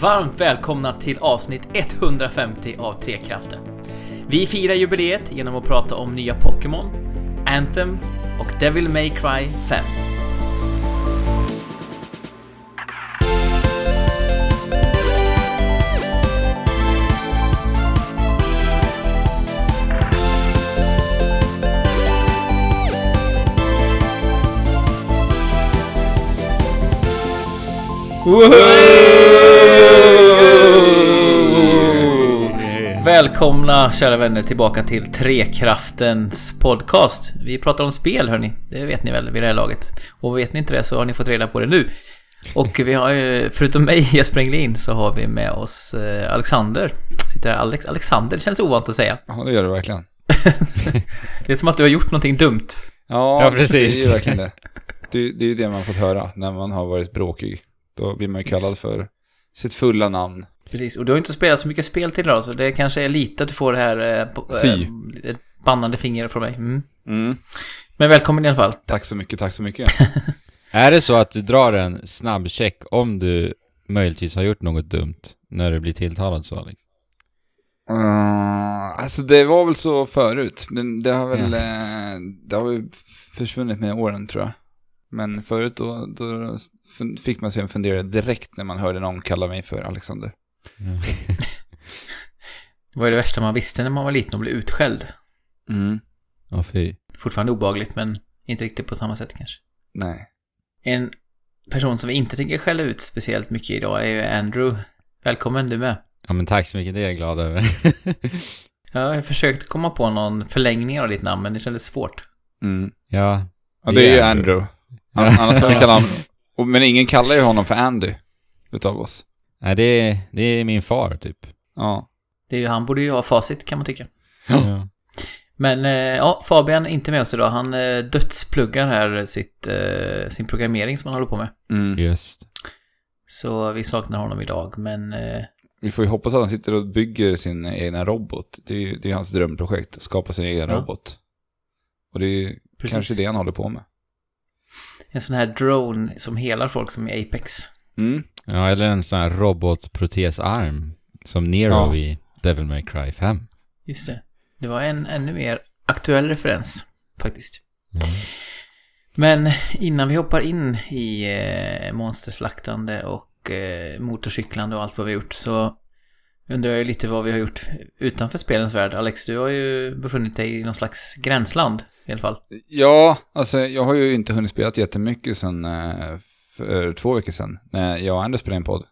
Varmt välkomna till avsnitt 150 av Trekraften. Vi firar jubileet genom att prata om nya Pokémon, Anthem och Devil May Cry 5. Välkomna kära vänner tillbaka till Trekraftens podcast. Vi pratar om spel hörni, det vet ni väl vid det här laget. Och vet ni inte det så har ni fått reda på det nu. Och vi har ju, förutom mig Jesper Englin, så har vi med oss eh, Alexander. Sitter här, Alex, Alexander, det känns ovant att säga. Ja, det gör det verkligen. Det är som att du har gjort någonting dumt. Ja, Ja, precis. det är ju verkligen det. Det, är- det är ju det man fått höra när man har varit bråkig. Då blir man ju kallad för sitt fulla namn. Precis, och du har inte spelat så mycket spel till idag så det kanske är lite att du får det här... Eh, eh, Fy. ett bannande finger från mig. Mm. Mm. Men välkommen i alla fall. Tack så mycket, tack så mycket. Är det så att du drar en snabb check om du möjligtvis har gjort något dumt när du blir tilltalad så Alex? Uh, alltså det var väl så förut, men det har väl, eh, det har väl försvunnit med åren tror jag. Men förut då, då fick man sig en fundera direkt när man hörde någon kalla mig för Alexander. Det var ju det värsta man visste när man var liten och blev utskälld. Mm. Åh fy. Fortfarande obagligt men inte riktigt på samma sätt kanske. Nej. En person som vi inte tänker skälla ut speciellt mycket idag är ju Andrew. Välkommen du med. Ja men tack så mycket, det är jag glad över. Ja, jag har försökt komma på någon förlängning av ditt namn men det kändes svårt. Mm. ja. Ja, det är ju Andrew. Ja. Annars får vi kalla honom, men ingen kallar ju honom för Andy, utav oss. Nej, det är, det är min far typ. Ja. Det är ju, han borde ju ha facit kan man tycka. Ja. Men eh, ja, Fabian är inte med oss idag. Han eh, dödspluggar här sitt, eh, sin programmering som han håller på med. Mm. Just. Så vi saknar honom idag, men Vi får ju hoppas att han sitter och bygger sin egna robot. Det är ju det är hans drömprojekt, att skapa sin egen Ja. robot. Och det är ju Precis. kanske det han håller på med. en sån här drone som helar folk som i Apex. Mm. Ja, eller en sån här robotprotesarm. Som Nero Ja. i Devil May Cry 5. Just det. Det var en ännu mer aktuell referens, faktiskt. Men innan vi hoppar in i eh, monsterslaktande och eh, motorcyklande och allt vad vi har gjort så undrar jag lite vad vi har gjort utanför spelens värld. Alex, du har ju befunnit dig i någon slags gränsland i alla fall. Ja, alltså jag har ju inte hunnit spela jättemycket sen eh, för två veckor sedan när jag och Anders spelade en podd.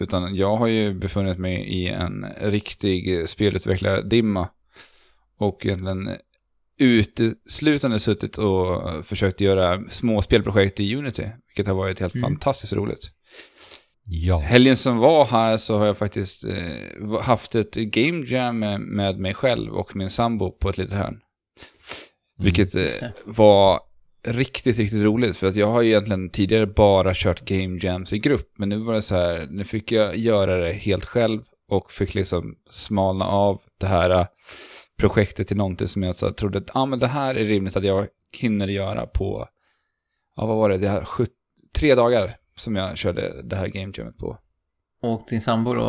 Utan jag har ju befunnit mig i en riktig spelutvecklardimma. Och egentligen uteslutande suttit och försökt göra små spelprojekt i Unity. Vilket har varit helt Mm. fantastiskt roligt. Ja. Helgen som var här så har jag faktiskt eh, haft ett game jam med, med mig själv och min sambo på ett litet hörn. Vilket eh, var riktigt, riktigt roligt. För att jag har ju egentligen tidigare bara kört game jams i grupp. Men nu var det så här, nu fick jag göra det helt själv. Och fick liksom smalna av det här eh, projektet till någonting som jag så trodde att ah, men det här är rimligt att jag hinner göra på, ja vad var det, det här, sjut- tre dagar som jag körde det här game jammet på. Och din sambo då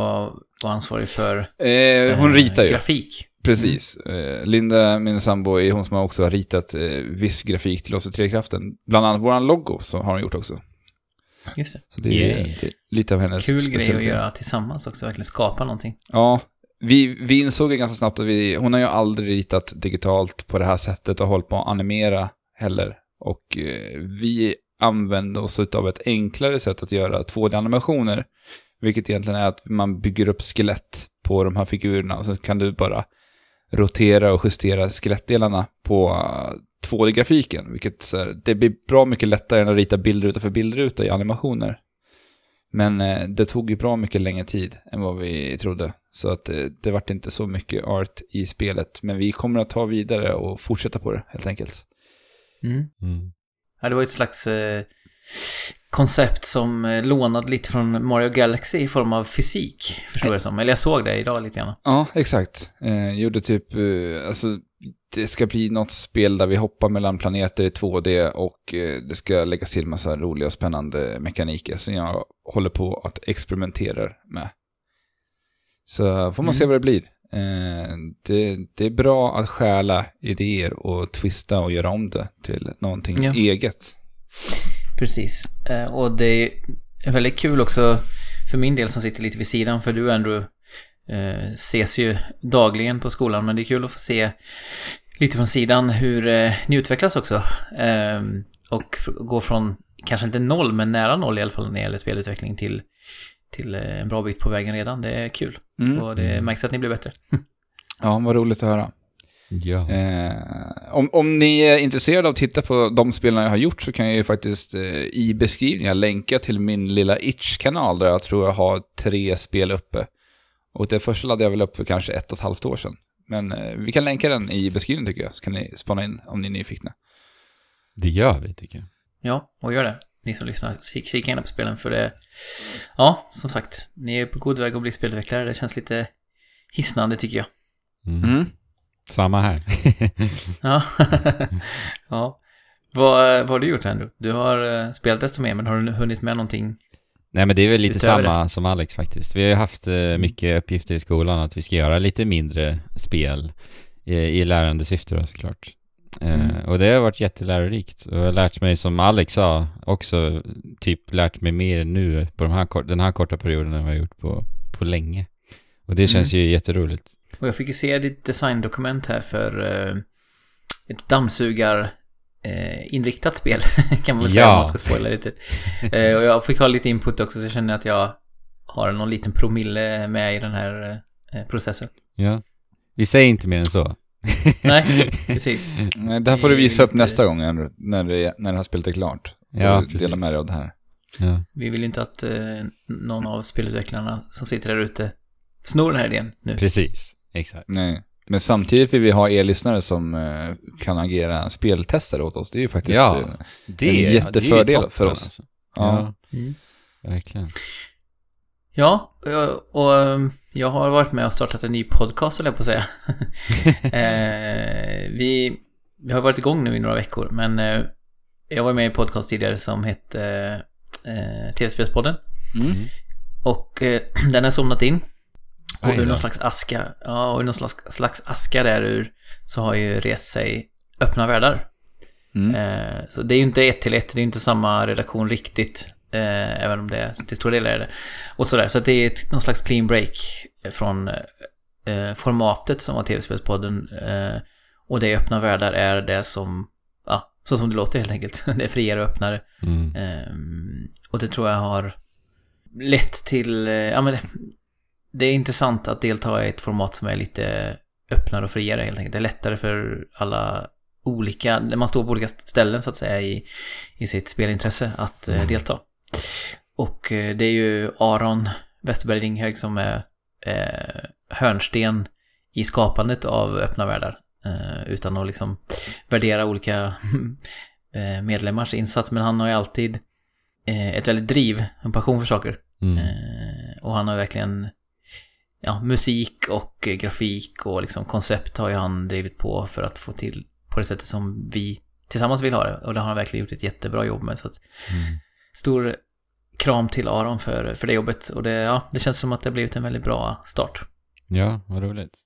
var ansvarig för Eh, hon eh, ritar ju. grafik. Precis. Eh, Linda, min sambo, är hon som har också ritat eh, viss grafik till oss i Trekraften. Bland annat våran logo som har hon gjort också. Just det. Så det är, är lite av hennes Kul grej att göra tillsammans också, verkligen skapa någonting. Ja, vi, vi insåg ganska snabbt att vi, hon har ju aldrig ritat digitalt på det här sättet och hållit på att animera heller. Och eh, vi använde oss av ett enklare sätt att göra 2D-animationer. Vilket egentligen är att man bygger upp skelett på de här figurerna och sen kan du bara rotera och justera skelettdelarna på eh, 2D-grafiken. Vilket så här, det blir bra mycket lättare än att rita bildruta för bildruta i animationer. Men eh, det tog ju bra mycket längre tid än vad vi trodde. Så att eh, det vart inte så mycket art i spelet. Men vi kommer att ta vidare och fortsätta på det helt enkelt. Mm. Mm. Ja, det var ett slags eh, koncept som eh, lånade lite från Mario Galaxy i form av fysik, förstår jag det som. Eller jag såg det idag lite grann. Ja, exakt. Eh, gjorde typ, eh, alltså det ska bli något spel där vi hoppar mellan planeter i 2D och eh, det ska läggas till massa roliga och spännande mekaniker som jag håller på att experimentera med. Så får man se Mm. vad det blir. Eh, det, det är bra att stjäla idéer och twista och göra om det till någonting Ja. eget. Precis. Eh, och det är väldigt kul också för min del som sitter lite vid sidan, för du Andrew eh, ses ju dagligen på skolan, men det är kul att få se lite från sidan hur eh, ni utvecklas också. Eh, och gå från, kanske inte noll, men nära noll i alla fall när det gäller spelutveckling till, till en bra bit på vägen redan. Det är kul. Mm. Och det märks att ni blir bättre. Ja, vad roligt att höra. Ja. Eh, om, om ni är intresserade av att titta på de spelen jag har gjort så kan jag ju faktiskt eh, i beskrivningen länka till min lilla Itch-kanal där jag tror jag har tre spel uppe. Och det första laddade jag väl upp för kanske ett och ett halvt år sedan. Men eh, vi kan länka den i beskrivningen tycker jag, så kan ni spana in om ni är nyfikna. Det gör vi, tycker jag. Ja, och gör det. Ni som lyssnar, kik- kika gärna på spelen för det... Ja, som sagt, ni är på god väg att bli spelutvecklare. Det känns lite hisnande tycker jag. Mm. Mm. Samma här. Ja. ja. Vad, vad har du gjort Andrew? Du har uh, spelat desto mer, men har du hunnit med någonting? Nej men det är väl lite samma som Alex faktiskt. Vi har ju haft eh, mycket uppgifter i skolan att vi ska göra lite mindre spel i, i lärande syfte då såklart. Eh, Mm. och det har varit jättelärorikt. Och jag har lärt mig, som Alex sa, också typ lärt mig mer nu på de här, den här korta perioden än vad jag har gjort på, på länge. Och det känns ju jätteroligt. Och jag fick ju se ditt designdokument här för eh, ett dammsugar eh, inriktat spel, kan man väl säga Ja. om man ska spoila lite. Eh, och jag fick ha lite input också, så jag känner att jag har någon liten promille med i den här processen. Ja. Vi säger inte mer än så. Nej, precis. Nej, Det här får du visa upp Lite- nästa gång när det, när det här spelet är klart. Ja, och dela precis. med dig av det här. Ja. Vi vill ju inte att eh, någon av spelutvecklarna som sitter där ute snor den här idén nu. Precis, exakt. Nej. Men samtidigt vill vi ha er lyssnare som eh, kan agera speltestare åt oss. Det är ju faktiskt... Ja. eh, Det En jättefördel det är för oss. Alltså. ja. Ja, Mm. verkligen. Ja, och, och um, jag har varit med och startat en ny podcast, höll jag på att säga. eh, vi, vi har varit igång nu i några veckor, men eh, jag var med i en podcast tidigare som hette eh, TV-spelspodden. Mm. Och eh, den har somnat in. Och Aj ur någon slags aska, ja, och ur någon slags, slags aska där ur så har ju rest sig öppna världar. Mm. Eh, så det är ju inte ett till ett, det är ju inte samma redaktion riktigt. Eh, även om det är, till stor del är det. Och sådär, så att det är ett, någon slags clean break från eh, formatet som var tv-spelspodden. Eh, och det öppna världar är det som, ja, så som det låter helt enkelt. det är friare och öppnare. Mm. Ehm, och det tror jag har lett till, eh, ja men det, är intressant att delta i ett format som är lite öppnare och friare helt enkelt. Det är lättare för alla olika, när man står på olika ställen så att säga i, i sitt spelintresse att eh, delta. Och eh, det är ju Aron Westerberg Ringhög som är eh, hörnsten i skapandet av öppna världar. Eh, utan att liksom värdera olika eh, medlemmars insats. Men han har ju alltid ett väldigt driv, en passion för saker. Mm. Och han har verkligen, ja, musik och eh, grafik och liksom koncept har ju han drivit på för att få till på det sättet som vi tillsammans vill ha det. Och det har han verkligen gjort ett jättebra jobb med. Så att, Mm. stor kram till Aron för, för det jobbet. Och det, ja, det känns som att det har blivit en väldigt bra start. Ja, vad roligt.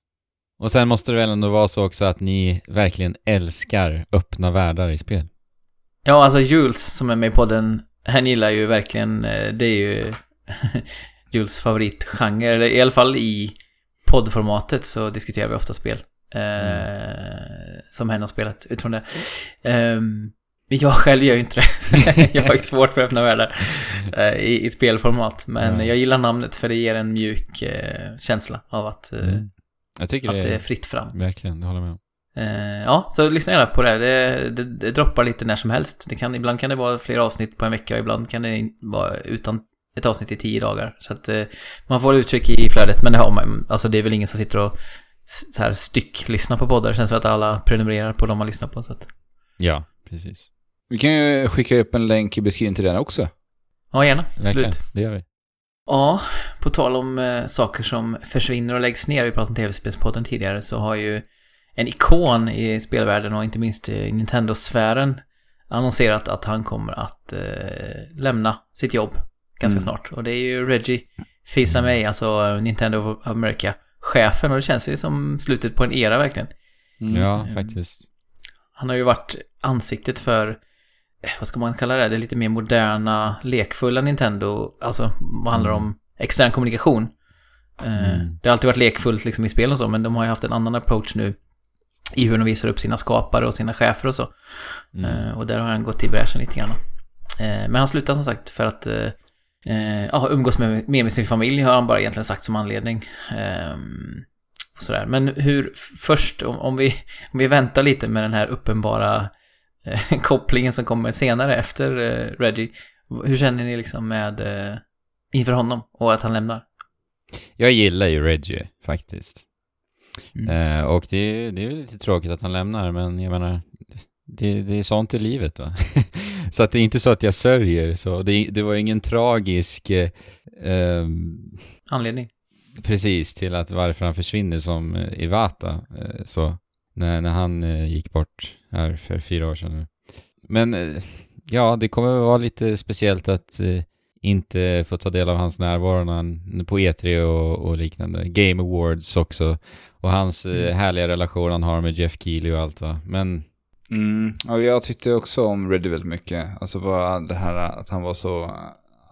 Och sen måste det väl ändå vara så också att ni verkligen älskar öppna världar i spel. Ja, alltså Jules som är med i podden, han gillar ju verkligen, eh, det är ju Jules favoritgenre, eller i alla fall i poddformatet så diskuterar vi ofta spel. Eh, Som hen har spelat utifrån det. Ehm, men jag själv gör ju inte det. jag har ju svårt för öppna världar eh, i, i spelformat. Men Ja. jag gillar namnet för det ger en mjuk eh, känsla av att, Mm. Att det det är är... fritt fram. Verkligen, det håller jag med om. Ja, så lyssna gärna på det. Det, det. det droppar lite när som helst. Det kan, ibland kan det vara flera avsnitt på en vecka och ibland kan det vara utan ett avsnitt i tio dagar. Så att eh, man får uttryck i flödet, men det har man. Alltså det är väl ingen som sitter och så här styck lyssnar på poddar. Det känns som att alla prenumererar på de man lyssnar på. Så att, Ja, precis. Vi kan ju skicka upp en länk i beskrivningen till den också. ja, gärna. Verkligen, Absolut. det gör vi. Ja, på tal om eh, saker som försvinner och läggs ner, vi pratade om tv-spelspodden tidigare, så har ju en ikon i spelvärlden och inte minst i Nintendo-sfären annonserat att han kommer att eh, lämna sitt jobb ganska Mm. snart. Och det är ju Reggie Fils-Aimé, alltså Nintendo of America-chefen och det känns ju som slutet på en era verkligen. Mm. Ja, Mm. faktiskt. Han har ju varit ansiktet för, eh, vad ska man kalla det, det lite mer moderna, lekfulla Nintendo, alltså vad handlar om extern kommunikation. Eh, Mm. Det har alltid varit lekfullt liksom i spel och så, men de har ju haft en annan approach nu i hur de visar upp sina skapare och sina chefer och så. Mm. Eh, och där har han gått i bräschen lite grann. Eh, men han slutar som sagt för att eh, eh, ja, umgås med, mer med sin familj har han bara egentligen sagt som anledning. Och sådär. Men hur, först om, om, vi, om vi väntar lite med den här uppenbara eh, kopplingen som kommer senare efter eh, Reggie. Hur känner ni liksom med eh, inför honom och att han lämnar? Jag gillar ju Reggie, faktiskt. Mm. Eh, och det är, det är lite tråkigt att han lämnar, men jag menar, det, det är sånt i livet va. så att det är inte så att jag sörjer, så det, det var ingen tragisk, eh, ehm, Anledning? precis, till att varför han försvinner som eh, Iwata, eh, så, när, när han eh, gick bort här för fyra år sedan nu. Men, ja, det kommer att vara lite speciellt att inte få ta del av hans närvaro på E3 och, och liknande. Game Awards också. Och hans Mm. härliga relation han har med Jeff Keely och allt va. Men, Mm. Ja, jag tyckte också om Reddy väldigt mycket. Alltså bara det här att han var så...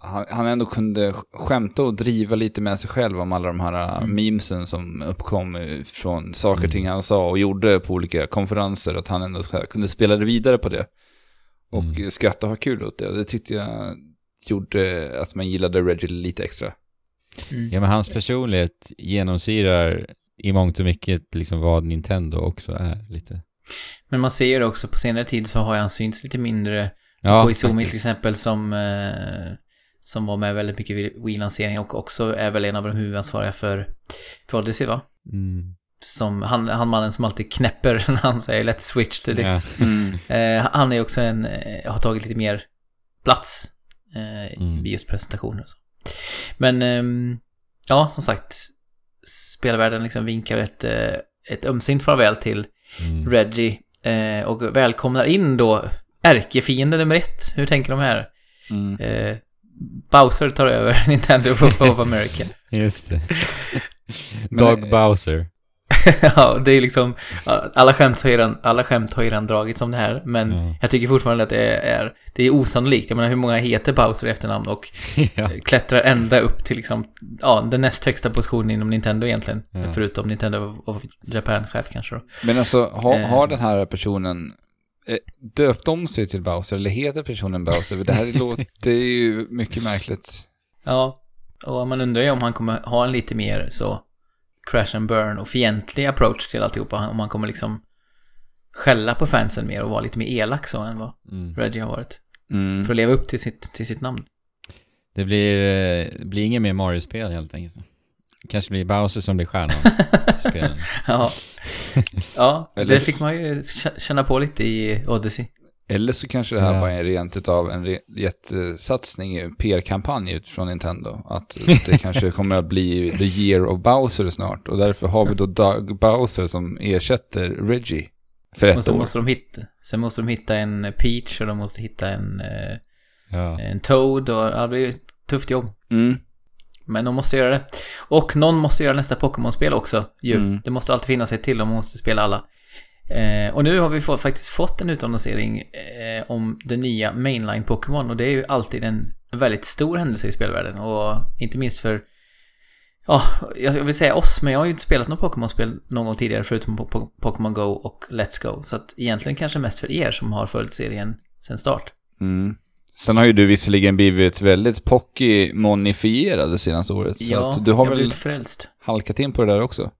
Han, han ändå kunde skämta och driva lite med sig själv om alla de här Mm. memesen som uppkom från saker och Mm. ting han sa och gjorde på olika konferenser. Att han ändå kunde spela det vidare på det. Och Mm. skratta och ha kul åt det. Det tyckte jag gjorde att man gillade Reggie lite extra. Mm. ja men hans personlighet genomsyrar i mångt och mycket liksom vad Nintendo också är lite. Men man ser ju också på senare tid så har han synts lite mindre. Ja, Koizumi till exempel som, eh, som var med väldigt mycket vid Wii-lanseringen och också är väl en av de huvudansvariga för, för Odyssey va? Mm. Som han, han mannen som alltid knäpper när han säger let's switch to this. Mm. Eh, han är också en, eh, har tagit lite mer plats eh, Mm. vid just presentationer och så. Men ehm, ja, som sagt, spelvärlden liksom vinkar ett, eh, ett ömsint farväl till Mm. Reggie eh, och välkomnar in då ärkefiende nummer ett. Hur tänker de här? Mm. Eh, Bowser tar över Nintendo of America. Just det. Dog eh, Bowser. ja, det är liksom, alla skämt har redan, alla skämt har redan dragits om det här, men Ja. jag tycker fortfarande att det är, det är osannolikt. Jag menar, hur många heter Bowser i efternamn och ja. klättrar ända upp till liksom, ja, den näst högsta positionen inom Nintendo egentligen. Ja. Förutom Nintendo of Japan-chef kanske då. Men alltså, ha, Eh. har den här personen eh, döpt om sig till Bowser eller heter personen Bowser? Det här låter ju mycket märkligt. Ja, och man undrar ju om han kommer ha en lite mer så crash and burn och fientlig approach till alltihopa. Om han kommer liksom skälla på fansen mer och vara lite mer elak så än vad Mm. Reggie har varit. Mm. För att leva upp till sitt, till sitt namn. Det blir, eh, det blir inget mer Mario-spel helt enkelt. Kanske blir Bowser som blir stjärnan i spelen. Ja, ja det fick man ju känna på lite i Odyssey. Eller så kanske det här Ja. bara är rent utav en jättesatsning, en PR-kampanj från Nintendo. Att det kanske kommer att bli the year of Bowser snart. Och därför har vi då Doug Bowser som ersätter Reggie för ett Och så år. måste de hitta, sen måste de hitta en Peach och de måste hitta en, eh, Ja. en Toad och ja, det blir ett tufft jobb. Mm. Men de måste göra det. Och någon måste göra nästa Pokémon-spel också ju. Mm. Det måste alltid finnas ett till, de måste spela alla. Eh, och nu har vi fått, faktiskt fått en utannonsering eh, om det nya Mainline Pokémon och det är ju alltid en väldigt stor händelse i spelvärlden och inte minst för Ja, jag vill säga oss, men jag har ju inte spelat något Pokémon-spel någon gång tidigare förutom på Po- Pokémon Go och Let's Go. Så att egentligen kanske mest för er som har följt serien sen start. Mm. Sen har ju du visserligen blivit väldigt Pokémonifierad det senaste året. Så ja, att du har jag väl blivit frälst. halkat in på det där också.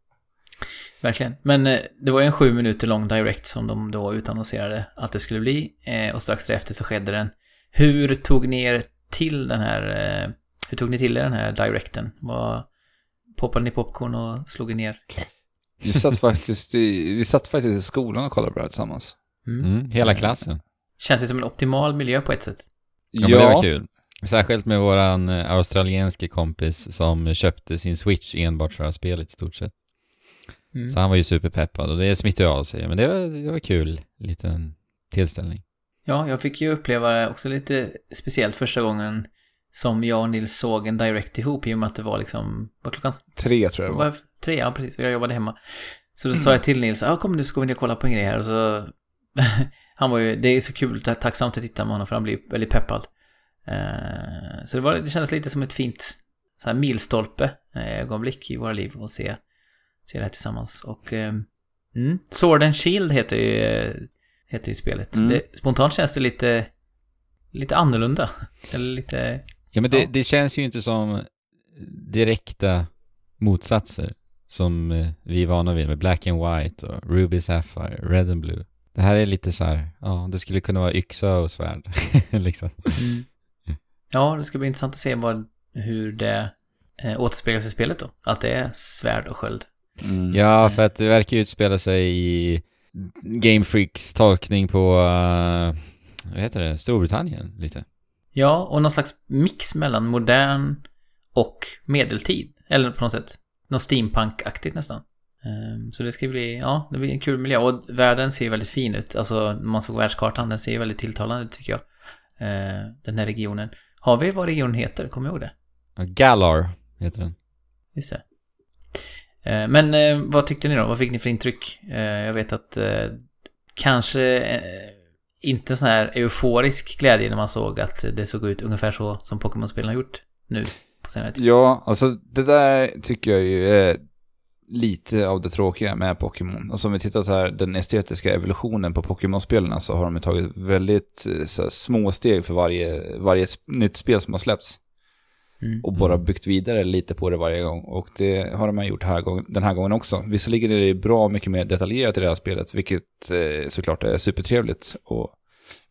Verkligen. Men eh, det var ju en sju minuter lång direct som de då utannonserade att det skulle bli. Eh, och strax därefter så skedde den. Hur tog ni er till den här... Eh, hur tog ni till er den här directen? Vad, poppade ni popcorn och slog er ner? Vi satt faktiskt i, vi satt faktiskt i skolan och kollade på det här tillsammans. Mm. Mm, hela klassen. Känns det som en optimal miljö på ett sätt? Ja, men det var kul. Särskilt med våran australienske kompis som köpte sin Switch enbart för det här spelet i stort sett. Mm. Så han var ju superpeppad och det smittade av sig. Men det var, det var kul, liten tillställning. Ja, jag fick ju uppleva det också lite speciellt första gången som jag och Nils såg en direct ihop i och med att det var liksom, var klockan... Tre tror jag det var. Tre, ja precis. Och jag jobbade hemma. Så då sa jag till Nils, ja kom nu ska vi ner och kolla på en grej här och så... han var ju, det är så kul, ta- tacksamt att titta med honom för han blir väldigt peppad. Eh, så det, var, det kändes lite som ett fint så här milstolpe eh, ögonblick i våra liv och se, se det här tillsammans. Och eh, mm, Sword and Shield heter ju, heter ju spelet. Mm. Det, spontant känns det lite, lite annorlunda. Eller lite... Ja, men det, Ja. det känns ju inte som direkta motsatser som eh, vi är vana vid med Black and White och Ruby Sapphire, Red and Blue. Det här är lite så här, ja, det skulle kunna vara yxa och svärd, liksom. Ja, det ska bli intressant att se vad, hur det eh, återspeglas i spelet då. Att det är svärd och sköld. Mm. Ja, för att det verkar utspela sig i Game Freaks tolkning på, uh, vad heter det, Storbritannien lite. Ja, och någon slags mix mellan modern och medeltid. Eller på något sätt. Något steampunk-aktigt nästan. Ehm, Så det ska bli, ja, det blir en kul miljö. Och världen ser ju väldigt fin ut. Alltså, man såg världskartan, den ser ju väldigt tilltalande ut tycker jag. Eh, Den här regionen. Har vi vad regionen heter? Kommer jag ihåg det? Galar heter den. Just det. Eh, men eh, vad tyckte ni då? Vad fick ni för intryck? Eh, Jag vet att eh, kanske eh, inte sån här euforisk glädje när man såg att det såg ut ungefär så som Pokémon-spelen har gjort nu på senare tid. Ja, alltså det där tycker jag ju är lite av det tråkiga med Pokémon. Alltså om vi tittar så här, den estetiska evolutionen på Pokémon-spelen så har de ju tagit väldigt eh, så här, små steg för varje, varje nytt spel som har släppts. Mm. Och bara byggt vidare lite på det varje gång. Och det har de gjort här gång, den här gången också. Visserligen är det bra mycket mer detaljerat i det här spelet, vilket eh, såklart är supertrevligt och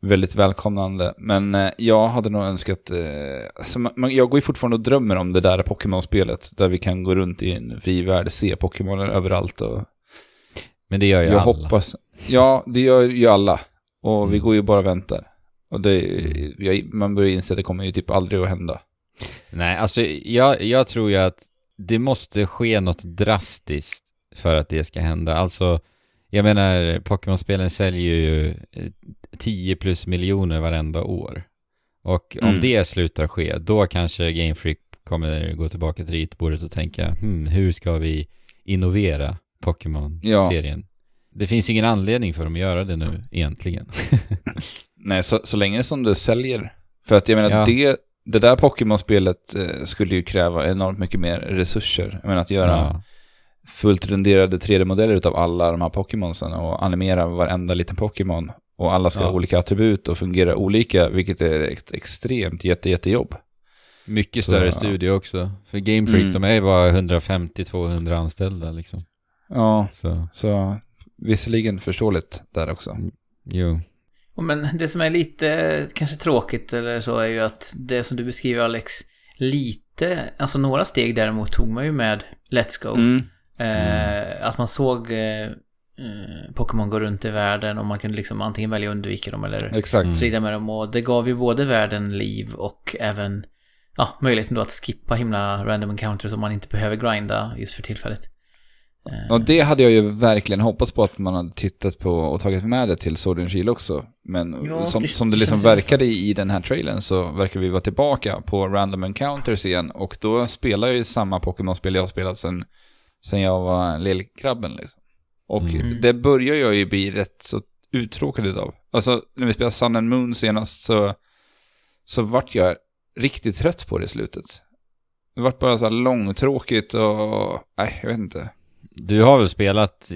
väldigt välkomnande. Men eh, jag hade nog önskat... Eh, man, man- jag går ju fortfarande och drömmer om det där Pokémon-spelet, där vi kan gå runt i en fri värld, se Pokémonen överallt och Men det gör ju jag alla. hoppas... Ja, det gör ju alla. Och vi Mm. går ju bara och väntar. Och det, jag, man börjar inse att det kommer ju typ aldrig att hända. Nej, alltså jag, jag tror ju att det måste ske något drastiskt för att det ska hända. Alltså, jag menar, Pokémon-spelen säljer ju eh, 10 plus miljoner varenda år. Och om Mm. det slutar ske, då kanske Game Freak kommer gå tillbaka till ritbordet och tänka, hmm, hur ska vi innovera Pokémon-serien? Det finns ingen anledning för dem att göra det nu, egentligen. Nej, så, så länge som det säljer. För att jag menar, Ja. det, det där Pokémon-spelet eh, skulle ju kräva enormt mycket mer resurser. Jag menar att göra Ja. fullt renderade 3D-modeller utav alla de här Pokémonsen och animera varenda liten Pokémon. Och alla ska Ja. ha olika attribut och fungera olika, vilket är ett extremt jätte, jättejobb. Mycket Så- större studio också. För Game Freak, Mm. de är ju bara 150-200 anställda liksom. Ja, Så, så visserligen förståeligt där också. jo. Men det som är lite kanske tråkigt eller så är ju att det som du beskriver Alex, lite, alltså några steg däremot tog man ju med Let's Go. Mm. Eh, Att man såg eh, eh, Pokémon gå runt i världen och man kunde liksom antingen välja att undvika dem eller Exakt. Mm. strida med dem. Och det gav ju både världen liv och även ja, möjligheten då att skippa himla random encounters om man inte behöver grinda just för tillfället. Eh, Och det hade jag ju verkligen hoppats på att man hade tittat på och tagit med det till Sword and Shield också. Men Ja, som, det som det liksom verkade i, i den här trailern så verkar vi vara tillbaka på Random Encounters igen. Och då spelar jag ju samma Pokémon-spel jag har spelat sen, sen jag var lillgrabben liksom. Och Mm. det börjar jag ju bli rätt så uttråkad utav. Alltså när vi spelade Sun and Moon senast så, så vart jag riktigt trött på det i slutet. Det vart bara så här långtråkigt och, nej jag vet inte. Du har väl spelat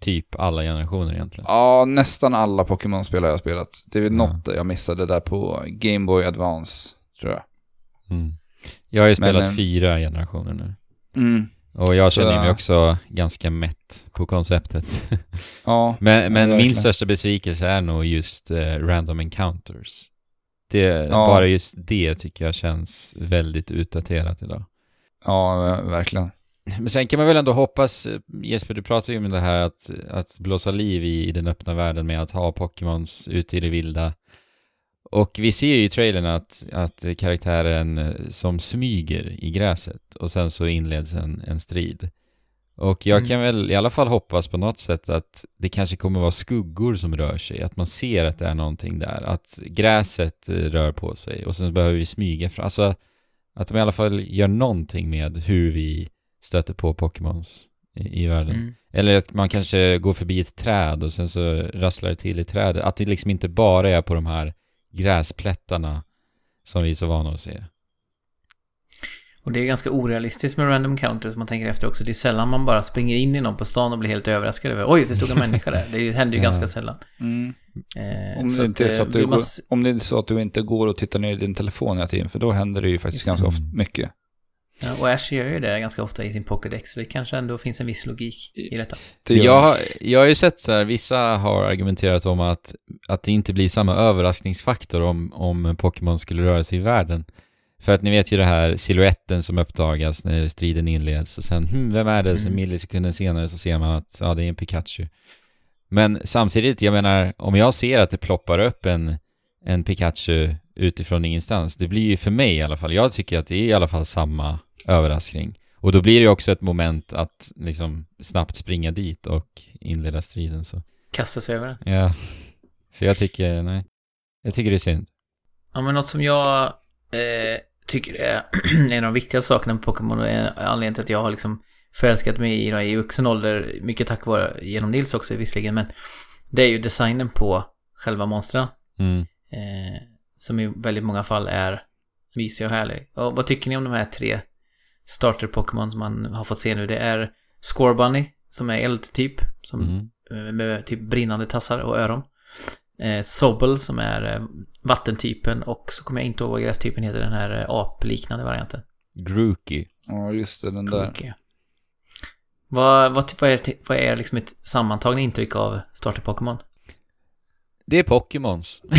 typ alla generationer egentligen? Ja, nästan alla Pokémon-spel har jag spelat. Det är väl Ja. något jag missade där på Game Boy Advance, tror jag. Mm. Jag har ju spelat eh, fyra generationer nu. Mm. Och jag känner mig också ganska mätt på konceptet. Ja, men men min största besvikelse är nog just eh, Random Encounters. Det, Ja. Bara just det tycker jag känns väldigt utdaterat idag. ja, eh, verkligen. Men sen kan man väl ändå hoppas, eh, Jesper du pratar ju om det här att, att blåsa liv i, i den öppna världen med att ha Pokémons ute i det vilda. Och vi ser ju i trailern att, att karaktären eh, som smyger i gräset och sen så inleds en, en strid. Och jag Mm. kan väl i alla fall hoppas på något sätt att det kanske kommer vara skuggor som rör sig, att man ser att det är någonting där, att gräset eh, rör på sig och sen behöver vi smyga fram, alltså att de i alla fall gör någonting med hur vi stöter på Pokémons i, i världen. Mm. Eller att man kanske går förbi ett träd och sen så rasslar det till i trädet. Att det liksom inte bara är på de här gräsplättarna som vi är så vana att se. Och det är ganska orealistiskt med random counters om man tänker efter också. Det är sällan man bara springer in i någon på stan och blir helt överraskad över Oj, det stod en människa där. Det händer ju Ja. ganska sällan. Mm. Eh, Om, det inte är så eh, att du vill man går, s- om det är så att du inte går och tittar ner i din telefon hela tiden, för då händer det ju faktiskt Just ganska ofta mycket. Ja, och Ash gör ju det ganska ofta i sin Pokédex, så det kanske ändå finns en viss logik i detta. Det gör Jag, har- jag har ju sett så här, vissa har argumenterat om att, att det inte blir samma överraskningsfaktor om, om Pokémon skulle röra sig i världen. För att ni vet ju det här siluetten som uppdagas när striden inleds och sen, hmm, vem är det? Sen Mm. millisekunder senare så ser man att, ja, det är en Pikachu. Men samtidigt, jag menar, om jag ser att det ploppar upp en, en Pikachu utifrån ingenstans, det blir ju för mig i alla fall, jag tycker att det är i alla fall samma överraskning. Och då blir det ju också ett moment att liksom snabbt springa dit och inleda striden så. Kasta sig över den. Ja. Så jag tycker, nej. Jag tycker det är synd. Ja, men något som jag eh, tycker är en av de viktigaste sakerna med Pokémon och anledningen till att jag har liksom förälskat mig i det i vuxen ålder, mycket tack vare genom Nils också visserligen, men det är ju designen på själva monstren. Mm. Eh, som i väldigt många fall är mysig och härlig. Och vad tycker ni om de här tre starter-Pokémon som man har fått se nu? Det är Scorbunny, som är eldtyp, som Mm. eh, med typ brinnande tassar och öron. Eh, Sobble som är eh, vattentypen och så kommer jag inte ihåg vad grästypen heter, den här eh, apliknande varianten. Grookey. Ja, just det, den där. Cookie. Vad, vad, vad, är, vad är liksom ett sammantagna intryck av starter-Pokémon? Det är Pokémons.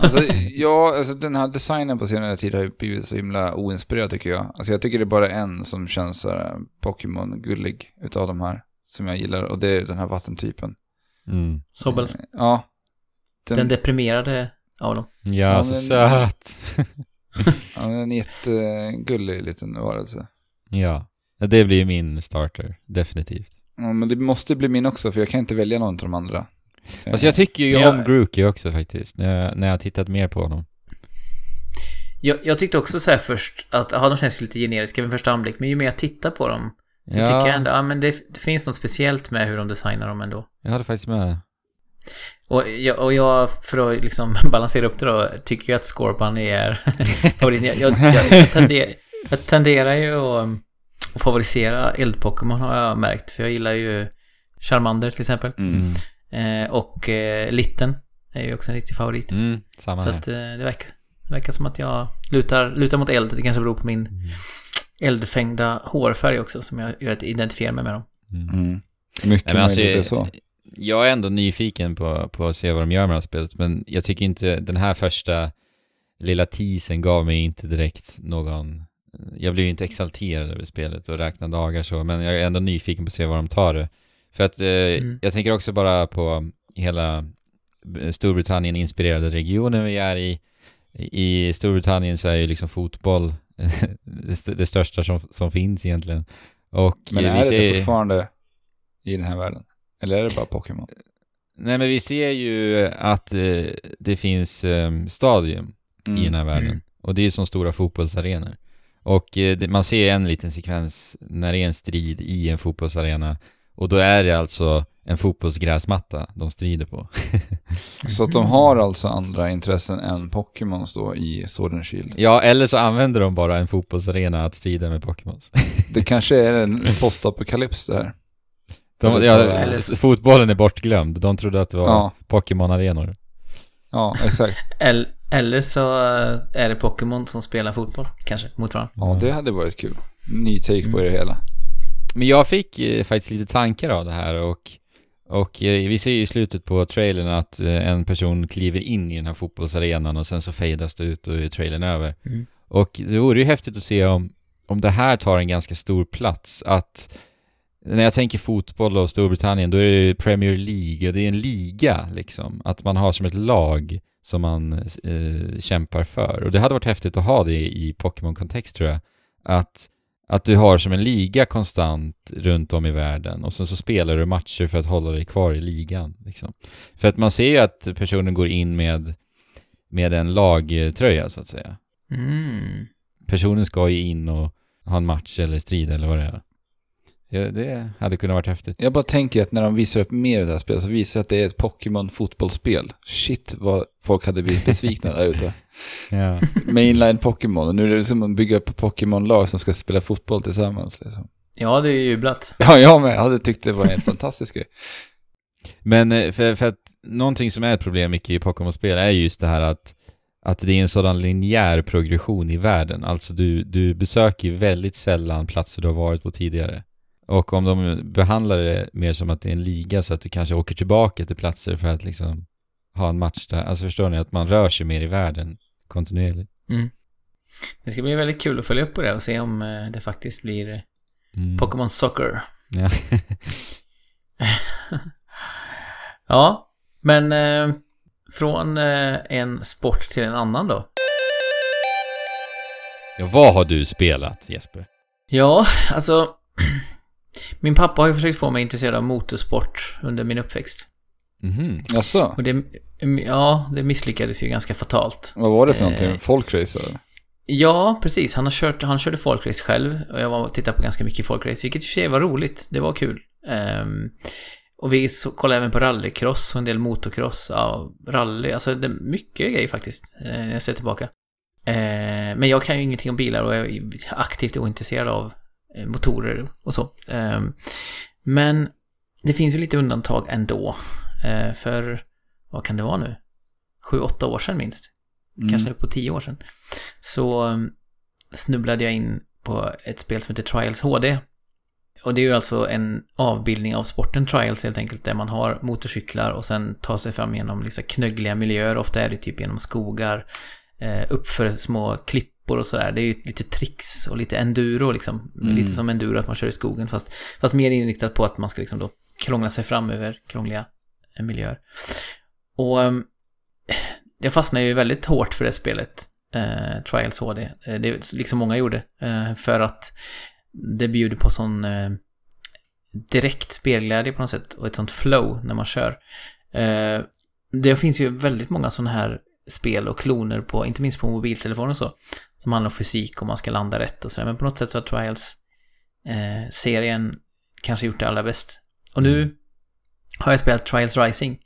Alltså, ja, alltså den här designen på senare tid har ju blivit så himla oinspirerad tycker jag. Alltså jag tycker det är bara en som känns så här Pokémon-gullig utav de här som jag gillar och det är den här vattentypen. Mm. Sobble, Ja. Den, den deprimerade av dem. Ja, så men- söt. ja, den är en jättegullig liten varelse. ja. Det blir min starter, definitivt. Ja, men det måste bli min också för jag kan inte välja någon av de andra. Alltså jag tycker ju jag- om Grookey också faktiskt, när jag, när jag har tittat mer på honom. Jag, jag tyckte också så här först att, ja, de känns lite generiska vid första anblick, men ju mer jag tittar på dem så Ja. tycker jag ändå, ja men det, det finns något speciellt med hur de designar dem ändå. Jag hade faktiskt med. Och jag, och jag för att liksom balansera upp det då, tycker ju att Scorbunny är. Jag, jag, jag, jag, tenderar, jag tenderar ju att, att favorisera eld-Pokémon har jag märkt, för jag gillar ju Charmander till exempel. Mm. Eh, och eh, Litten är ju också en riktig favorit. Mm, samma Så här. att eh, det verkar, det verkar som att jag lutar, lutar mot eld. Det kanske beror på min Mm. eldfängda hårfärg också som jag gör att identifiera mig med dem. Mm. Mm. Mycket Nej, men alltså, möjligt är så. jag är ändå nyfiken på, på att se vad de gör med det här spelet, men jag tycker inte den här första lilla teasern gav mig inte direkt någon... Jag blev ju inte exalterad över spelet och räknade dagar så, men jag är ändå nyfiken på att se vad de tar det. För att eh, Mm. jag tänker också bara på hela Storbritannien-inspirerade regionen vi är i. I Storbritannien så är ju liksom fotboll det, st- det största som, som finns egentligen. Och Men eh, är ser, det fortfarande i den här världen? Eller är det bara Pokémon? Nej men vi ser ju att eh, det finns eh, stadium i den här världen. Mm. Och det är som stora fotbollsarenor. Och eh, det, man ser en liten sekvens när det är en strid i en fotbollsarena. Och då är det alltså en fotbollsgräsmatta de strider på. Så att de har alltså andra intressen än Pokémons då i Sword and Shield. ja, eller så använder de bara en fotbollsarena att strida med Pokémons. Det kanske är en postapokalyps det här. De, Eller ja, eller- fotbollen är bortglömd. De trodde att det var Ja, Pokémon-arenor. ja exakt. Eller, eller så eh, är det Pokémon som spelar fotboll, kanske, mot varandra. Ja, det hade varit kul. Ny take på det hela. Men jag fick eh, faktiskt lite tankar av det här och, och eh, vi ser ju i slutet på trailern att eh, en person kliver in i den här fotbollsarenan och sen så fejdas det ut och är trailern över. Mm. Och det vore ju häftigt att se om, om det här tar en ganska stor plats. Att när jag tänker fotboll och Storbritannien, då är det ju Premier League och det är en liga liksom. Att man har som ett lag som man eh, kämpar för. Och det hade varit häftigt att ha det i Pokémon-kontext tror jag. Att, att du har som en liga konstant runt om i världen och sen så spelar du matcher för att hålla dig kvar i ligan. Liksom. För att man ser ju att personen går in med, med en lagtröja så att säga. Mm. Personen ska ju in och ha en match eller strid eller vad det är. Ja, det hade kunnat varit häftigt. Jag bara tänker att när de visar upp mer av det här spelet så visar det att det är ett Pokémon fotbollsspel. Shit vad folk hade blivit besvikna där ute. Ja. Mainline Pokémon och nu är det som att bygga upp Pokémon-lag som ska spela fotboll tillsammans. Liksom. Ja, det är ju jublat. Ja, jag med. Jag hade tyckt det var en helt fantastisk grej. Men eh, för, för att någonting som är ett problem mycket i Pokémon-spel är just det här att, att det är en sådan linjär progression i världen. Alltså du, du besöker väldigt sällan platser du har varit på tidigare. Och om de behandlar det mer som att det är en liga så att du kanske åker tillbaka till platser för att liksom ha en match där. Alltså förstår ni? Att man rör sig mer i världen kontinuerligt. Mm. Det ska bli väldigt kul att följa upp på det och se om eh, det faktiskt blir eh, Mm. Pokémon Soccer. Ja. Ja, men eh, från eh, en sport till en annan då. ja, vad har du spelat Jesper? Ja, alltså... Min pappa har ju försökt få mig intresserad av motorsport under min uppväxt. Mhm. Jaså? Och det, ja, det misslyckades ju ganska fatalt. Vad var det för någonting? Eh, Folkrace eller? Ja, precis. Han, har kört, han körde folkrace själv och jag var tittade på ganska mycket folkrace, vilket i och för sig var roligt. Det var kul. Ehm, och vi så, kollade även på rallycross och en del motocross. Ja, rally, alltså det är mycket grejer faktiskt, eh, när jag ser tillbaka. Eh, men jag kan ju ingenting om bilar och jag är aktivt ointresserad av motorer och så. Ehm, men det finns ju lite undantag ändå. Eh, för, vad kan det vara nu? Sju, åtta år sedan minst. Mm. Kanske på tio år sedan. Så um, snubblade jag in på ett spel som heter Trials HD. Och det är ju alltså en avbildning av sporten Trials helt enkelt, där man har motorcyklar och sen tar sig fram genom liksom knöggliga miljöer. Ofta är det typ genom skogar, eh, uppför små klippor och sådär. Det är ju lite tricks och lite enduro liksom. Mm. Lite som enduro, att man kör i skogen, fast, fast mer inriktat på att man ska liksom då krångla sig fram över krångliga eh, miljöer. Och um, jag fastnade ju väldigt hårt för det spelet, eh, Trials HD. Eh, det är liksom många gjorde. Eh, för att det bjuder på sån eh, direkt spelglädje på något sätt och ett sånt flow när man kör. Eh, det finns ju väldigt många sådana här spel och kloner på, inte minst på mobiltelefoner och så, som handlar om fysik och man ska landa rätt och sådär. Men på något sätt så har Trials-serien kanske gjort det allra bäst. Och nu har jag spelat Trials Rising,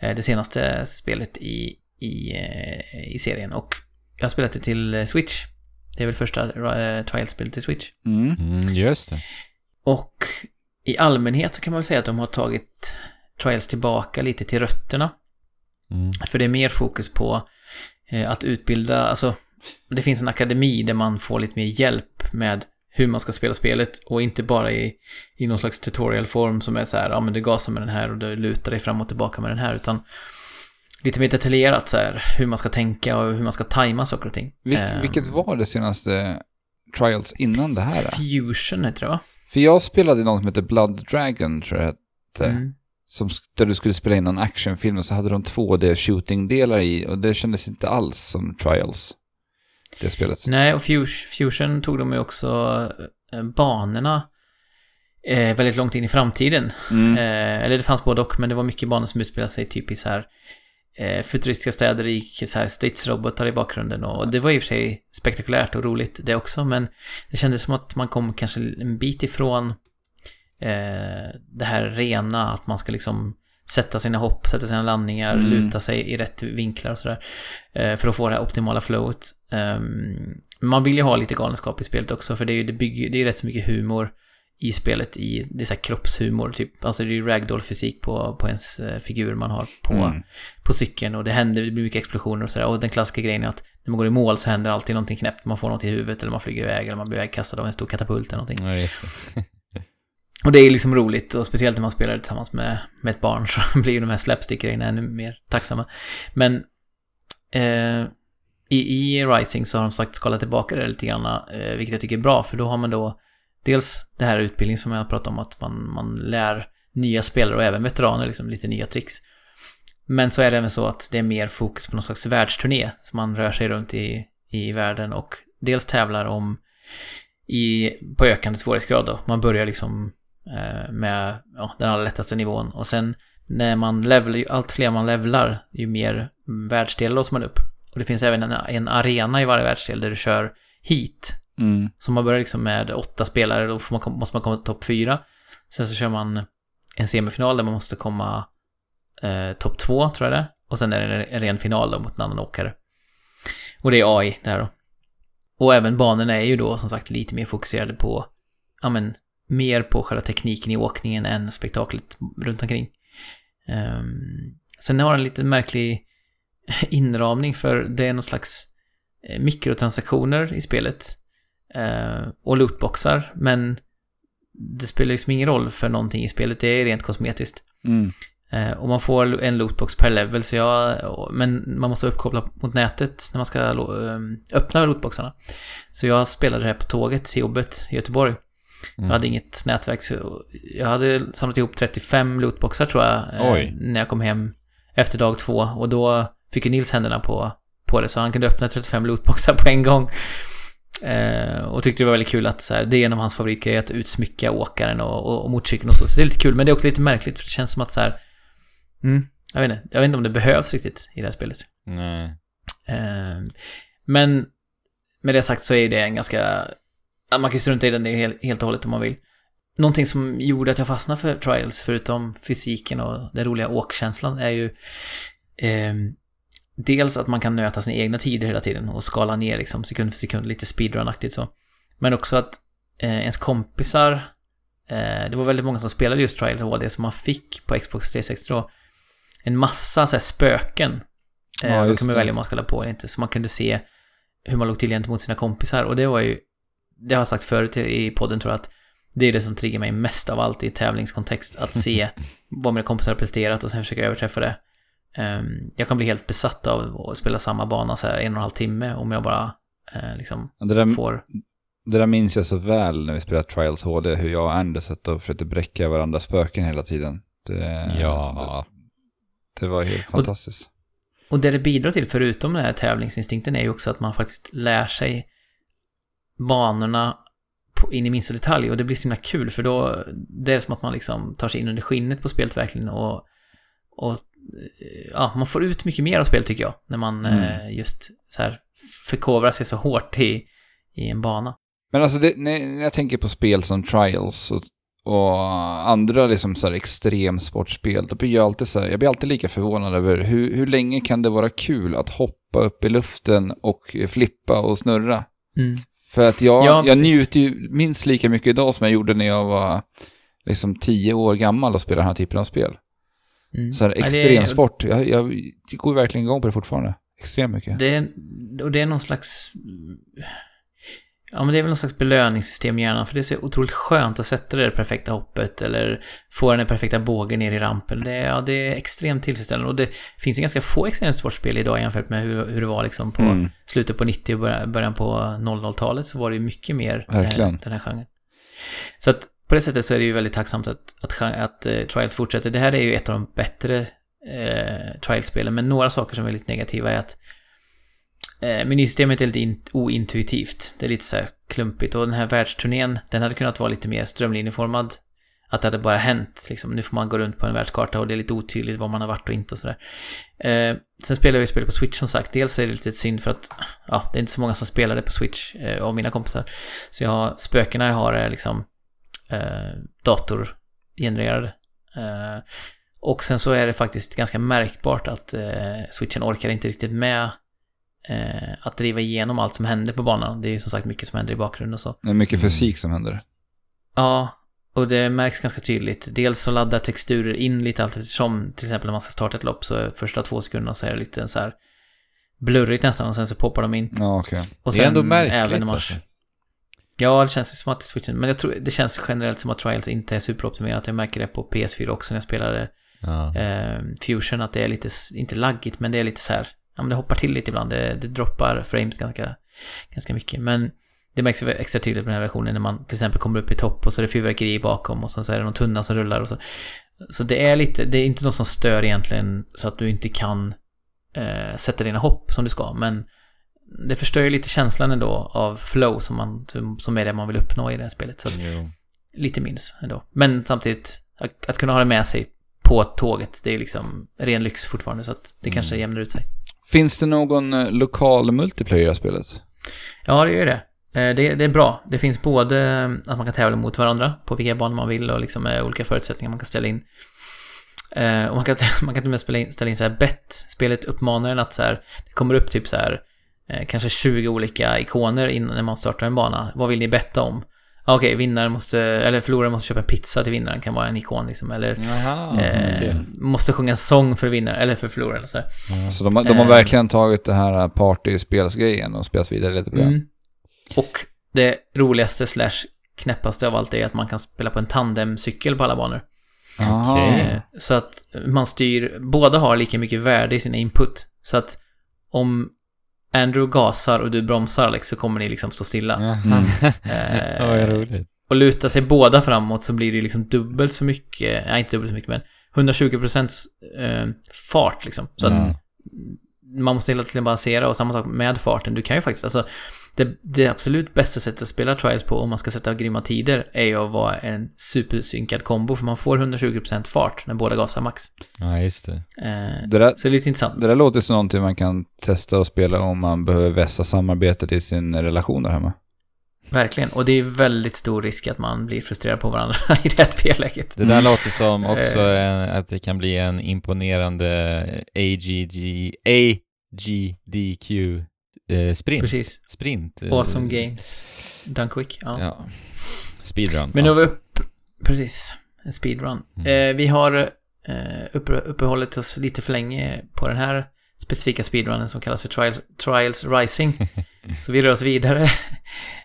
eh, det senaste spelet i, i, eh, i serien. Och jag har spelat det till eh, Switch. Det är väl första eh, Trials-spelet till Switch. Mm. Mm, just det. Och i allmänhet så kan man väl säga att de har tagit Trials tillbaka lite till rötterna. Mm. För det är mer fokus på eh, att utbilda, alltså det finns en akademi där man får lite mer hjälp med hur man ska spela spelet och inte bara i, i någon slags tutorial-form som är så här, ja men du gasar med den här och du lutar dig fram och tillbaka med den här, utan lite mer detaljerat så här, hur man ska tänka och hur man ska tajma saker och ting. Vil- Ehm, vilket var det senaste Trials innan det här? Fusion heter det va? För jag spelade något som heter Blood Dragon, tror jag hette. Mm. Som, där du skulle spela in en actionfilm och så hade de 2D-shooting-delar i. Och det kändes inte alls som Trials. Det spelet. Nej, och Fus- Fusion tog de ju också eh, banorna eh, väldigt långt in i framtiden. Mm. Eh, eller det fanns både och, men det var mycket banor som utspelade sig typ i så här eh, futuristiska städer, i så här stridsrobotar i bakgrunden och det var i och för sig spektakulärt och roligt det också, men det kändes som att man kom kanske en bit ifrån eh, det här rena, att man ska liksom sätta sina hopp, sätta sina landningar, Mm. luta sig i rätt vinklar och sådär. Eh, för att få det här optimala flowet. Ehm, man vill ju ha lite galenskap i spelet också, för det är ju det bygger, det är ju rätt så mycket humor i spelet i, det är så här kroppshumor typ. Alltså det är ju ragdoll-fysik på, på ens eh, figur man har på, Mm. på cykeln och det händer, det blir mycket explosioner och sådär. Och den klassiska grejen är att när man går i mål så händer alltid någonting knäppt. Man får något i huvudet eller man flyger iväg eller man blir ivägkastad av en stor katapult eller någonting. Ja. Och det är liksom roligt och speciellt när man spelar tillsammans med, med ett barn så blir ju de här slapstick-grejerna ännu mer tacksamma. Men eh, i, i Rising så har de sagt skalat tillbaka det lite grann, eh, vilket jag tycker är bra för då har man då dels det här utbildning som jag pratade om att man, man lär nya spelare och även veteraner liksom lite nya tricks. Men så är det även så att det är mer fokus på någon slags världsturné. Så man rör sig runt i, i världen och dels tävlar om i, på ökande svårighetsgrad då. Man börjar liksom med ja, den allra lättaste nivån och sen när man levlar, ju allt fler man levlar, ju mer världsdelar låser man upp. Och det finns även en, en arena i varje världsdel där du kör hit. Mm. Så man börjar liksom med åtta spelare, då man, måste man komma till topp fyra. Sen så kör man en semifinal där man måste komma eh, topp två, tror jag det. Och sen är det en, en ren final då mot en annan åkare. Och det är AI där då. Och även banorna är ju då som sagt lite mer fokuserade på, ja men, mer på själva tekniken i åkningen än spektaklet runt omkring. Um, sen har den lite märklig inramning för det är någon slags eh, mikrotransaktioner i spelet. Eh, och lootboxar, men det spelar liksom ingen roll för någonting i spelet, det är rent kosmetiskt. Mm. Eh, och man får en lootbox per level, så jag, men man måste uppkoppla mot nätet när man ska öppna lootboxarna. Så jag spelade det här på tåget till jobbet i Göteborg. Jag hade inget nätverk, så jag hade samlat ihop 35 lootboxar tror jag, eh, Oj. när jag kom hem efter dag två. Och då fick ju Nils händerna på, på det, så han kunde öppna 35 lootboxar på en gång. Eh, och tyckte det var väldigt kul att så här, det är en av hans favoritgrejer, att utsmycka åkaren och, och, och motorcykeln och så. Så det är lite kul, men det är också lite märkligt, för det känns som att så här, mm, jag vet inte, jag vet inte om det behövs riktigt i det här spelet. Nej. Eh, men med det sagt så är det en ganska... ja, Man kan strunta i den helt, och hållet om man vill. Någonting som gjorde att jag fastnade för Trials, förutom fysiken och den roliga åkkänslan, är ju eh, dels att man kan nöta sina egna tider hela tiden och skala ner liksom sekund för sekund, lite speedrun-aktigt så. Men också att eh, ens kompisar, eh, det var väldigt många som spelade just Trials HD, så man fick på Xbox 360 då en massa så här, spöken. Ja, Eh, då just kan man välja om man ska hålla på eller inte. Så man kunde se hur man låg till gentemot sina kompisar. Och det var ju, det har jag sagt förut i i podden tror jag, att det är det som triggar mig mest av allt i tävlingskontext. Att se vad mina kompisar har presterat och sen försöka överträffa det. Ehm, jag kan bli helt besatt av att spela samma bana så här en och en halv timme om jag bara eh, liksom Det, där, får... det där minns jag så väl när vi spelade Trials HD, hur jag och Anders satt och försökte bräcka varandras spöken hela tiden. Det, Ja. det, det var helt fantastiskt. Och det det bidrar till, förutom den här tävlingsinstinkten, är ju också att man faktiskt lär sig banorna in i minsta detalj. Och det blir så himla kul, för då det är som att man liksom tar sig in under skinnet på spelet verkligen. Och, och eh, ja, man får ut mycket mer av spelet tycker jag. När man Mm. eh, just så här förkovrar sig så hårt i, i en bana. Men alltså, det, när jag tänker på spel som Trials och, och andra liksom så här extremsportspel, då blir jag alltid så här, jag blir alltid lika förvånad över hur, hur länge kan det vara kul att hoppa upp i luften och flippa och snurra? Mm. För att jag, Ja, jag njuter ju minst lika mycket idag som jag gjorde när jag var liksom tio år gammal och spelade den här typen av spel. Mm. Så här extremsport, jag, jag, jag går verkligen igång på det fortfarande. Extremt mycket. Det är, och det är någon slags... Ja, men det är väl någon slags belöningssystem i hjärnan, för det är så otroligt skönt att sätta det perfekta hoppet eller få den perfekta bågen ner i rampen. Det är, ja, det är extremt tillfredsställande och det finns ju ganska få extremsportspel idag jämfört med hur, hur det var liksom på Mm. slutet på 90 och början- på 00-talet så var det ju mycket mer Verkligen. den här genren. Så att på det sättet så är det ju väldigt tacksamt att, att, att eh, Trials fortsätter. Det här är ju ett av de bättre eh, Trials-spelen, men några saker som är lite negativa är att eh, menysystemet är lite in, ointuitivt. Det är lite så här klumpigt och den här världsturnén, den hade kunnat vara lite mer strömlinjeformad. Att det hade bara hänt, liksom. Nu får man gå runt på en världskarta och det är lite otydligt var man har varit och inte och sådär. Eh, sen spelar vi spel på Switch som sagt. Dels är det lite synd för att, ja, det är inte så många som spelar det på Switch eh, av mina kompisar. Så jag har, spökena jag har är liksom eh, datorgenererade. Eh, och sen så är det faktiskt ganska märkbart att eh, Switchen orkar inte riktigt med eh, att driva igenom allt som händer på banan. Det är ju som sagt mycket som händer i bakgrunden och så. Det är mycket fysik som händer. Ja, och det märks ganska tydligt. Dels så laddar texturer in lite allt eftersom, till exempel när man ska starta ett lopp så första två sekunderna så är det lite så här blurrigt nästan och sen så poppar de in. Ja, okej. Och Det är ändå även märkligt man... alltså. Ja, det känns som att switchen... Men jag tror det känns generellt som att Trials inte är superoptimerat. Jag märker det på PS4 också när jag spelade Ja. eh, Fusion, att det är lite, inte laggigt, men det är lite så här... Ja, men det hoppar till lite ibland. Det, det droppar frames ganska, ganska mycket. Men det märks extra tydligt på den här versionen när man till exempel kommer upp i topp och så är det fyrverkeri bakom och sen så är det någon tunna som rullar och så. Så det är lite, det är inte något som stör egentligen så att du inte kan eh, sätta dina hopp som du ska, men det förstör ju lite känslan ändå av flow som, man, som är det man vill uppnå i det här spelet. Så Jo. lite minus ändå. Men samtidigt, att, att kunna ha det med sig på tåget, det är liksom ren lyx fortfarande. Så att det kanske jämnar ut sig. Finns det någon eh, lokal multiplayer i spelet? Ja, det gör det. Eh, det, det är bra. Det finns både eh, att man kan tävla mot varandra på vilka banor man vill och liksom med olika förutsättningar man kan ställa in. Och man kan, man kan till och med ställa in, ställa in så här bett. Spelet uppmanar en att så här, det kommer upp typ så här, kanske 20 olika ikoner innan när man startar en bana. Vad vill ni betta om? Okej, vinnaren måste, eller förloraren måste köpa en pizza till vinnaren, kan vara en ikon liksom. Eller Jaha, eh, okej. måste sjunga en sång för vinnaren, eller för förloraren. Så här. Så de, har- de har Eh. verkligen tagit det här partyspelsgrejen och spelat vidare lite på det. Mm. Och det roligaste slash knäppaste av allt är att man kan spela på en tandemcykel på alla banor. Okej. Eh, Så att man styr, båda har lika mycket värde i sina input. Så att om Andrew gasar och du bromsar Alex så kommer ni liksom stå stilla. Jaha. Mm. Eh, Ja, vad roligt. och luta sig båda framåt så blir det liksom dubbelt så mycket, nej inte dubbelt så mycket men 120% eh, fart liksom. Så att Mm. man måste hela tiden balansera och samma sak med farten. Du kan ju faktiskt, alltså det, det absolut bästa sättet att spela Trials på om man ska sätta grymma tider är ju att vara en supersynkad kombo för man får 120% fart när båda gasar max. Ja, just det. Eh, Det, där, så det är lite intressant. det där låter som någonting man kan testa och spela om man behöver vässa samarbetet i sin relation där hemma. Verkligen. Och det är väldigt stor risk att man blir frustrerad på varandra i det här spelläget. Det där låter som också Eh. en, att det kan bli en imponerande AGG, AGDQ eh, sprint. Precis. Sprint. eh, Awesome Games. Done quick. Ja. Ja. Speedrun. Men nu har vi alltså. upp... Precis. En speedrun. Mm. Eh, vi har eh, uppe, uppehållit oss lite för länge på den här specifika speedrunnen som kallas för Trials, Trials Rising. Så vi rör oss vidare.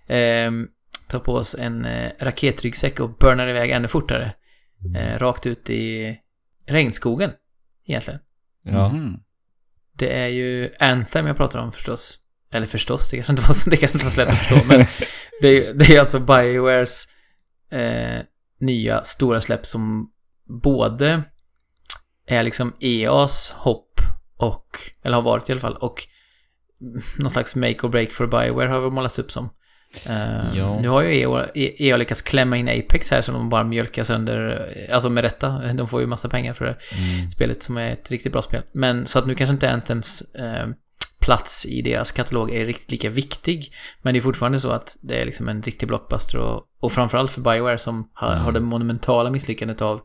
eh, tar på oss en eh, raketryggsäck och burnar iväg ännu fortare. Eh, rakt ut i regnskogen, egentligen. Ja. Mhm. Det är ju Anthem jag pratar om förstås. Eller förstås, det kanske inte var, det kanske inte var så lätt att förstå. men det är, det är alltså Biowares eh, nya stora släpp som både är liksom EAs hopp och, eller har varit i alla fall, och någon slags make or break för Bioware har väl målats upp som. Eh, Ja. Nu har ju EA, EA lyckats klämma in Apex här som de bara mjölkar sönder, alltså med rätta. De får ju massa pengar för det Mm. spelet som är ett riktigt bra spel. Men så att nu kanske inte Anthems eh, plats i deras katalog är riktigt lika viktig. Men det är fortfarande så att det är liksom en riktig blockbuster och, och framförallt för Bioware som har, Mm. har det monumentala misslyckandet av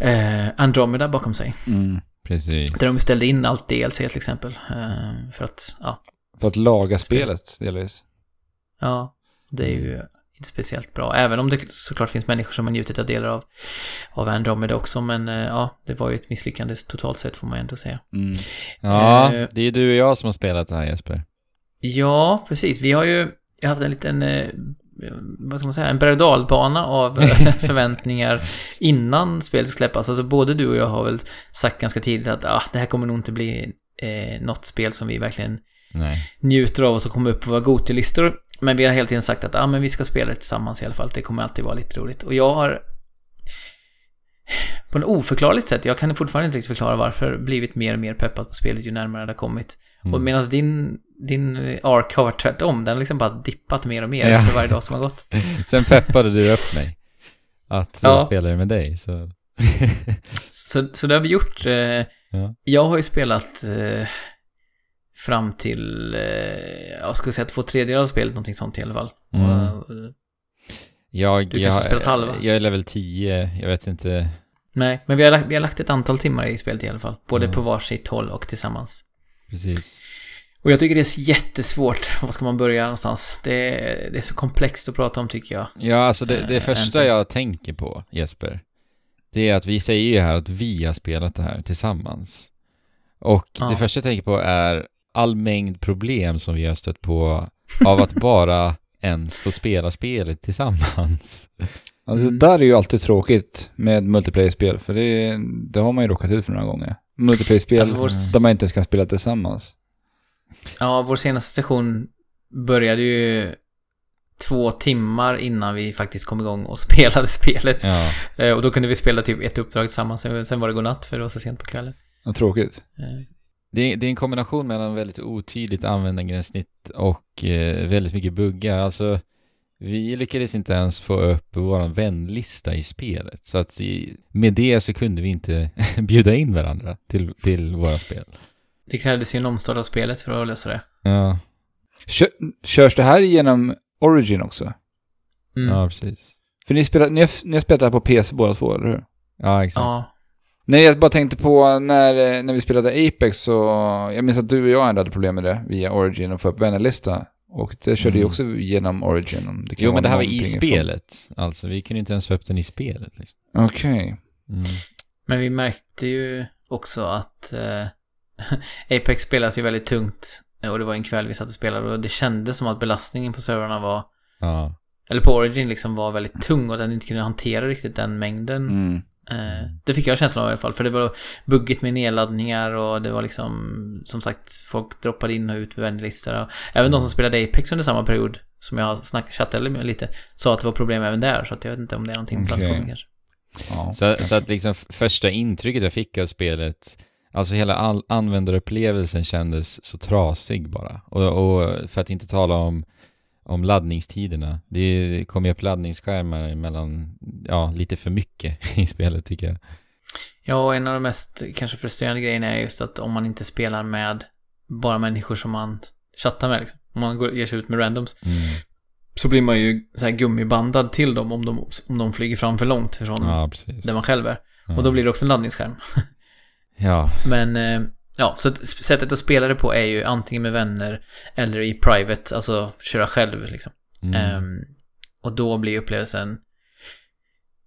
eh, Andromeda bakom sig. Mm. Precis. Där de ställde in allt DLC till exempel. Eh, för att, ja, För att laga spelet delvis. ja, det är ju inte speciellt bra. Även om det såklart finns människor som har njutit av delar av, av Andromeda också. Men eh, ja, det var ju ett misslyckande totalt sett får man ändå säga. Mm. Ja, Eh, det är ju du och jag som har spelat det här Jesper. Ja, precis. Vi har ju jag har haft en liten, eh, vad ska man säga, en berg dalbana av eh, förväntningar innan spelet ska släppas. Alltså både du och jag har väl sagt ganska tidigt att ah, det här kommer nog inte bli eh, något spel som vi verkligen Nej. njuter av och som kommer upp på våra Gotilistor. Men vi har hela tiden sagt att ah, men vi ska spela det tillsammans i alla fall. Det kommer alltid vara lite roligt. Och jag har på en oförklarligt sätt, jag kan fortfarande inte riktigt förklara varför, blivit mer och mer peppad på spelet ju närmare det har kommit. Mm. Och medan din, din ark har varit tvärtom, den har liksom bara dippat mer och mer Ja. för varje dag som har gått. Sen peppade du upp mig att Ja. jag spelade med dig, så... Så, så det har vi gjort. Eh, Ja. Jag har ju spelat eh, fram till, eh, jag skulle säga två tredjedelar av spelet, någonting sånt i alla fall. Mm. Och, Jag, Du jag, spelat halva? Jag är level 10, jag vet inte. nej, men vi har, lagt, vi har lagt ett antal timmar i spelet i alla fall. Både Mm. på varsitt håll och tillsammans. Precis. Och jag tycker det är jättesvårt. Var ska man börja någonstans? Det är, det är så komplext att prata om tycker jag. Ja, alltså det, det Eh, första Anthem. jag tänker på, Jesper, det är att vi säger ju här att vi har spelat det här tillsammans. Och Ja. det första jag tänker på är all mängd problem som vi har stött på av att bara ens få spela spelet tillsammans. Ja, det Mm. där är ju alltid tråkigt med multiplayer-spel, för det, det har man ju råkat ut för några gånger. Multiplayer-spel Alltså, vår- där man inte ens kan spela tillsammans. Ja, vår senaste session började ju två timmar innan vi faktiskt kom igång och spelade spelet. Ja, Eh, Och då kunde vi spela typ ett uppdrag tillsammans, sen sen var det godnatt för det var så sent på kvällen. Ja, tråkigt. Det, är, det är en kombination mellan väldigt otydligt användargränssnitt och eh, väldigt mycket buggar. Alltså, vi lyckades inte ens få upp vår vänlista i spelet. Så att i, med det så kunde vi inte bjuda in varandra till, till våra spel. Det krävdes ju en omstart av spelet för att lösa det. Ja, Kö körs det här genom Origin också? Mm. ja precis. För ni, spelar, ni, har, ni har spelat det här på PC båda två, eller hur? Ja, exakt. Ja. Nej, jag bara tänkte på när, eh, när vi spelade Apex så... Jag minns att du och jag ändå hade problem med det via Origin och få upp vännerlista. Och det körde ju Mm. också genom Origin. Om det kan Jo, men det här var i spelet. Alltså, vi kunde inte ens få upp den i spelet. Liksom. Från... Okej. Mm. Men vi märkte ju också att eh, Apex spelas ju väldigt tungt. Och det var en kväll vi satt och spelade och det kändes som att belastningen på servrarna var, Ja. eller på Origin liksom var väldigt tung och att den inte kunde hantera riktigt den mängden. Mm. Eh, det fick jag känslan av i alla fall, för det var buggigt med nedladdningar och det var liksom, som sagt, folk droppade in och ut med vänlistor. Och Även de som spelade Apex under samma period, som jag snack, chattade med lite, sa att det var problem även där, så att jag vet inte om det är någonting med Okej. plattformen kanske. Ja, Så, så att liksom första intrycket jag fick av spelet, alltså hela all, användarupplevelsen kändes så trasig bara. Och, och för att inte tala om, om laddningstiderna. Det kom ju upp laddningsskärmar mellan, ja, lite för mycket i spelet tycker jag. Ja, och en av de mest kanske frustrerande grejerna är just att om man inte spelar med bara människor som man chattar med liksom. Om man går, ger sig ut med randoms. Mm. Så blir man ju så här gummibandad till dem om de, om de flyger fram för långt från Ja, där man själv är. Ja. Och då blir det också en laddningsskärm. Ja, Men, eh, ja, så sättet att spela det på är ju antingen med vänner eller i private, alltså köra själv liksom. mm. Ehm, och då blir upplevelsen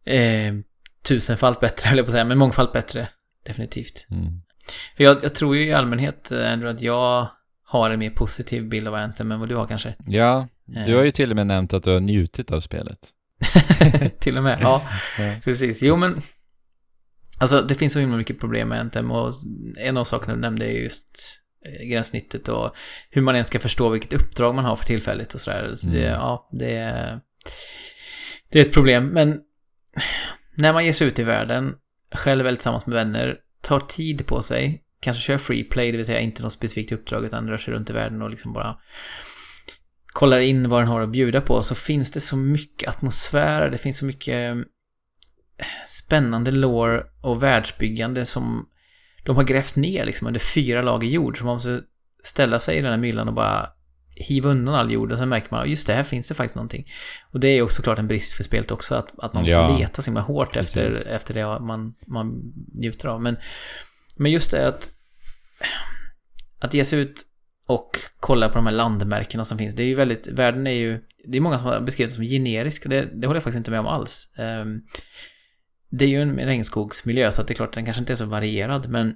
eh, tusenfalt bättre, eller på att säga, men mångfalt bättre. Definitivt. Mm. För jag, jag tror ju i allmänhet, eh, Andrew, att jag har en mer positiv bild av Anthem än vad du har kanske. Ja, du har ju till och med nämnt att du har njutit av spelet. Till och med, ja. Ja. Precis. Jo, men... Alltså, det finns så himla mycket problem med Anthem och en av sakerna du nämnde är just eh, gränssnittet och hur man ens ska förstå vilket uppdrag man har för tillfället och sådär. Så det, Mm. ja, det är... Det är ett problem, men när man ger sig ut i världen, själv eller tillsammans med vänner, tar tid på sig, kanske kör free play, det vill säga inte något specifikt uppdrag utan rör sig runt i världen och liksom bara kollar in vad den har att bjuda på, så finns det så mycket atmosfär, det finns så mycket spännande lore och världsbyggande som de har grävt ner liksom under fyra lager jord. Så man måste ställa sig i den här myllan och bara hiva undan all jord och sen märker man just det, här finns det faktiskt någonting. Och det är också klart en brist för spelet också, att, att man måste Ja. leta så himla hårt Precis. efter, efter det man, man njuter av. Men, men just det att att ge sig ut och kolla på de här landmärkena som finns. Det är ju väldigt, världen är ju, det är många som har beskrivit det som generisk och det, det håller jag faktiskt inte med om alls. Ehm, det är ju en regnskogsmiljö så att det är klart den kanske inte är så varierad men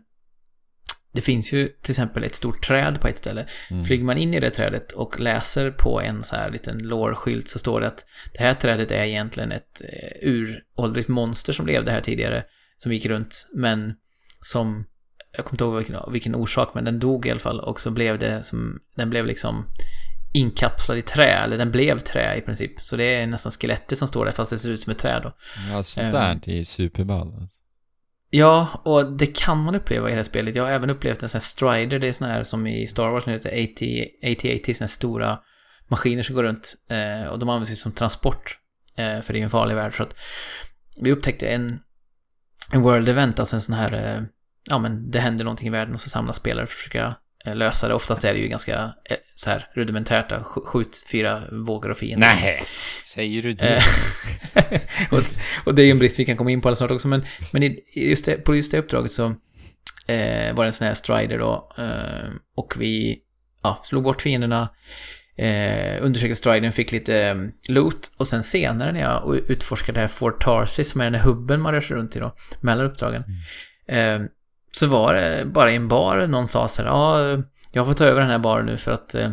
det finns ju till exempel ett stort träd på ett ställe. Mm. Flyger man in i det trädet och läser på en så här liten lårskylt så står det att det här trädet är egentligen ett eh, uråldrigt monster som levde här tidigare, som gick runt, men som, jag kommer inte ihåg vilken, vilken orsak, men den dog i alla fall och så blev det som, den blev liksom inkapslad i trä, eller den blev trä i princip. Så det är nästan skelettet som står där fast det ser ut som ett träd då. Ja, sånt där är superball. Ja, och det kan man uppleva i det här spelet. Jag har även upplevt en sån här strider, det är sån här som i Star Wars nu heter AT-AT, såna här stora maskiner som går runt. Eh, och de används ju som transport, eh, för det är ju en farlig värld. Så att vi upptäckte en, en World Event, alltså en sån här, eh, ja men det händer någonting i världen och så samlas spelare för att försöka eh, lösa det. Oftast är det ju ganska eh, så här rudimentärt, då. Skjut fyra vågor och fiender. Nej, säger du det? Eh, och, och det är ju en brist vi kan komma in på alldeles snart också, men, men i, just det, på just det uppdraget så eh, var det en sån här strider då, eh, och vi ja, slog bort fienderna, eh, undersökte stridern, fick lite eh, loot, och sen senare när jag utforskade det här Fort Tarsis, som är den här hubben man rör sig runt i då, mellan uppdragen, eh, så var det bara i en bar någon sa så här, ja, jag får ta över den här baren nu för att eh,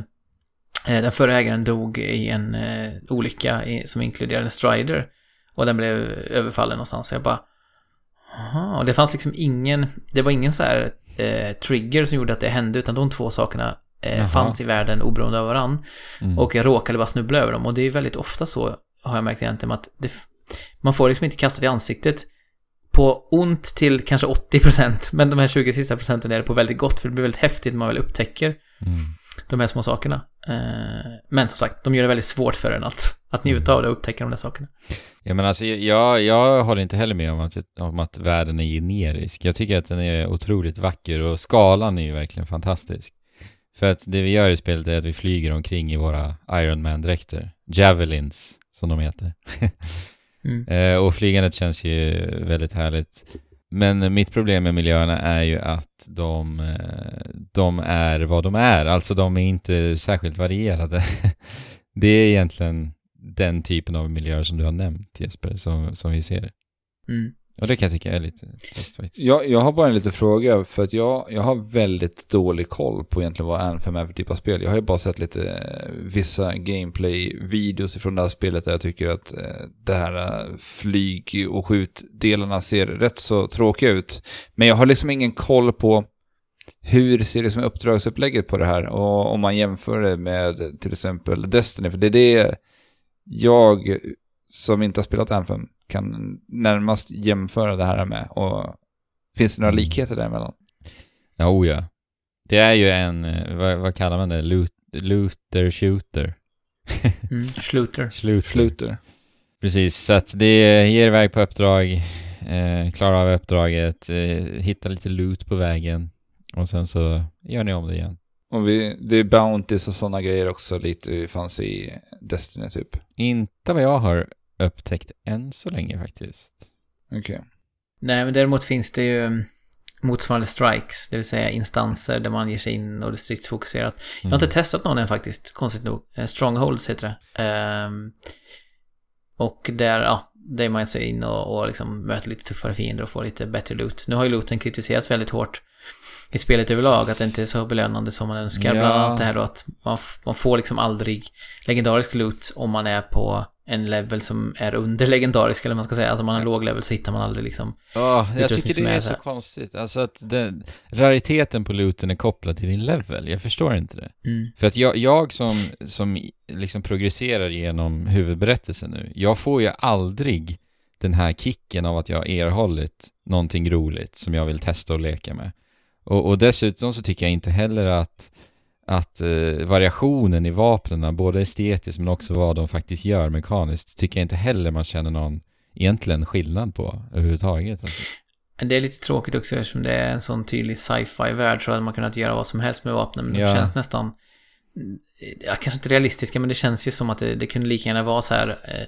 Eh, Den förra ägaren dog i en eh, olycka i, som inkluderade en strider. Och den blev överfallen någonstans. Så jag bara... Aha. Och det fanns liksom ingen... Det var ingen så här eh, trigger som gjorde att det hände, utan de två sakerna eh, fanns i världen oberoende av varann. Mm. Och jag råkade bara snubbla över dem. Och det är väldigt ofta så, har jag märkt egentligen, att det, man får liksom inte kastat i ansiktet på ont till kanske 80%, men de här 20 sista procenten är det på väldigt gott, för det blir väldigt häftigt när man väl upptäcker Mm. de här små sakerna. Eh, men som sagt, de gör det väldigt svårt för en att, att njuta av det och upptäcka de där sakerna. Ja men alltså jag, jag håller inte heller med om att, om att världen är generisk. Jag tycker att den är otroligt vacker och skalan är ju verkligen fantastisk. För att det vi gör i spelet är att vi flyger omkring i våra Iron Man-dräkter. Javelins, som de heter. Mm. Eh, och flygandet känns ju väldigt härligt. Men mitt problem med miljöerna är ju att de, eh, de är vad de är. Alltså de är inte särskilt varierade. det är egentligen den typen av miljöer som du har nämnt Jesper, som, som vi ser. Mm. Och det kan jag tycka är lite trist faktiskt. Jag, jag har bara en liten fråga, för att jag, jag har väldigt dålig koll på egentligen vad Anthem är för typ av spel. Jag har ju bara sett lite eh, vissa gameplay-videos från det här spelet där jag tycker att eh, det här eh, flyg och skjutdelarna ser rätt så tråkiga ut. Men jag har liksom ingen koll på hur ser det som uppdragsupplägget på det här? Och om man jämför det med till exempel Destiny, för det är det jag som inte har spelat Anthem kan närmast jämföra det här med. Och finns det några likheter däremellan? Ja, oh ja. Det är ju en, eh, vad, vad kallar man det? Loot, looter shooter. Mm. Sluter. Sluter. Sluter. Precis, så att det ger iväg på uppdrag, eh, klarar av uppdraget, eh, hittar lite loot på vägen och sen så gör ni om det igen. Och vi, det är Bounties och sådana grejer också lite fanns i Destiny typ. Inte vad jag har upptäckt än så länge faktiskt. Okej. Nej, men däremot finns det ju mm, motsvarande strikes, det vill säga instanser där man ger sig in och det är stridsfokuserat. Jag har inte testat någon än faktiskt, konstigt nog. Eh, Strongholds heter det. Ehm, och där, ja, där man sig in och, och liksom möter lite tuffare fiender och får lite bättre loot. Nu har ju looten kritiserats väldigt hårt i spelet överlag, att det inte är så belönande som man önskar. Ja. Bland annat det här då att man, man får liksom aldrig legendarisk loot om man är på en level som är under legendarisk, eller vad man ska säga. Alltså man har låg level så hittar man aldrig liksom Ja, jag Utrustning tycker det är är så så konstigt. Alltså att den, rariteten på looten är kopplad till din level. Jag förstår inte det. Mm. För att jag, jag som, som liksom progresserar genom huvudberättelsen nu, jag får ju aldrig den här kicken av att jag har erhållit någonting roligt som jag vill testa och leka med. Och, och dessutom så tycker jag inte heller att, att eh, variationen i vapnen, både estetiskt men också vad de faktiskt gör mekaniskt, tycker jag inte heller man känner någon egentligen skillnad på överhuvudtaget. Alltså. Men det är lite tråkigt också eftersom det är en sån tydlig sci-fi-värld så hade man kunnat göra vad som helst med vapnen. Men Ja. det känns nästan... Ja, kanske inte realistiska, men det känns ju som att det, det kunde lika gärna vara så här eh,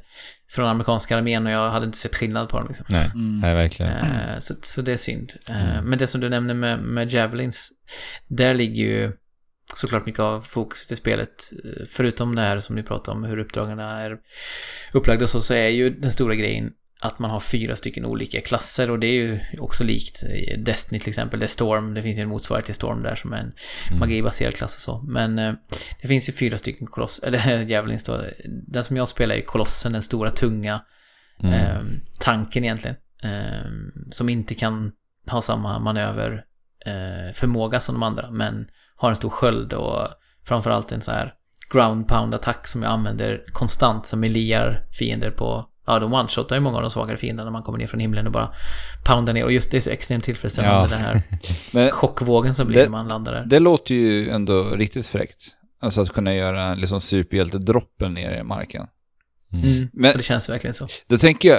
från amerikanska armén och jag hade inte sett skillnad på dem liksom. Nej, Mm. nej verkligen. Eh, så, så det är synd. Eh, Men det som du nämnde med, med Javelins, där ligger ju såklart mycket av fokuset i spelet. Eh, Förutom det här som ni pratade om, hur uppdragen är upplagda så, så är ju den stora grejen att man har fyra stycken olika klasser och det är ju också likt Destiny till exempel. Det är Storm, det finns ju en motsvarighet till Storm där som är en magibaserad klass och så. Men eh, det finns ju fyra stycken koloss, eller Javelins då. Den som jag spelar är Kolossen, den stora tunga Mm. eh, tanken egentligen. Eh, som inte kan ha samma manöver eh, förmåga som de andra, men har en stor sköld och framförallt en så här ground pound attack som jag använder konstant som eliar fiender på Ja, de one-shotar ju många av de svagare fienderna när man kommer ner från himlen och bara poundar ner. Och just det är så extremt tillfredsställande Ja. med den här Men chockvågen som blir Det- när man landar där. det låter ju ändå riktigt fräckt. Alltså att kunna göra liksom superhjälte-droppen ner i marken. Mm. Men- och det känns verkligen så. Då tänker jag,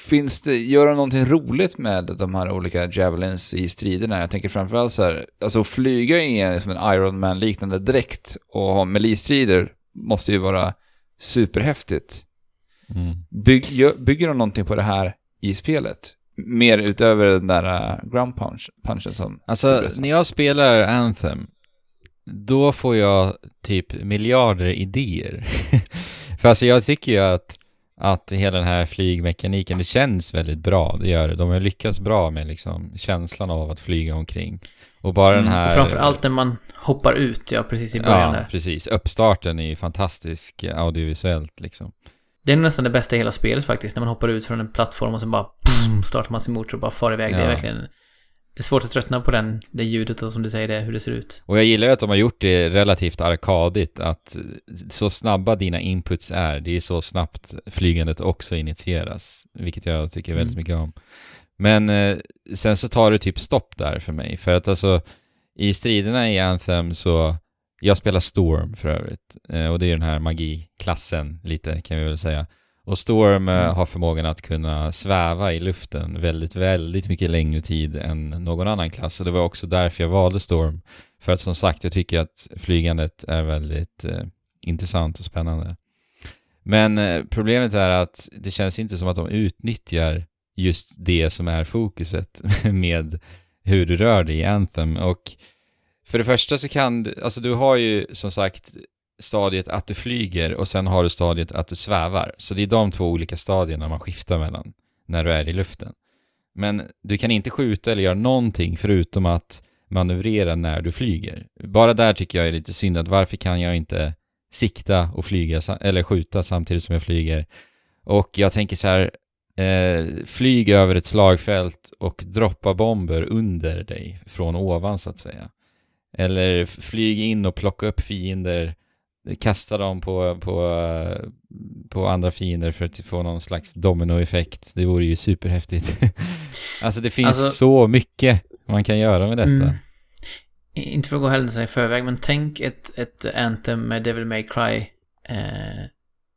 finns det, gör de någonting roligt med de här olika javelins i striderna? Jag tänker framförallt så här, alltså flyga i som en Iron Man-liknande dräkt och ha melee-strider måste ju vara superhäftigt. Mm. Bygg, bygger de någonting på det här i spelet? Mer utöver den där uh, ground punch, punchen som... Alltså, när jag spelar Anthem, då får jag typ miljarder idéer. För alltså jag tycker ju att, att hela den här flygmekaniken, det känns väldigt bra, det gör det. De har lyckats bra med liksom känslan av att flyga omkring. Och bara Mm, den här... framförallt när man hoppar ut, ja, precis i början Ja, där. precis. Uppstarten är ju fantastisk audiovisuellt liksom. Det är nästan det bästa i hela spelet faktiskt, när man hoppar ut från en plattform och sen bara boom, startar man sin motor och bara far iväg. Det är Ja. verkligen... Det är svårt att tröttna på den, det ljudet och som du säger, det, hur det ser ut. Och jag gillar ju att de har gjort det relativt arkadigt, att så snabba dina inputs är, det är så snabbt flygandet också initieras, vilket jag tycker väldigt Mm. mycket om. Men eh, sen så tar det typ stopp där för mig. För att alltså, i striderna i Anthem så, jag spelar Storm för övrigt. Eh, och det är den här magiklassen lite, kan vi väl säga. Och Storm Mm. har förmågan att kunna sväva i luften väldigt, väldigt mycket längre tid än någon annan klass. Och det var också därför jag valde Storm. För att som sagt, jag tycker att flygandet är väldigt eh, intressant och spännande. Men eh, problemet är att det känns inte som att de utnyttjar just det som är fokuset med hur du rör dig i Anthem. Och för det första så kan du, alltså du har ju som sagt stadiet att du flyger och sen har du stadiet att du svävar. Så det är de två olika stadierna man skiftar mellan när du är i luften. Men du kan inte skjuta eller göra någonting förutom att manövrera när du flyger. Bara där tycker jag är lite synd att varför kan jag inte sikta och flyga eller skjuta samtidigt som jag flyger? Och jag tänker så här, eh, flyg över ett slagfält och droppa bomber under dig från ovan så att säga. Eller flyg in och plocka upp fiender, kasta dem på, på, på andra fiender för att få någon slags dominoeffekt. Det vore ju superhäftigt. alltså det finns Alltså- så mycket man kan göra med detta. Mm. Inte för att gå händelserna i förväg, men tänk ett, ett Anthem med Devil May Cry eh,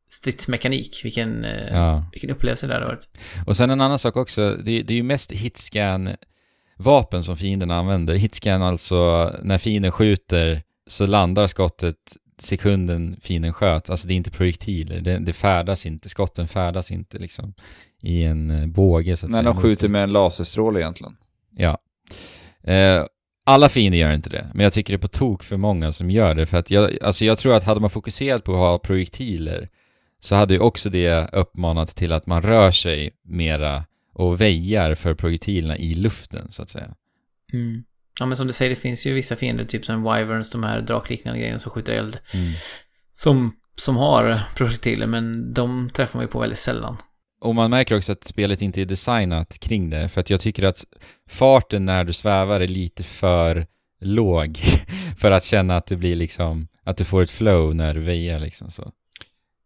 stridsmekanik. Vilken, eh, Ja. vilken upplevelse det hade varit. Och sen en annan sak också, det, det är ju mest hitscan vapen som fienden använder. Hitscan alltså, när fienden skjuter så landar skottet sekunden fienden sköt. Alltså det är inte projektiler, det, det färdas inte, skotten färdas inte liksom i en eh, båge så att När säga. de skjuter med en laserstråle egentligen. Ja. Eh, alla fiender gör inte det, men jag tycker det är på tok för många som gör det. För att jag, alltså jag tror att hade man fokuserat på att ha projektiler så hade ju också det uppmanat till att man rör sig mera och väjar för projektilerna i luften, så att säga. Mm. Ja, men som du säger, det finns ju vissa fiender, typ som Wyverns, de här drakliknande grejerna som skjuter eld. Som, som har projektiler, men de träffar man ju på väldigt sällan. Och man märker också att spelet inte är designat kring det, för att jag tycker att farten när du svävar är lite för låg för att känna att det blir liksom, att du får ett flow när du väjar liksom så.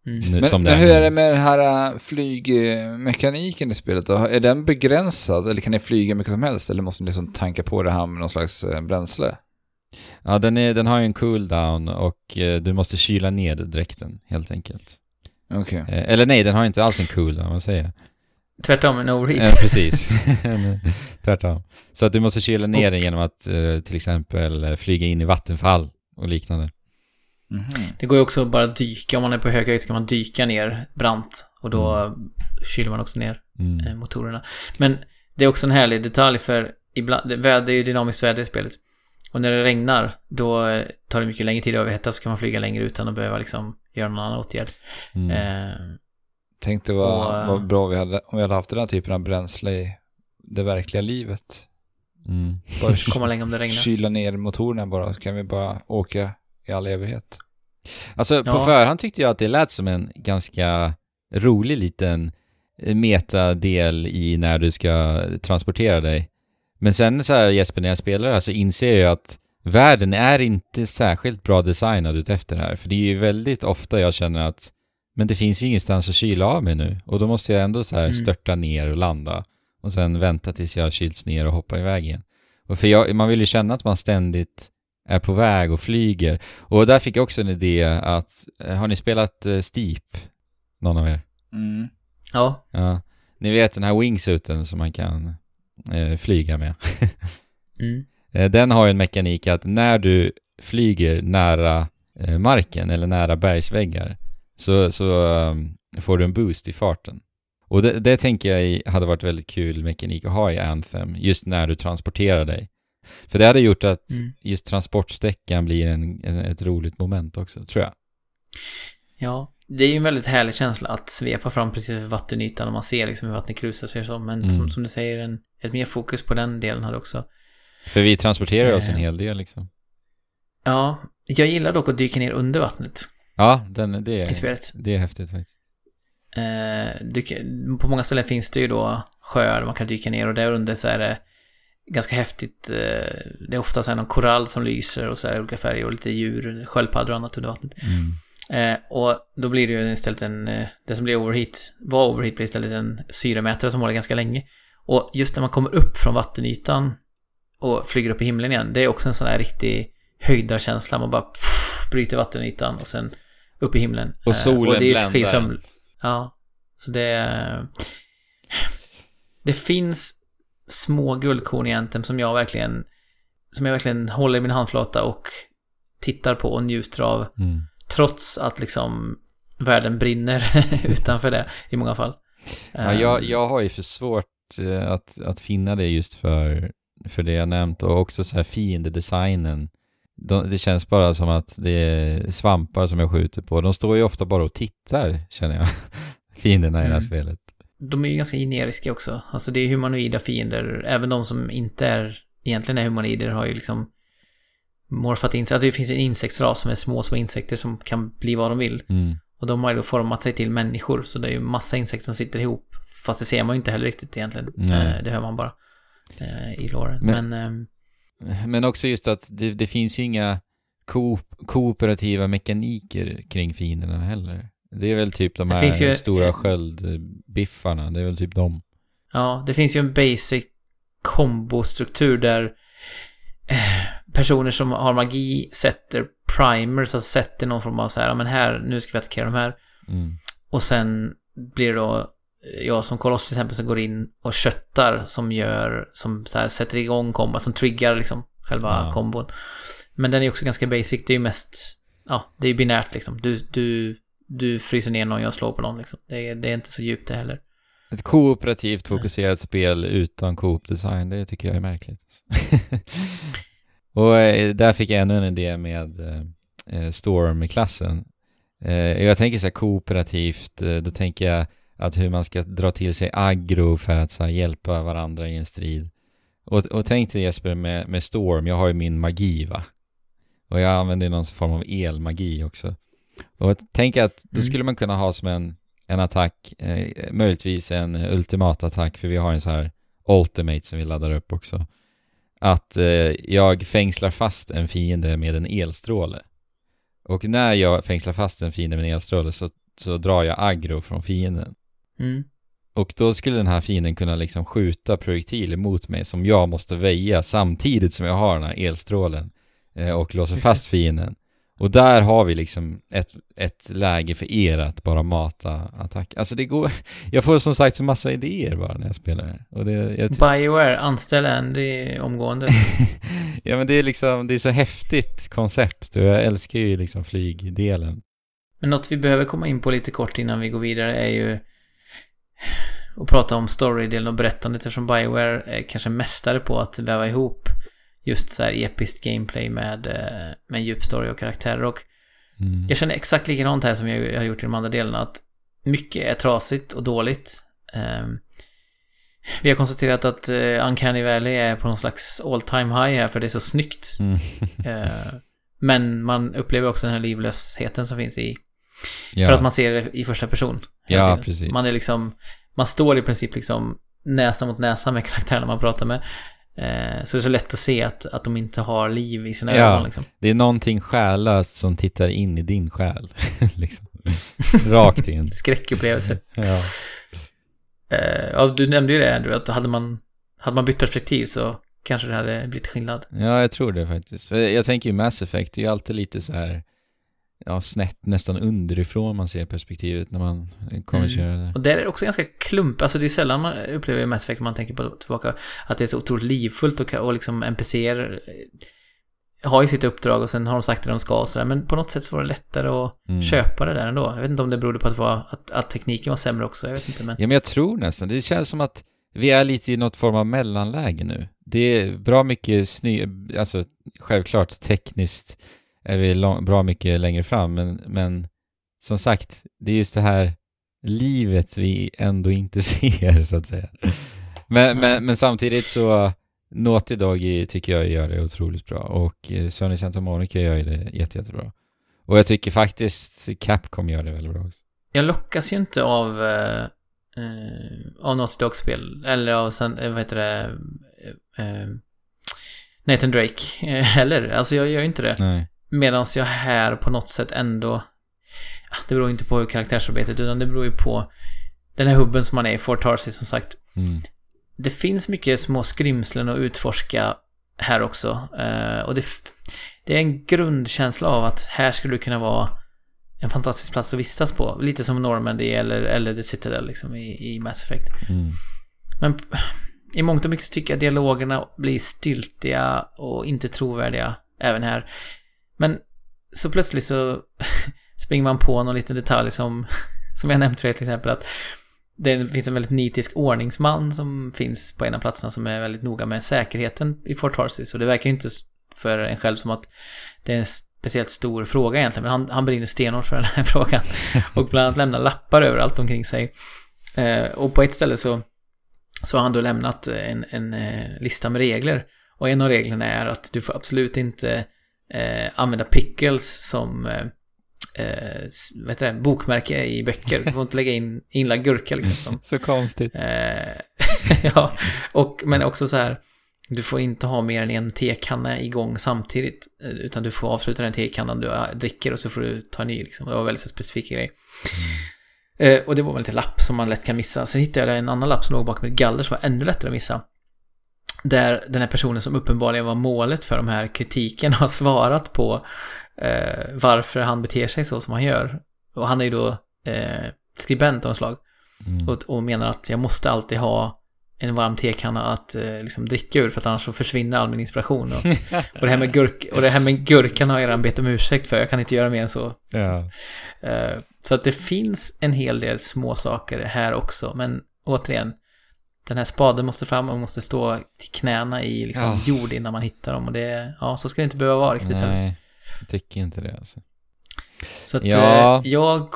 Mm. Nu, Men, men hur är det med den här äh, flygmekaniken i spelet då? Är den begränsad eller kan ni flyga mycket som helst? Eller måste ni liksom tanka på det här med någon slags äh, bränsle? Ja, den, är, den har ju en cooldown och eh, du måste kyla ner dräkten helt enkelt. Okej. Eh, eller nej, den har inte alls en cooldown, vad säger jag? Tvärtom, en overheat. Ja, precis. Tvärtom. Så att du måste kyla ner den genom att eh, till exempel eh, flyga in i vattenfall och liknande. Mhm. Det går ju också att bara dyka. Om man är på hög höjd ska man dyka ner brant. Och då Mm. kyler man också ner Mm. eh, motorerna. Men det är också en härlig detalj för ibland, väder är ju dynamiskt väder i spelet. Och när det regnar, då eh, tar det mycket längre tid att överhetta så kan man flyga längre utan att behöva liksom göra någon annan åtgärd. Mm. Eh, Tänkte vad, Och, vad bra vi hade, om vi hade haft den här typen av bränsle i det verkliga livet. Mm. Bara komma längre om det regnar. kyla ner motorerna bara, så kan vi bara åka i all evighet. Alltså på Ja. förhand tyckte jag att det lät som en ganska rolig liten eh, metadel i när du ska transportera dig. Men sen så här Jesper, när jag spelar här så inser jag att världen är inte särskilt bra designad ut efter det här. För det är ju väldigt ofta jag känner att men det finns ju ingenstans att kyla av mig nu. Och då måste jag ändå så här Mm. störta ner och landa. Och sen vänta tills jag har kylts ner och hoppa iväg igen. Och för jag, man vill ju känna att man ständigt är på väg och flyger. Och där fick jag också en idé att, eh, har ni spelat eh, Steep? Någon av er? Mm. ja, Ja. Ni vet den här wingsuiten som man kan eh, flyga med. mm. Eh, Den har ju en mekanik att när du flyger nära eh, marken eller nära bergsväggar så, så um, får du en boost i farten. Och det, det tänker jag hade varit väldigt kul mekanik att ha i Anthem, just när du transporterar dig. För det hade gjort att Mm. just transportsträckan blir en, en, ett roligt moment också, tror jag. Ja, det är ju en väldigt härlig känsla att svepa fram precis vid vattenytan och man ser liksom hur vattnet krusar sig och så. Men Mm. som, som du säger, en, ett mer fokus på den delen hade också... För vi transporterar oss en Eh. hel del liksom. Ja, jag gillar dock att dyka ner under vattnet Ja, den, det, är, det är häftigt faktiskt. Eh, dyka, på många ställen finns det ju då sjöar man kan dyka ner och där under så är det ganska häftigt. Eh, det är ofta så någon korall som lyser och så här olika färger och lite djur, sköldpaddor och annat under vattnet. Mm. Eh, och då blir det ju istället en, eh, det som blir overheat, var overheat blir istället en syremätare som håller ganska länge. Och just när man kommer upp från vattenytan och flyger upp i himlen igen, det är också en sån här riktig höjdarkänsla. Man bara pff, bryter vattenytan och sen upp i himlen. Och solen Eh, och det är bländar. Ja, så det. Det finns små guldkorn i Anthem som jag verkligen som jag verkligen håller i min handflata och tittar på och njuter av Mm. trots att liksom världen brinner utanför det i många fall. Ja, jag, Ehm, jag har ju för svårt eh, att, att finna det just för, för det jag nämnt och också så här fiendedesignen. De, det känns bara som att det är svampar som jag skjuter på. De står ju ofta bara och tittar, känner jag. Fienderna i det här Mm. spelet. De är ju ganska generiska också. Alltså det är humanoida fiender. Även de som inte är egentligen är humanoider har ju liksom morfat in sig. Alltså det finns en insektsras som är små, små insekter som kan bli vad de vill. Mm. Och de har ju då format sig till människor. Så det är ju massa insekter som sitter ihop. Fast det ser man ju inte heller riktigt egentligen. Nej. Eh, Det hör man bara eh, i låren. Men- Men, ehm, Men också just att det, det finns ju inga ko kooperativa mekaniker kring fienderna heller. Det är väl typ de Det här ju- stora sköldbiffarna, det är väl typ dem. Ja, det finns ju en basic kombostruktur där eh, personer som har magi sätter primers, alltså sätter någon form av så här, "Ja, men här, nu ska vi attackera de här. Mm. Och sen blir det då eh, jag som koloss till exempel som går in och köttar som gör, som så här sätter igång kombo, som triggar liksom själva Ja. kombon. Men den är också ganska basic, det är ju mest, ja, det är ju binärt liksom. Du, du, du fryser ner någon, jag slår på någon liksom. Det är, det är inte så djupt det heller. Ett kooperativt fokuserat spel utan coop-design, det tycker jag är märkligt. och eh, där fick jag ännu en idé med eh, eh, Storm-klassen. Jag tänker så här kooperativt, då tänker jag att hur man ska dra till sig aggro för att så här, hjälpa varandra i en strid. Och, och tänk dig Jesper med, med Storm, jag har ju min magi va? Och jag använder ju någon form av elmagi också. Och tänk att då Mm. skulle man kunna ha som en, en attack, eh, möjligtvis en ultimat attack, för vi har en så här ultimate som vi laddar upp också. Att eh, jag fängslar fast en fiende med en elstråle. Och när jag fängslar fast en fiende med en elstråle så, så drar jag aggro från fienden. Mm. Och då skulle den här fienden kunna liksom skjuta projektiler mot mig som jag måste väja samtidigt som jag har den här elstrålen eh, och låser fast fienden. Och där har vi liksom ett, ett läge för er att bara mata attack. Alltså det går, jag får som sagt så massa idéer bara när jag spelar det. Och det, jag, Bioware, anställ Andy omgående. ja men det är liksom, det är så häftigt koncept och jag älskar ju liksom flygdelen. Men något vi behöver komma in på lite kort innan vi går vidare är ju att prata om storydelen och berättandet eftersom Bioware är kanske mästare på att väva ihop just så här episkt gameplay med, eh, med djup story och karaktärer och Mm. jag känner exakt likadant här som jag har gjort i de andra delarna att mycket är trasigt och dåligt. Ehm, vi har konstaterat att uh, Uncanny Valley är på någon slags all time high här för det är så snyggt. Mm. Eh, men man upplever också den här livlösheten som finns i ja. för att man ser det i första person. Ja, precis. Man är liksom, man står i princip liksom näsa mot näsa med karaktärerna man pratar med. Eh, så det är så lätt att se att, att de inte har liv i sina Ja. ögon liksom. Det är någonting själlöst som tittar in i din själ. liksom. Rakt in. Skräckupplevelse. Ja. Eh, ja, du nämnde ju det Andrew, att hade man, hade man bytt perspektiv så kanske det hade blivit skillnad. ja, jag tror det faktiskt. Jag tänker ju Mass Effect, det är ju alltid lite så här ja, snett, nästan underifrån man ser perspektivet när man kommer Mm. Och där är det också ganska klump, alltså det är sällan man upplever Mass Effect, man tänker på tillbaka, att det är så otroligt livfullt och, och liksom NPCer eh, har ju sitt uppdrag och sen har de sagt det de ska och sådär, men på något sätt så var det lättare att Mm. köpa det där ändå. Jag vet inte om det berodde på att, var, att, att tekniken var sämre också, jag vet inte men... Ja, men jag tror nästan. Det känns som att vi är lite i något form av mellanläge nu. Det är bra mycket sny... Alltså, självklart tekniskt är vi lång... bra mycket längre fram, men, men som sagt, det är just det här livet vi ändå inte ser, så att säga. Men, men, men samtidigt så, Naughty Dog tycker jag gör det otroligt bra och eh, Sony Santa Monica gör det jätte, jättebra. Och jag tycker faktiskt Capcom gör det väldigt bra också. Jag lockas ju inte av, eh, eh, av Naughty Dog-spel, eller av, eh, vad heter det, eh, Nathan Drake heller. Alltså jag gör ju inte det. Nej. Medan jag här på något sätt ändå... Det beror inte på hur karaktärsarbetet, utan det beror ju på den här hubben som man är i, Fort Tarsis som sagt. Mm. det finns mycket små skrymslen att utforska här också. Eh, och det, det är en grundkänsla av att här skulle det kunna vara en fantastisk plats att vistas på. Lite som Normandy eller, eller The Citadel liksom i, i Mass Effect. Mm. Men i mångt och mycket tycker jag dialogerna blir styltiga och inte trovärdiga även här. Men så plötsligt så springer man på någon liten detalj som, som jag nämnt för er till exempel att det finns en väldigt nitisk ordningsman som finns på en av platserna som är väldigt noga med säkerheten i Fort Tarsis. Och det verkar ju inte för en själv som att det är en speciellt stor fråga egentligen, men han, han brinner stenhårt för den här frågan. Och bland annat lämnar lappar överallt omkring sig. Eh, och på ett ställe så, så har han då lämnat en, en eh, lista med regler. Och en av reglerna är att du får absolut inte eh, använda pickles som eh, eh, vad heter det, bokmärke i böcker. Du får inte lägga in inlagd gurka liksom som Så konstigt. Eh, ja, och, men också så här, du får inte ha mer än en tekanna igång samtidigt, eh, utan du får avsluta den tekannan du eh, dricker och så får du ta en ny liksom. Det var väldigt specifik grej. Eh, och det var väl lite lapp som man lätt kan missa. Sen hittade jag en annan lapp som låg bakom ett galler som var ännu lättare att missa. Där den här personen som uppenbarligen var målet för de här kritiken har svarat på eh, varför han beter sig så som han gör. Och han är ju då eh, skribent av något slag. Mm. Och, och menar att jag måste alltid ha en varm tekanna att eh, liksom dricka ur för att annars så försvinner all min inspiration. Och, och, det, här med gurk, och det här med gurkan har jag redan bett om ursäkt för, jag kan inte göra mer än så. Ja. Eh, så att det finns en hel del små saker här också, men återigen, den här spaden måste fram och man måste stå till knäna i liksom Ja. jord innan man hittar dem och det, ja, så ska det inte behöva vara riktigt heller. Nej, jag tycker inte det alltså. Så att Ja. eh, jag,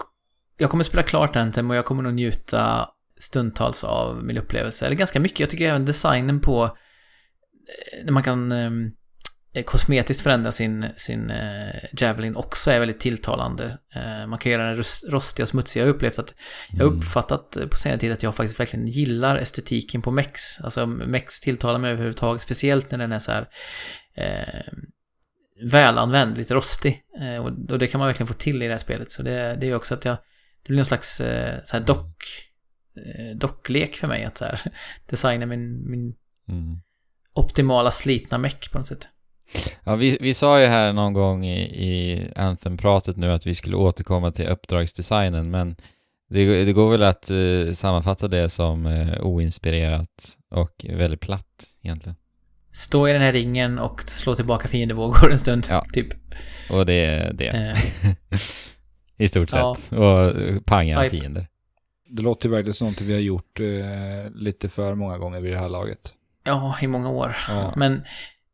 jag kommer spela klart Anthem och jag kommer nog njuta stundtals av min upplevelse. Eller ganska mycket. Jag tycker även designen på eh, när man kan eh, kosmetiskt förändra sin, sin eh, Javelin också är väldigt tilltalande. Eh, man kan göra den rus- rostig och smutsig. Jag har upplevt att jag har Mm. uppfattat eh, på senare tid att jag faktiskt verkligen gillar estetiken på Mex. Alltså Mex tilltalar mig överhuvudtaget, speciellt när den är så här eh, välanvänd, lite rostig. Eh, och, och det kan man verkligen få till i det här spelet. Så det, det är också att jag, det blir någon slags eh, så här dock, eh, docklek för mig att så här designa min, min Mm. optimala slitna meck på något sätt. Ja, vi, vi sa ju här någon gång i, i Anthem-pratet nu att vi skulle återkomma till uppdragsdesignen, men det, det går väl att eh, sammanfatta det som eh, oinspirerat och väldigt platt egentligen. Stå i den här ringen och slå tillbaka fiendevågor en stund, Ja. typ. Och det är det, Eh, i stort ja. sett. Och eh, panga fiender. Det låter ju verkligen som något vi har gjort eh, lite för många gånger vid det här laget. ja, i många år. Ja. Men,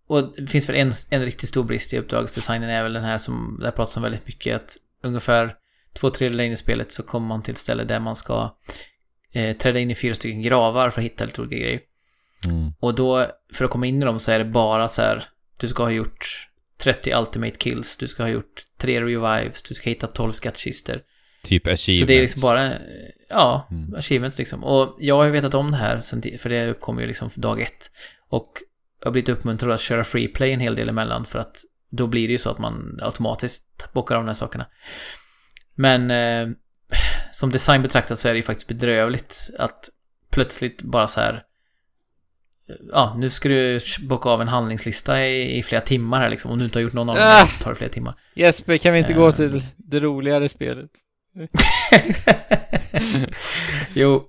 och det finns väl en, en riktigt stor brist i uppdragsdesignen är väl den här som, där pratas om väldigt mycket, att ungefär två tredjedelar in i spelet så kommer man till ett ställe där man ska eh, träda in i fyra stycken gravar för att hitta lite olika grejer. Mm. Och då, för att komma in i dem så är det bara så här, du ska ha gjort 30 ultimate kills, du ska ha gjort tre revives, du ska hitta 12 skattkistor. Typ achievements. Så det är liksom bara, ja, Mm. achievements liksom. Och jag har ju vetat om det här, för det uppkom ju liksom dag ett. Och har blivit uppmuntrad att köra free play en hel del emellan, för att då blir det ju så att man automatiskt bockar av de här sakerna. Men eh, som design betraktat så är det ju faktiskt bedrövligt att plötsligt bara så här Ja, nu ska du bocka av en handlingslista i, i flera timmar här liksom. Om du inte har gjort någon av dem Ah! så tar det flera timmar. Jesper, kan vi inte Eh. gå till det roligare spelet? jo,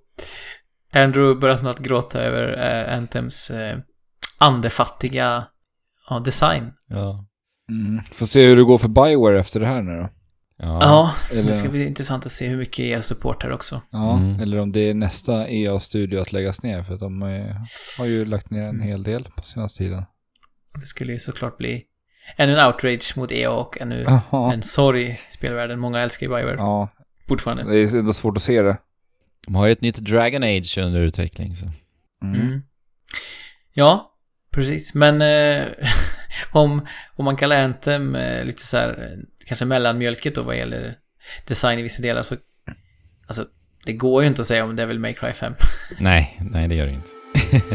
Andrew börjar snart gråta över eh, Anthems eh, andefattiga ja, design. Ja. Mm. Får se hur det går för Bioware efter det här nu då. Ja. Ja, eller- det ska bli intressant att se hur mycket EA support här också. Ja, Mm. eller om det är nästa EA-studio att läggas ner. För att de har ju lagt ner en hel del på senaste tiden. Det skulle ju såklart bli ännu en outrage mot EA och ännu Jaha. en sorg i spelvärlden. Många älskar ju Bioware Ja, fortfarande. det är ändå svårt att se det. De har ju ett nytt Dragon Age under utveckling, så. Mm. Mm. Ja, precis. Men eh, om, om man kallar Anthem eh, lite så här, eh, kanske mellanmjölket då vad gäller design i vissa delar så, alltså, det går ju inte att säga om Devil May Cry 5. Nej, nej det gör det inte.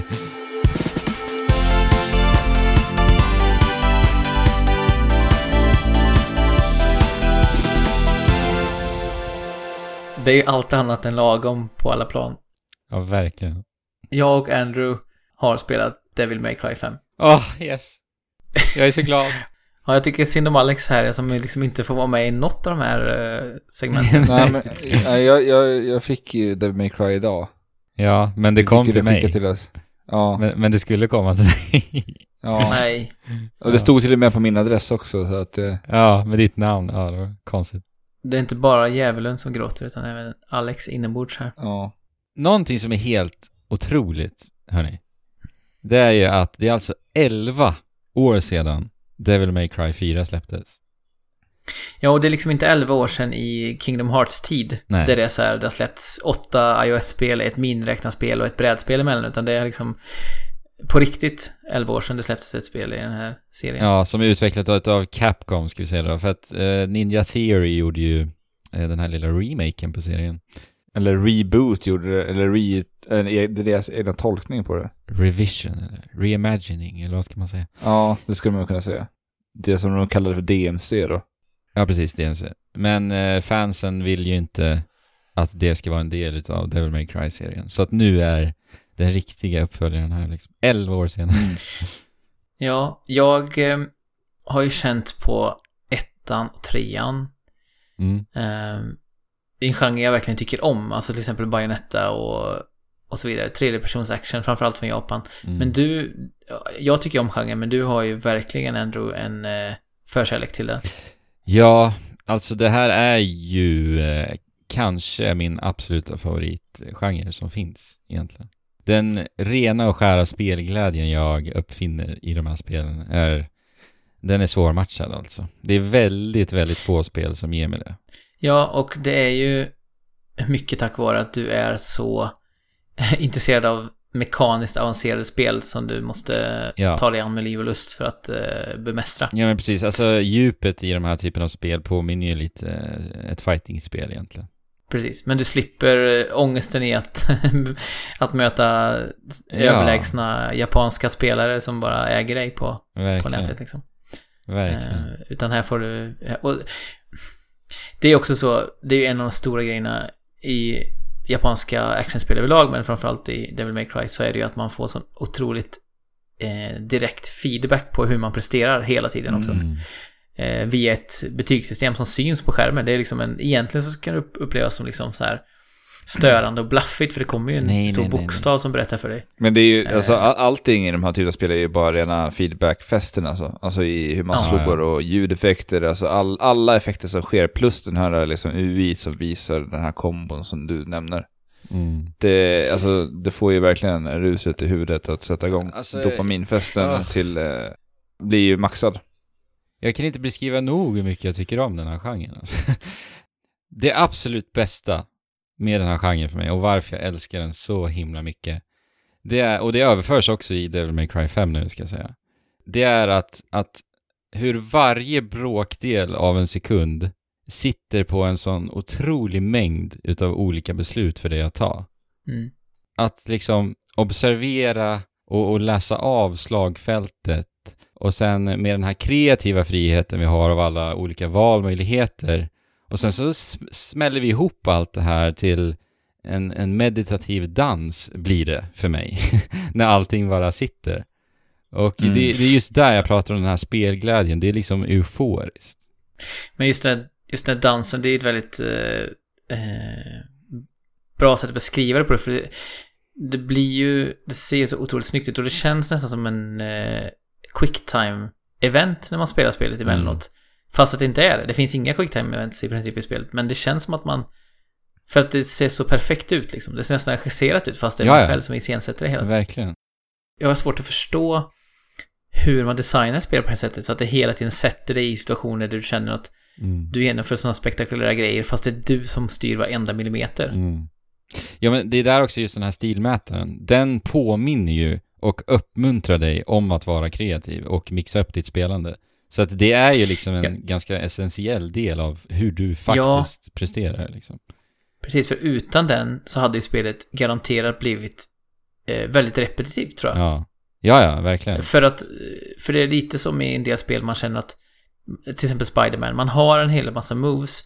Det är ju allt annat än lagom på alla plan. Ja, verkligen. jag och Andrew har spelat Devil May Cry 5. Åh, yes. Jag är så glad. Ja, jag tycker synd om Alex här som liksom inte får vara med i något av de här eh, segmenten. Nej, men, nej, jag, jag, jag fick ju Devil May Cry idag. ja, men det Vi kom till det mig. Till oss. Ja, Men, men det skulle komma till dig. ja. Nej. Och det stod till och med på min adress också, så att eh, ja, med ditt namn. Ja, det var konstigt. Det är inte bara djävulen som gråter utan även Alex inombords här. ja. Någonting som är helt otroligt, hörni. Det är ju att det är alltså 11 år sedan Devil May Cry 4 släpptes. Ja, och det är liksom inte 11 år sedan i Kingdom Hearts tid. Nej. Där det är så här, det har släppts åtta iOS-spel, ett miniräknarspel och ett brädspel emellan. Utan det är liksom på riktigt 11 år sedan det släpptes ett spel i den här serien. Ja, som är utvecklat av- av Capcom, ska vi säga då. För att eh, Ninja Theory gjorde ju eh, den här lilla remaken på serien. Eller reboot gjorde det, eller re, det är deras egna tolkning på det. Revision, eller reimagining, eller vad ska man säga? Ja, det skulle man kunna säga. Det som de kallade för DMC då. Ja, precis, serie. Men eh, fansen vill ju inte att det ska vara en del av Devil May Cry-serien. Så att nu är den riktiga uppföljaren här liksom. 11 år senare. Ja, jag eh, har ju känt på ettan och trean. Mm. Eh, en genre jag verkligen tycker om. Alltså till exempel Bayonetta och, och så vidare. Tredjepersons action, framförallt från Japan. Mm. Men du, jag tycker om genren, men du har ju verkligen Andrew en eh, förkärlek till den. Ja, alltså det här är ju eh, kanske min absoluta favoritgenre som finns egentligen. Den rena och skära spelglädjen jag uppfinner i de här spelen är den är svårmatchad alltså. Det är väldigt, väldigt få spel som ger mig det. Ja, och det är ju mycket tack vare att du är så intresserad av mekaniskt avancerade spel som du måste Ja. ta dig an med liv och lust för att eh, bemästra. Ja men precis, alltså djupet i de här typen av spel påminner ju lite eh, ett fightingspel egentligen. Precis, men du slipper eh, ångesten i att, att möta överlägsna japanska spelare som bara äger dig på, på nätet liksom. Verkligen. Eh, utan här får du... Och det är också så, det är ju en av de stora grejerna i japanska actionspel överlag, men framförallt i Devil May Cry så är det ju att man får sån otroligt eh, direkt feedback på hur man presterar hela tiden också. Mm. Eh, via ett betygssystem som syns på skärmen. Det är liksom en, egentligen så kan det upp- upplevas som liksom så här störande och blaffigt för det kommer ju en Nej, stor nej, nej, bokstav som berättar för dig. Men det är ju, Eh. alltså all, allting i de här typen av spel är ju bara rena feedbackfesten alltså. Alltså i hur man Ja. slår och ljudeffekter, alltså all, alla effekter som sker, plus den här liksom UI som visar den här kombon som du nämner. Mm. Det, alltså, det får ju verkligen ruset i huvudet att sätta igång Alltså, dopaminfesten ja. till, eh, blir ju maxad. Jag kan inte beskriva nog hur mycket jag tycker om den här genren. Alltså. Det absolut bästa med den här genren för mig och varför jag älskar den så himla mycket, det är, och det överförs också i Devil May Cry 5 nu ska jag säga, det är att, att hur varje bråkdel av en sekund sitter på en sån otrolig mängd utav olika beslut för dig att ta. Mm. Att liksom observera och, och läsa av slagfältet och sen med den här kreativa friheten vi har av alla olika valmöjligheter och sen så sm- smäller vi ihop allt det här till en, en meditativ dans blir det för mig. När allting bara sitter. Och Mm. det, det är just där jag pratar om den här spelglädjen. Det är liksom euforiskt. Men just den, just den dansen, det är ett väldigt eh, eh, bra sätt att beskriva det på. För det, det blir ju, det ser ju så otroligt snyggt ut och det känns nästan som en eh, quicktime-event när man spelar spelet emellanåt. Fast att det inte är det. Det finns inga quicktime-events i princip i spelet. Men det känns som att man... För att det ser så perfekt ut liksom. Det ser nästan regisserat ut fast det är Ja, man ja. själv som iscensätter det hela tiden. Verkligen. Jag har svårt att förstå hur man designar spel på det här sättet så att det hela tiden sätter dig i situationer där du känner att Mm. du genomför sådana spektakulära grejer fast det är du som styr varenda millimeter. Mm. Ja, men det är där också just den här stilmätaren. Den påminner ju och uppmuntrar dig om att vara kreativ och mixa upp ditt spelande. Så att det är ju liksom en Ja. ganska essentiell del av hur du faktiskt presterar liksom. Precis, för utan den så hade ju spelet garanterat blivit eh, väldigt repetitivt tror jag. Ja. Ja, ja, verkligen. För att, eh, för det är lite som i en del spel man känner att, till exempel Spider-Man, man har en hel massa moves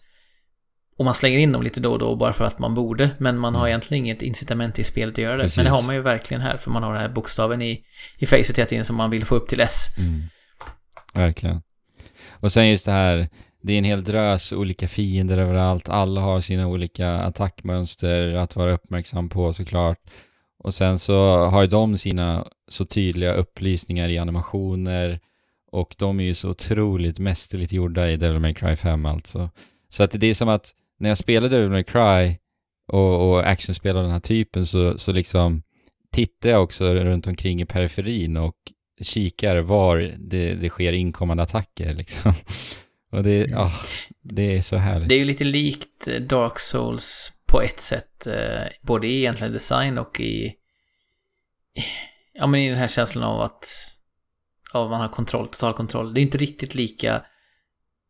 Och man slänger in dem lite då och då bara för att man borde. Men man har Mm. egentligen inget incitament i spelet att göra det. Precis. Men det har man ju verkligen här. För man har den här bokstaven i, i facet hela tiden som man vill få upp till S. Mm. Verkligen. Och sen just det här, det är en hel drös olika fiender överallt. Alla har sina olika attackmönster att vara uppmärksam på såklart. Och sen så har ju de sina så tydliga upplysningar i animationer. Och de är ju så otroligt mästerligt gjorda i Devil May Cry 5 alltså. Så att det är som att när jag spelar Devil May Cry och, och actionspel av den här typen så, så liksom tittar jag också runt omkring i periferin och kikar var det, det sker inkommande attacker liksom. Och det, Mm. ah, det är så härligt. Det är ju lite likt eh, Dark Souls på ett sätt. eh, Både i egentligen design och i... Ja, men i den här känslan av att... Av man har kontroll, total kontroll. Det är inte riktigt lika...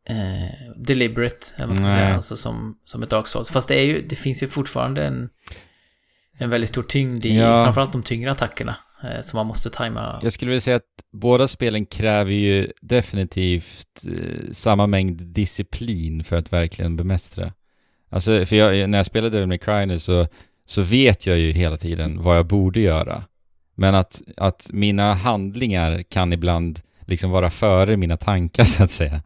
Eh, deliberate, eller vad man ska säga, alltså som, som ett Dark Souls. Fast det är ju, det finns ju fortfarande en... En väldigt stor tyngd i, Ja. framförallt de tyngre attackerna. Eh, Som man måste tajma. Jag skulle vilja säga att båda spelen kräver ju definitivt eh, samma mängd disciplin för att verkligen bemästra. Alltså, för jag, när jag spelade Devil May Cry nu så, så vet jag ju hela tiden vad jag borde göra. Men att, att mina handlingar kan ibland liksom vara före mina tankar så att säga.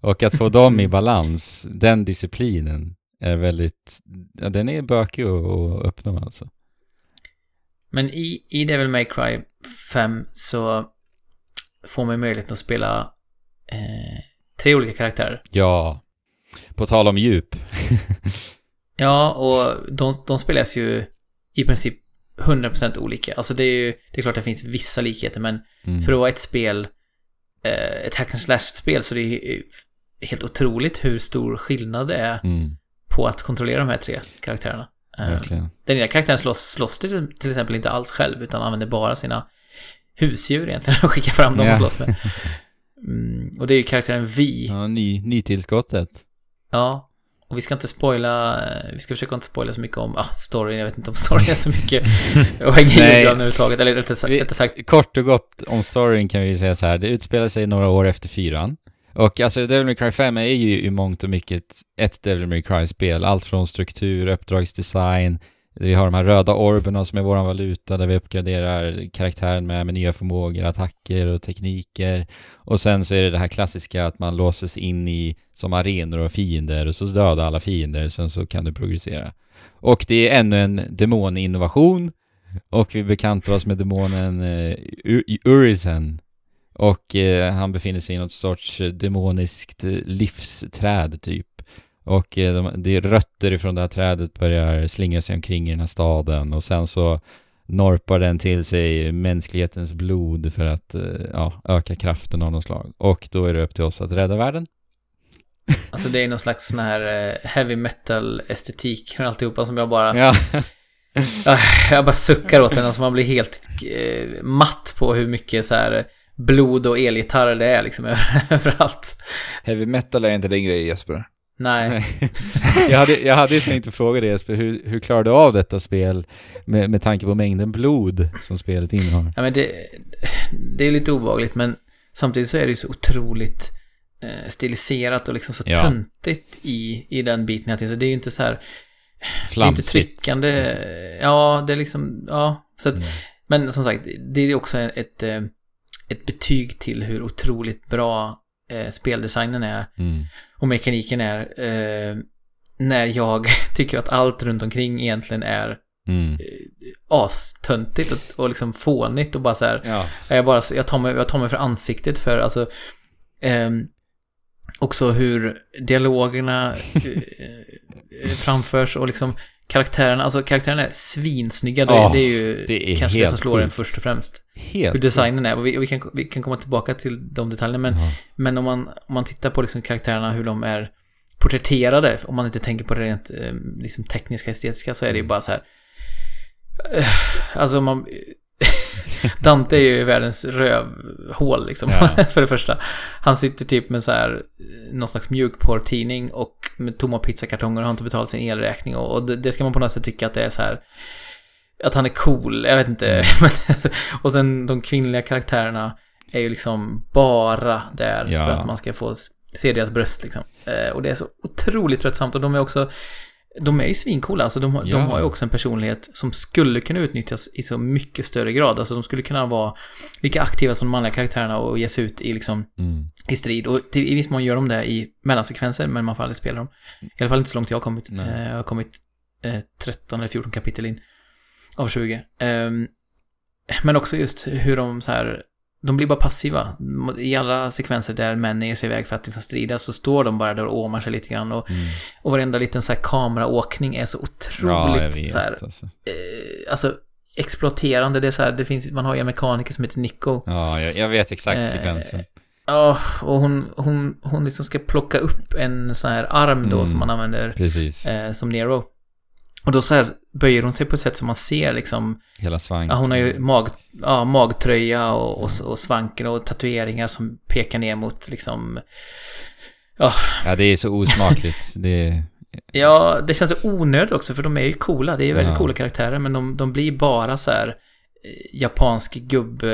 Och att få dem i balans, den disciplinen är väldigt, ja, den är bökig att att uppnå alltså. Men i, i Devil May Cry 5 så får man möjligheten att spela eh, tre olika karaktärer. Ja, på tal om djup. Ja, och de, de spelas ju i princip 100% olika. Alltså det är ju, det är klart att det finns vissa likheter, men Mm. för att vara ett spel, eh, ett hack and slash-spel, så det är ju helt otroligt hur stor skillnad det är Mm, på att kontrollera de här tre karaktärerna. Eh, verkligen. den ena karaktären slåss, slåss till, till exempel inte alls själv, utan använder bara sina husdjur egentligen och skickar fram dem Ja. och slåss med. Mm, och det är ju karaktären Vi. Ja, ny, nytillskottet. Ja. Och vi ska inte spoila, eh, vi ska försöka inte spoila så mycket om, ah, storyn, jag vet inte om storyn är så mycket och hänga i överhuvudtaget, eller rättare sagt, sagt Kort och gott om storyn kan vi säga så här, det utspelar sig några år efter fyran. Och alltså Devil May Cry 5 är ju i mångt och mycket ett Devil May Cry-spel. Allt från struktur, uppdragsdesign, vi har de här röda orberna som är vår valuta där vi uppgraderar karaktären med, med nya förmågor, attacker och tekniker. Och sen så är det det här klassiska att man låses in i som arenor och fiender och så dödar alla fiender, sen så kan du progressera. Och det är ännu en demoninnovation och vi bekantar oss med demonen uh, Urizen. Och eh, han befinner sig i något sorts eh, demoniskt eh, livsträd typ. Och eh, de, det är rötter ifrån det här trädet börjar slingra sig omkring i den här staden och sen så norpar den till sig mänsklighetens blod för att eh, ja, öka kraften av något slag. Och då är det upp till oss att rädda världen. Alltså det är någon slags sån här heavy metal estetik och alltihopa som jag bara... Ja. Ah, Jag bara suckar åt den, alltså man blir helt matt på hur mycket så här blod och elgitarrer det är liksom över- överallt. Heavy metal är inte din grej Jesper. Nej. jag, hade, jag hade ju tänkt att fråga dig Jesper, hur, hur klarar du av detta spel med, med tanke på mängden blod som spelet innehar? Ja, men det, det är lite obehagligt, men samtidigt så är det ju så otroligt eh, stiliserat och liksom så Ja. töntigt i, i den biten. Så det är ju inte så här... Det är inte Flamsigt. tryckande. Ja, det är liksom... Ja, så att, Mm. Men som sagt, det är också ett, eh, ett betyg till hur otroligt bra eh, speldesignen är Mm. och mekaniken är. Eh, när jag tycker att allt runt omkring egentligen är Mm. astöntigt och, och liksom fånigt och bara så här... Ja. Jag, bara, jag, tar mig, jag tar mig för ansiktet för alltså... ehm, också hur dialogerna eh, eh, framförs och liksom karaktärerna, alltså karaktärerna är svinsnygga. Det, Ja, det är ju det är kanske det som slår en sjukt. först och främst. Helt. Hur designen är. Och vi, och vi, kan, vi kan komma tillbaka till de detaljerna. Men, Ja. men om, man, om man tittar på liksom karaktärerna, hur de är porträtterade, om man inte tänker på det rent eh, liksom tekniska, estetiska, så är det ju bara så här... eh, Alltså man... Dante är ju världens rövhål liksom, Ja. för det första. Han sitter typ med så här, någon slags mjukporrtidning och med tomma pizzakartonger och har inte betalat sin elräkning och, och det, det ska man på något sätt tycka att det är så här att han är cool, jag vet inte. Men, och sen de kvinnliga karaktärerna är ju liksom bara där Ja. för att man ska få se deras bröst liksom. Eh, och det är så otroligt tröttsamt och de är också, de är ju svincoola, alltså de, har- de Ja. har ju också en personlighet som skulle kunna utnyttjas i så mycket större grad. Alltså de skulle kunna vara lika aktiva som de manliga karaktärerna och ge sig ut i liksom Mm. i strid. Och till, i viss mån gör de det i mellansekvenser, men man får aldrig spela dem. I alla fall inte så långt jag har kommit. Nej. Eh, jag har kommit eh, 13 eller 14 kapitel in av 20. Ehm, men också just hur de så här, de blir bara passiva. I alla sekvenser där män ger sig iväg för att liksom strida så står de bara där och åmar sig lite grann. Och, Mm. och varenda liten så här kameraåkning är så Ja, otroligt vet. så här, alltså. eh, alltså exploaterande. Det är så här, det finns, man har ju en mekaniker som heter Nico. Ja, jag, jag vet exakt Eh, sekvensen. Ja, och hon, hon, hon liksom ska plocka upp en sån här arm då Mm. som man använder Precis. eh, som Nero. Och då så här böjer hon sig på ett sätt som man ser liksom, Hela svanken. ja hon har ju mag, ja, magtröja och, och, och svanken och tatueringar som pekar ner mot liksom, Ja, det är så osmakligt. det är... ja det känns onödigt också för de är ju coola, det är ju väldigt Ja. coola karaktärer men de, de blir bara så här eh, japansk gubb, eh,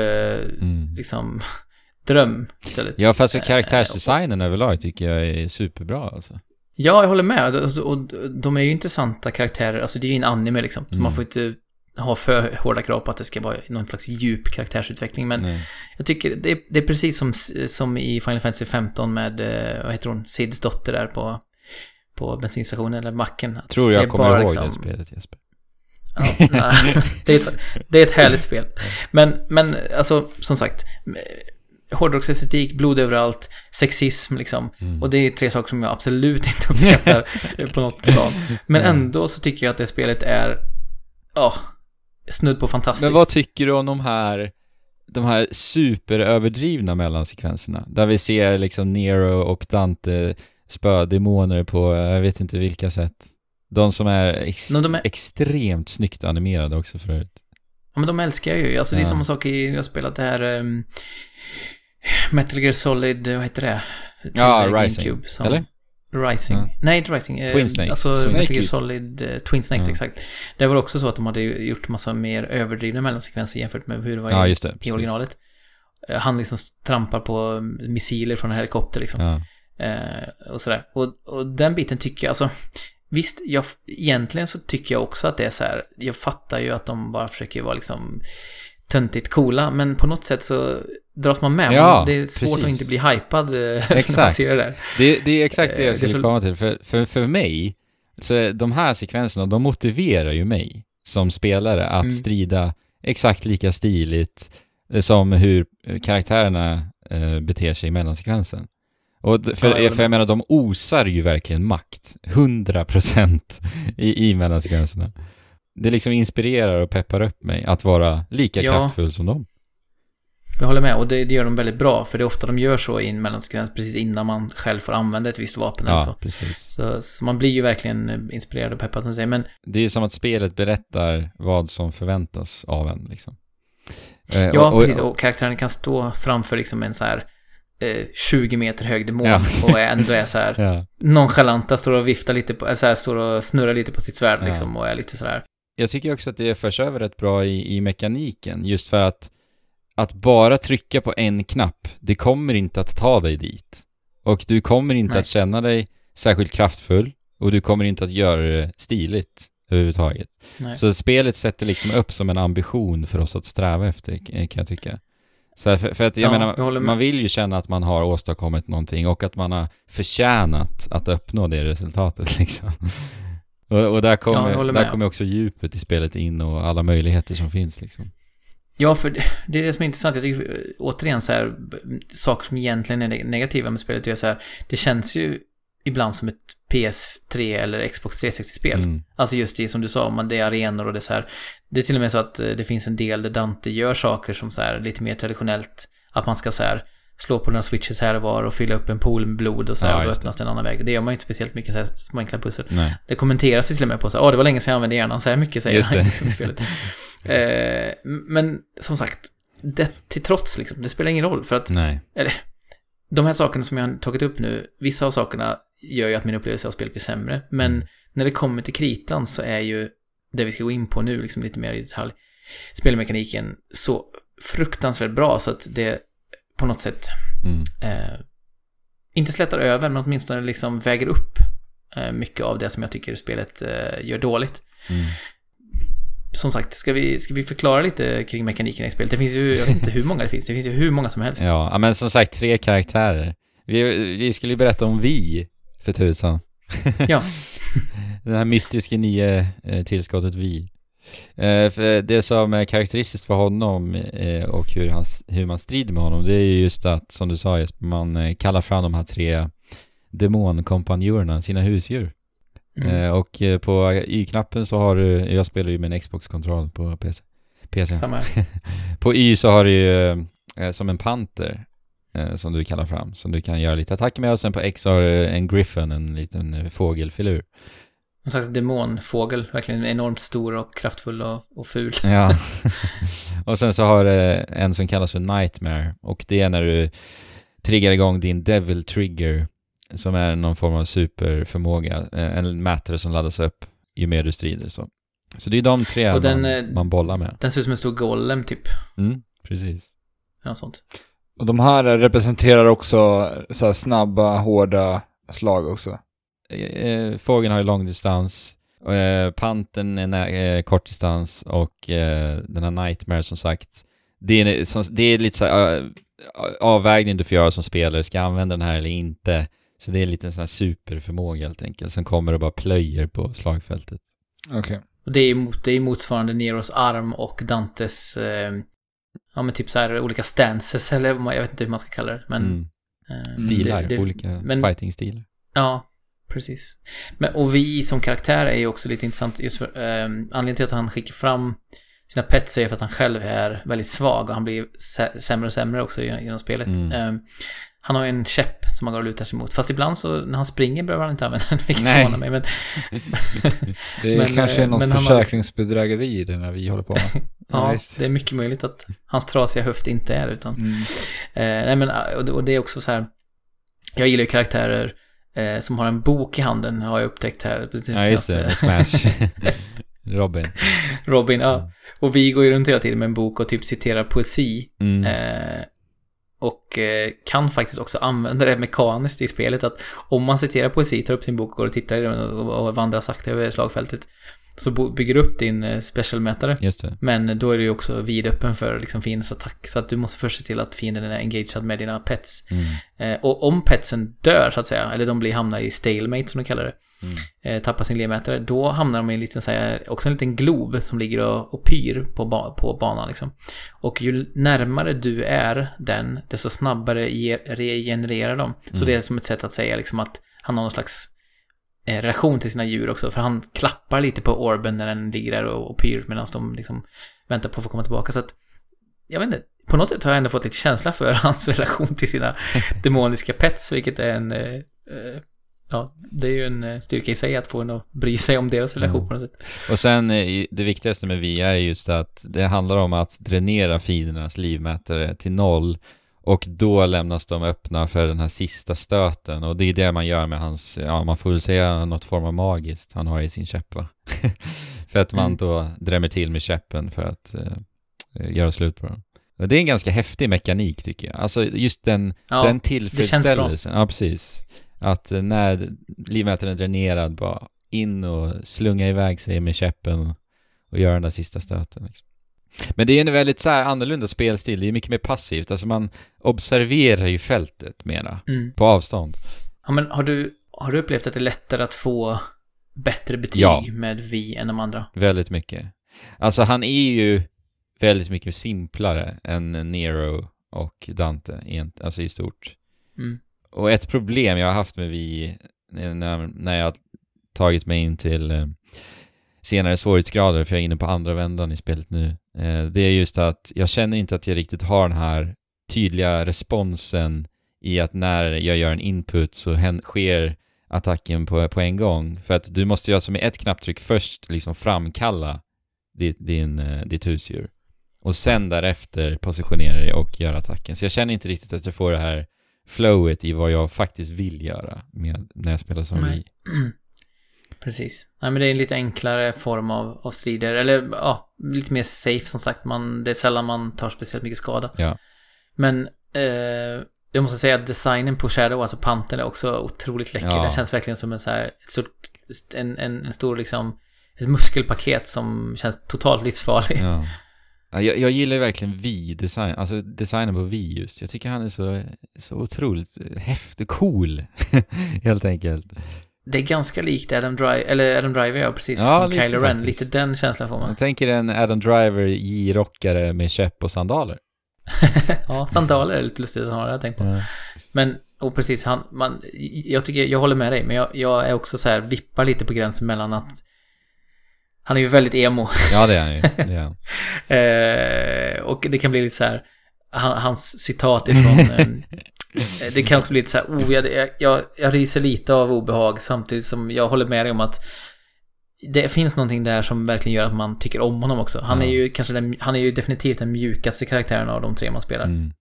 Mm. liksom, dröm istället. Ja, fast Eh, karaktärsdesignen överlag tycker jag är superbra alltså. Ja, jag håller med. Och, och de är ju intressanta karaktärer. Alltså det är ju en anime liksom. Så Mm. man får inte ha för hårda krav på att det ska vara någon slags djup karaktärsutveckling. Men Nej. jag tycker det är, det är precis som, som i Final Fantasy 15 med, eh, vad heter hon, Sids dotter där på, på bensinstationen eller macken. Att Tror är jag kommer ihåg liksom- det spelet Jesper. Ja, nej, det, är ett, det är ett härligt spel. Men, men alltså, som sagt. Hårdrocksestetik, blod överallt, sexism liksom. Mm. Och det är tre saker som jag absolut inte uppskattar eh, på något plan. Men ändå så tycker jag att det spelet är, ja, snudd på fantastiskt. Men vad tycker du om de här, de här superöverdrivna mellansekvenserna? Där vi ser liksom Nero och Dante spö demoner på, jag vet inte vilka sätt. De som är, ex- No, de är- extremt snyggt animerade också för övrigt. Ja, men de älskar jag ju. Alltså det är Ja. samma sak i, jag har spelat det här um, Metal Gear Solid, vad heter det? Till Ja, Rising. GameCube som- Eller? Rising. Ja. Nej, inte Rising. eh, Twin Snakes. Alltså Snake Metal Gear. Solid, eh, Twin Snakes, Ja. exakt. Det var också så att de hade gjort massa mer överdrivna mellansekvenser jämfört med hur det var Ja, i, just det. i originalet. Eh, Han liksom trampar på missiler från en helikopter liksom. Ja. Eh, och sådär. Och, och den biten tycker jag, alltså Visst, jag, egentligen så tycker jag också att det är så här, jag fattar ju att de bara försöker vara liksom töntigt coola, men på något sätt så dras man med. Ja, det är svårt precis. att inte bli hypad eh, när man ser det där. Det, det är exakt det Eh, jag det skulle är så- komma till. För, för, för mig, så de här sekvenserna, de motiverar ju mig som spelare att Mm. strida exakt lika stiligt eh, som hur eh, karaktärerna eh, beter sig i mellansekvensen. Och för, för jag menar, de osar ju verkligen makt. 100% i, i mellansekvenserna. Det liksom inspirerar och peppar upp mig att vara lika Ja. kraftfull som dem. Jag håller med, och det, det gör de väldigt bra, för det är ofta de gör så i en mellansekvens precis innan man själv får använda ett visst vapen eller så. Ja, precis. Så, så man blir ju verkligen eh, inspirerad och peppad som du säger, men Det är ju som att spelet berättar vad som förväntas av en liksom. Eh, ja, och- och- precis, och karaktären kan stå framför liksom en så här eh, 20 meter hög demon Ja. och ändå är så här Ja. nonchalanta, står och viftar lite på, så här, står och snurrar lite på sitt svärd Ja. liksom och är lite sådär. Jag tycker också att det förs över rätt bra i, i mekaniken, just för att att bara trycka på en knapp, det kommer inte att ta dig dit. Och du kommer inte Nej. att känna dig särskilt kraftfull och du kommer inte att göra det stiligt överhuvudtaget. Nej. Så spelet sätter liksom upp som en ambition för oss att sträva efter, eh, kan jag tycka. Så för, för att jag Ja, menar, jag man vill ju känna att man har åstadkommit någonting och att man har förtjänat att uppnå det resultatet liksom. Och, och där Ja, kommer, håller där kommer också djupet i spelet in och alla möjligheter som finns liksom. Ja, för det, är det som är intressant. Jag tycker återigen så här, saker som egentligen är neg- negativa med spelet är så här, det känns ju ibland som ett PS3 eller Xbox 360-spel. Mm. Alltså just det som du sa, man, det är arenor och det är så här. Det är till och med så att eh, det finns en del där Dante gör saker som så här lite mer traditionellt. Att man ska så här slå på några switches här och var och fylla upp en pool med blod och så Ja, och då öppnas det en annan väg. Det gör man ju inte speciellt mycket så här små enkla pussel. Nej. Det kommenteras till och med på så här, åh det var länge sedan jag använde hjärnan så här mycket säger han liksom spelet. eh, men som sagt, det till trots liksom, det spelar ingen roll för att Nej. de här sakerna som jag har tagit upp nu, vissa av sakerna gör ju att min upplevelse av spelet blir sämre. Men Mm. när det kommer till kritan så är ju det vi ska gå in på nu, liksom lite mer i detalj, spelmekaniken så fruktansvärt bra så att det på något sätt Mm. eh, inte slätar över, men åtminstone liksom väger upp eh, mycket av det som jag tycker spelet eh, gör dåligt. Mm. Som sagt, ska vi, ska vi förklara lite kring mekanikerna i spelet? Det finns ju, jag vet inte hur många det finns, det finns ju hur många som helst. Ja, men som sagt, tre karaktärer. Vi, vi skulle ju berätta om vi, för tusan. Ja. Det här mystiska nya tillskottet vi. Eh, för det som är karaktäristiskt för honom eh, och hur, han, hur man strider med honom, det är ju just att, som du sa Jesper, man eh, kallar fram de här tre demonkompanjorerna, sina husdjur. Mm. Och på Y-knappen så har du, jag spelar ju med en Xbox-kontroll på PC. PC. På Y så har du ju som en panter som du kallar fram, som du kan göra lite attacker med och sen på X har du en griffin, en liten fågelfilur. En slags demonfågel, verkligen enormt stor och kraftfull och, och ful. Ja. och sen så har du en som kallas för Nightmare och det är när du triggar igång din Devil Trigger som är någon form av superförmåga, eh, en mätare som laddas upp ju mer du strider så. Så det är de tre Och den, man, eh, man bollar med. Den ser ut som en stor golem, typ. Mm, precis. Något sånt. Och de här representerar också så här snabba, hårda slag också. Eh, Fågeln har ju långdistans, eh, panten är eh, kortdistans och eh, den här Nightmare som sagt, det är, som, det är lite så här, eh, avvägning du får göra som spelare, ska jag använda den här eller inte? Så det är lite en sån här superförmåga helt enkelt, som kommer och bara plöjer på slagfältet. Okej. Och det är ju mot, det är motsvarande Neros arm och Dantes, eh, ja men typ så här olika stances, eller jag vet inte hur man ska kalla det, men... mm. eh, Stilar, det- det- olika fighting-stilar. Ja, precis. Men, och vi som karaktär är ju också lite intressant. Just för, eh, anledningen till att han skickar fram sina pets är för att han själv är väldigt svag och han blir sä- sämre och sämre också ge- genom spelet. Mm. Eh, han har ju en käpp som han går och lutar sig mot. Fast ibland så när han springer behöver han inte använda den, vilket förvånar mig. Men, Det är Men, kanske eh, något har- försäkringsbedrägeri det när vi håller på med. ja, visst. det är mycket möjligt att hans trasiga höft inte är utan Mm. Eh, nej men, och och det är också så här. Jag gillar ju karaktärer eh, som har en bok i handen, har jag upptäckt här. Ja, just det, Smash. Robin. Robin, ja. Och vi går ju runt hela tiden med en bok och typ citerar poesi. Mm. Eh, och eh, kan faktiskt också använda det mekaniskt i spelet. Att om man citerar poesi, tar upp sin bok och går och tittar i den och, och vandrar sakta över slagfältet. Så bygger du upp din eh, specialmätare. Just det. Men då är du ju också vidöppen för liksom fiendens attack. Så att du måste först se till att fienden är engagerad med dina pets. Mm. Eh, och om petsen dör, så att säga, eller de blir, hamnar i stalemate som de kallar det, Mm. eh, tappar sin ledmätare, då hamnar de i en liten, så här, också en liten glob som ligger och, och pyr på, ba, på banan liksom. Och ju närmare du är den, desto snabbare ge, regenererar de. Så Mm. det är som ett sätt att säga liksom att han har någon slags relation till sina djur också, för han klappar lite på orben när den ligger där och, och pyr medan de liksom väntar på att få komma tillbaka. Så att, jag vet inte, på något sätt har jag ändå fått lite känsla för hans relation till sina demoniska pets, vilket är en... Eh, eh, ja, det är ju en eh, styrka i sig att få en att bry sig om deras relation Mm. på något sätt. Och sen, eh, det viktigaste med VIA är just att det handlar om att dränera fiendernas livmätare till noll och då lämnas de öppna för den här sista stöten och det är det man gör med hans, ja man får väl säga något form av magiskt han har i sin käpp va? för att man Mm. då drämmer till med käppen för att eh, göra slut på dem. Och det är en ganska häftig mekanik tycker jag. Alltså just den, Ja, den tillfredsställelsen. Ja, precis. Att eh, när livmätaren är dränerad, bara in och slunga iväg sig med käppen och göra den där sista stöten. Liksom. Men det är en väldigt så här annorlunda spelstil, det är mycket mer passivt. Alltså man observerar ju fältet mera, mm. på avstånd. ja men har du, har du upplevt att det är lättare att få bättre betyg Ja. med vi än de andra? Väldigt mycket. Alltså han är ju väldigt mycket simplare än Nero och Dante, alltså i stort. Mm. Och ett problem jag har haft med vi när, när jag har tagit mig in till eh, senare svårighetsgrader, för jag är inne på andra vändan i spelet nu, eh, det är just att jag känner inte att jag riktigt har den här tydliga responsen i att när jag gör en input så sker attacken på, på en gång. För att du måste ju alltså med ett knapptryck först liksom framkalla ditt, din, eh, ditt husdjur. Och sen därefter positionera dig och göra attacken. Så jag känner inte riktigt att jag får det här flowet i vad jag faktiskt vill göra med, när jag spelar som Nej. vi. Precis. Nej, men det är en lite enklare form av, av strider. Eller ja, lite mer safe som sagt. Man, det är sällan man tar speciellt mycket skada. Ja. Men eh, jag måste säga att designen på Shadow, alltså pantern, är också otroligt läcker. Ja. Den känns verkligen som en så här, ett stort, en, en, en stor liksom, ett muskelpaket som känns totalt livsfarlig. Ja. Ja, Jag, jag gillar verkligen Vi-design, alltså designen på Vi just. Jag tycker han är så, så otroligt häftig, cool, helt enkelt. Det är ganska likt Adam Driver, eller Adam Driver, ja, precis Ja, som Kylo Ren. Lite den känslan får man. Man tänker en Adam Driver J-rockare med käpp och sandaler. ja, sandaler är lite lustigt som har jag tänkt på. Men, och precis, han, man, jag tycker, jag håller med dig, men jag, jag är också så här, vippar lite på gränsen mellan att han är ju väldigt emo. Ja, det är han ju. Det är han. Eh, och det kan bli lite så här, hans citat ifrån... eh, det kan också bli lite så här, oh, jag, jag, jag ryser lite av obehag samtidigt som jag håller med dig om att det finns någonting där som verkligen gör att man tycker om honom också. Han är ju kanske den, han är ju definitivt den mjukaste karaktären av de tre man spelar. Mm.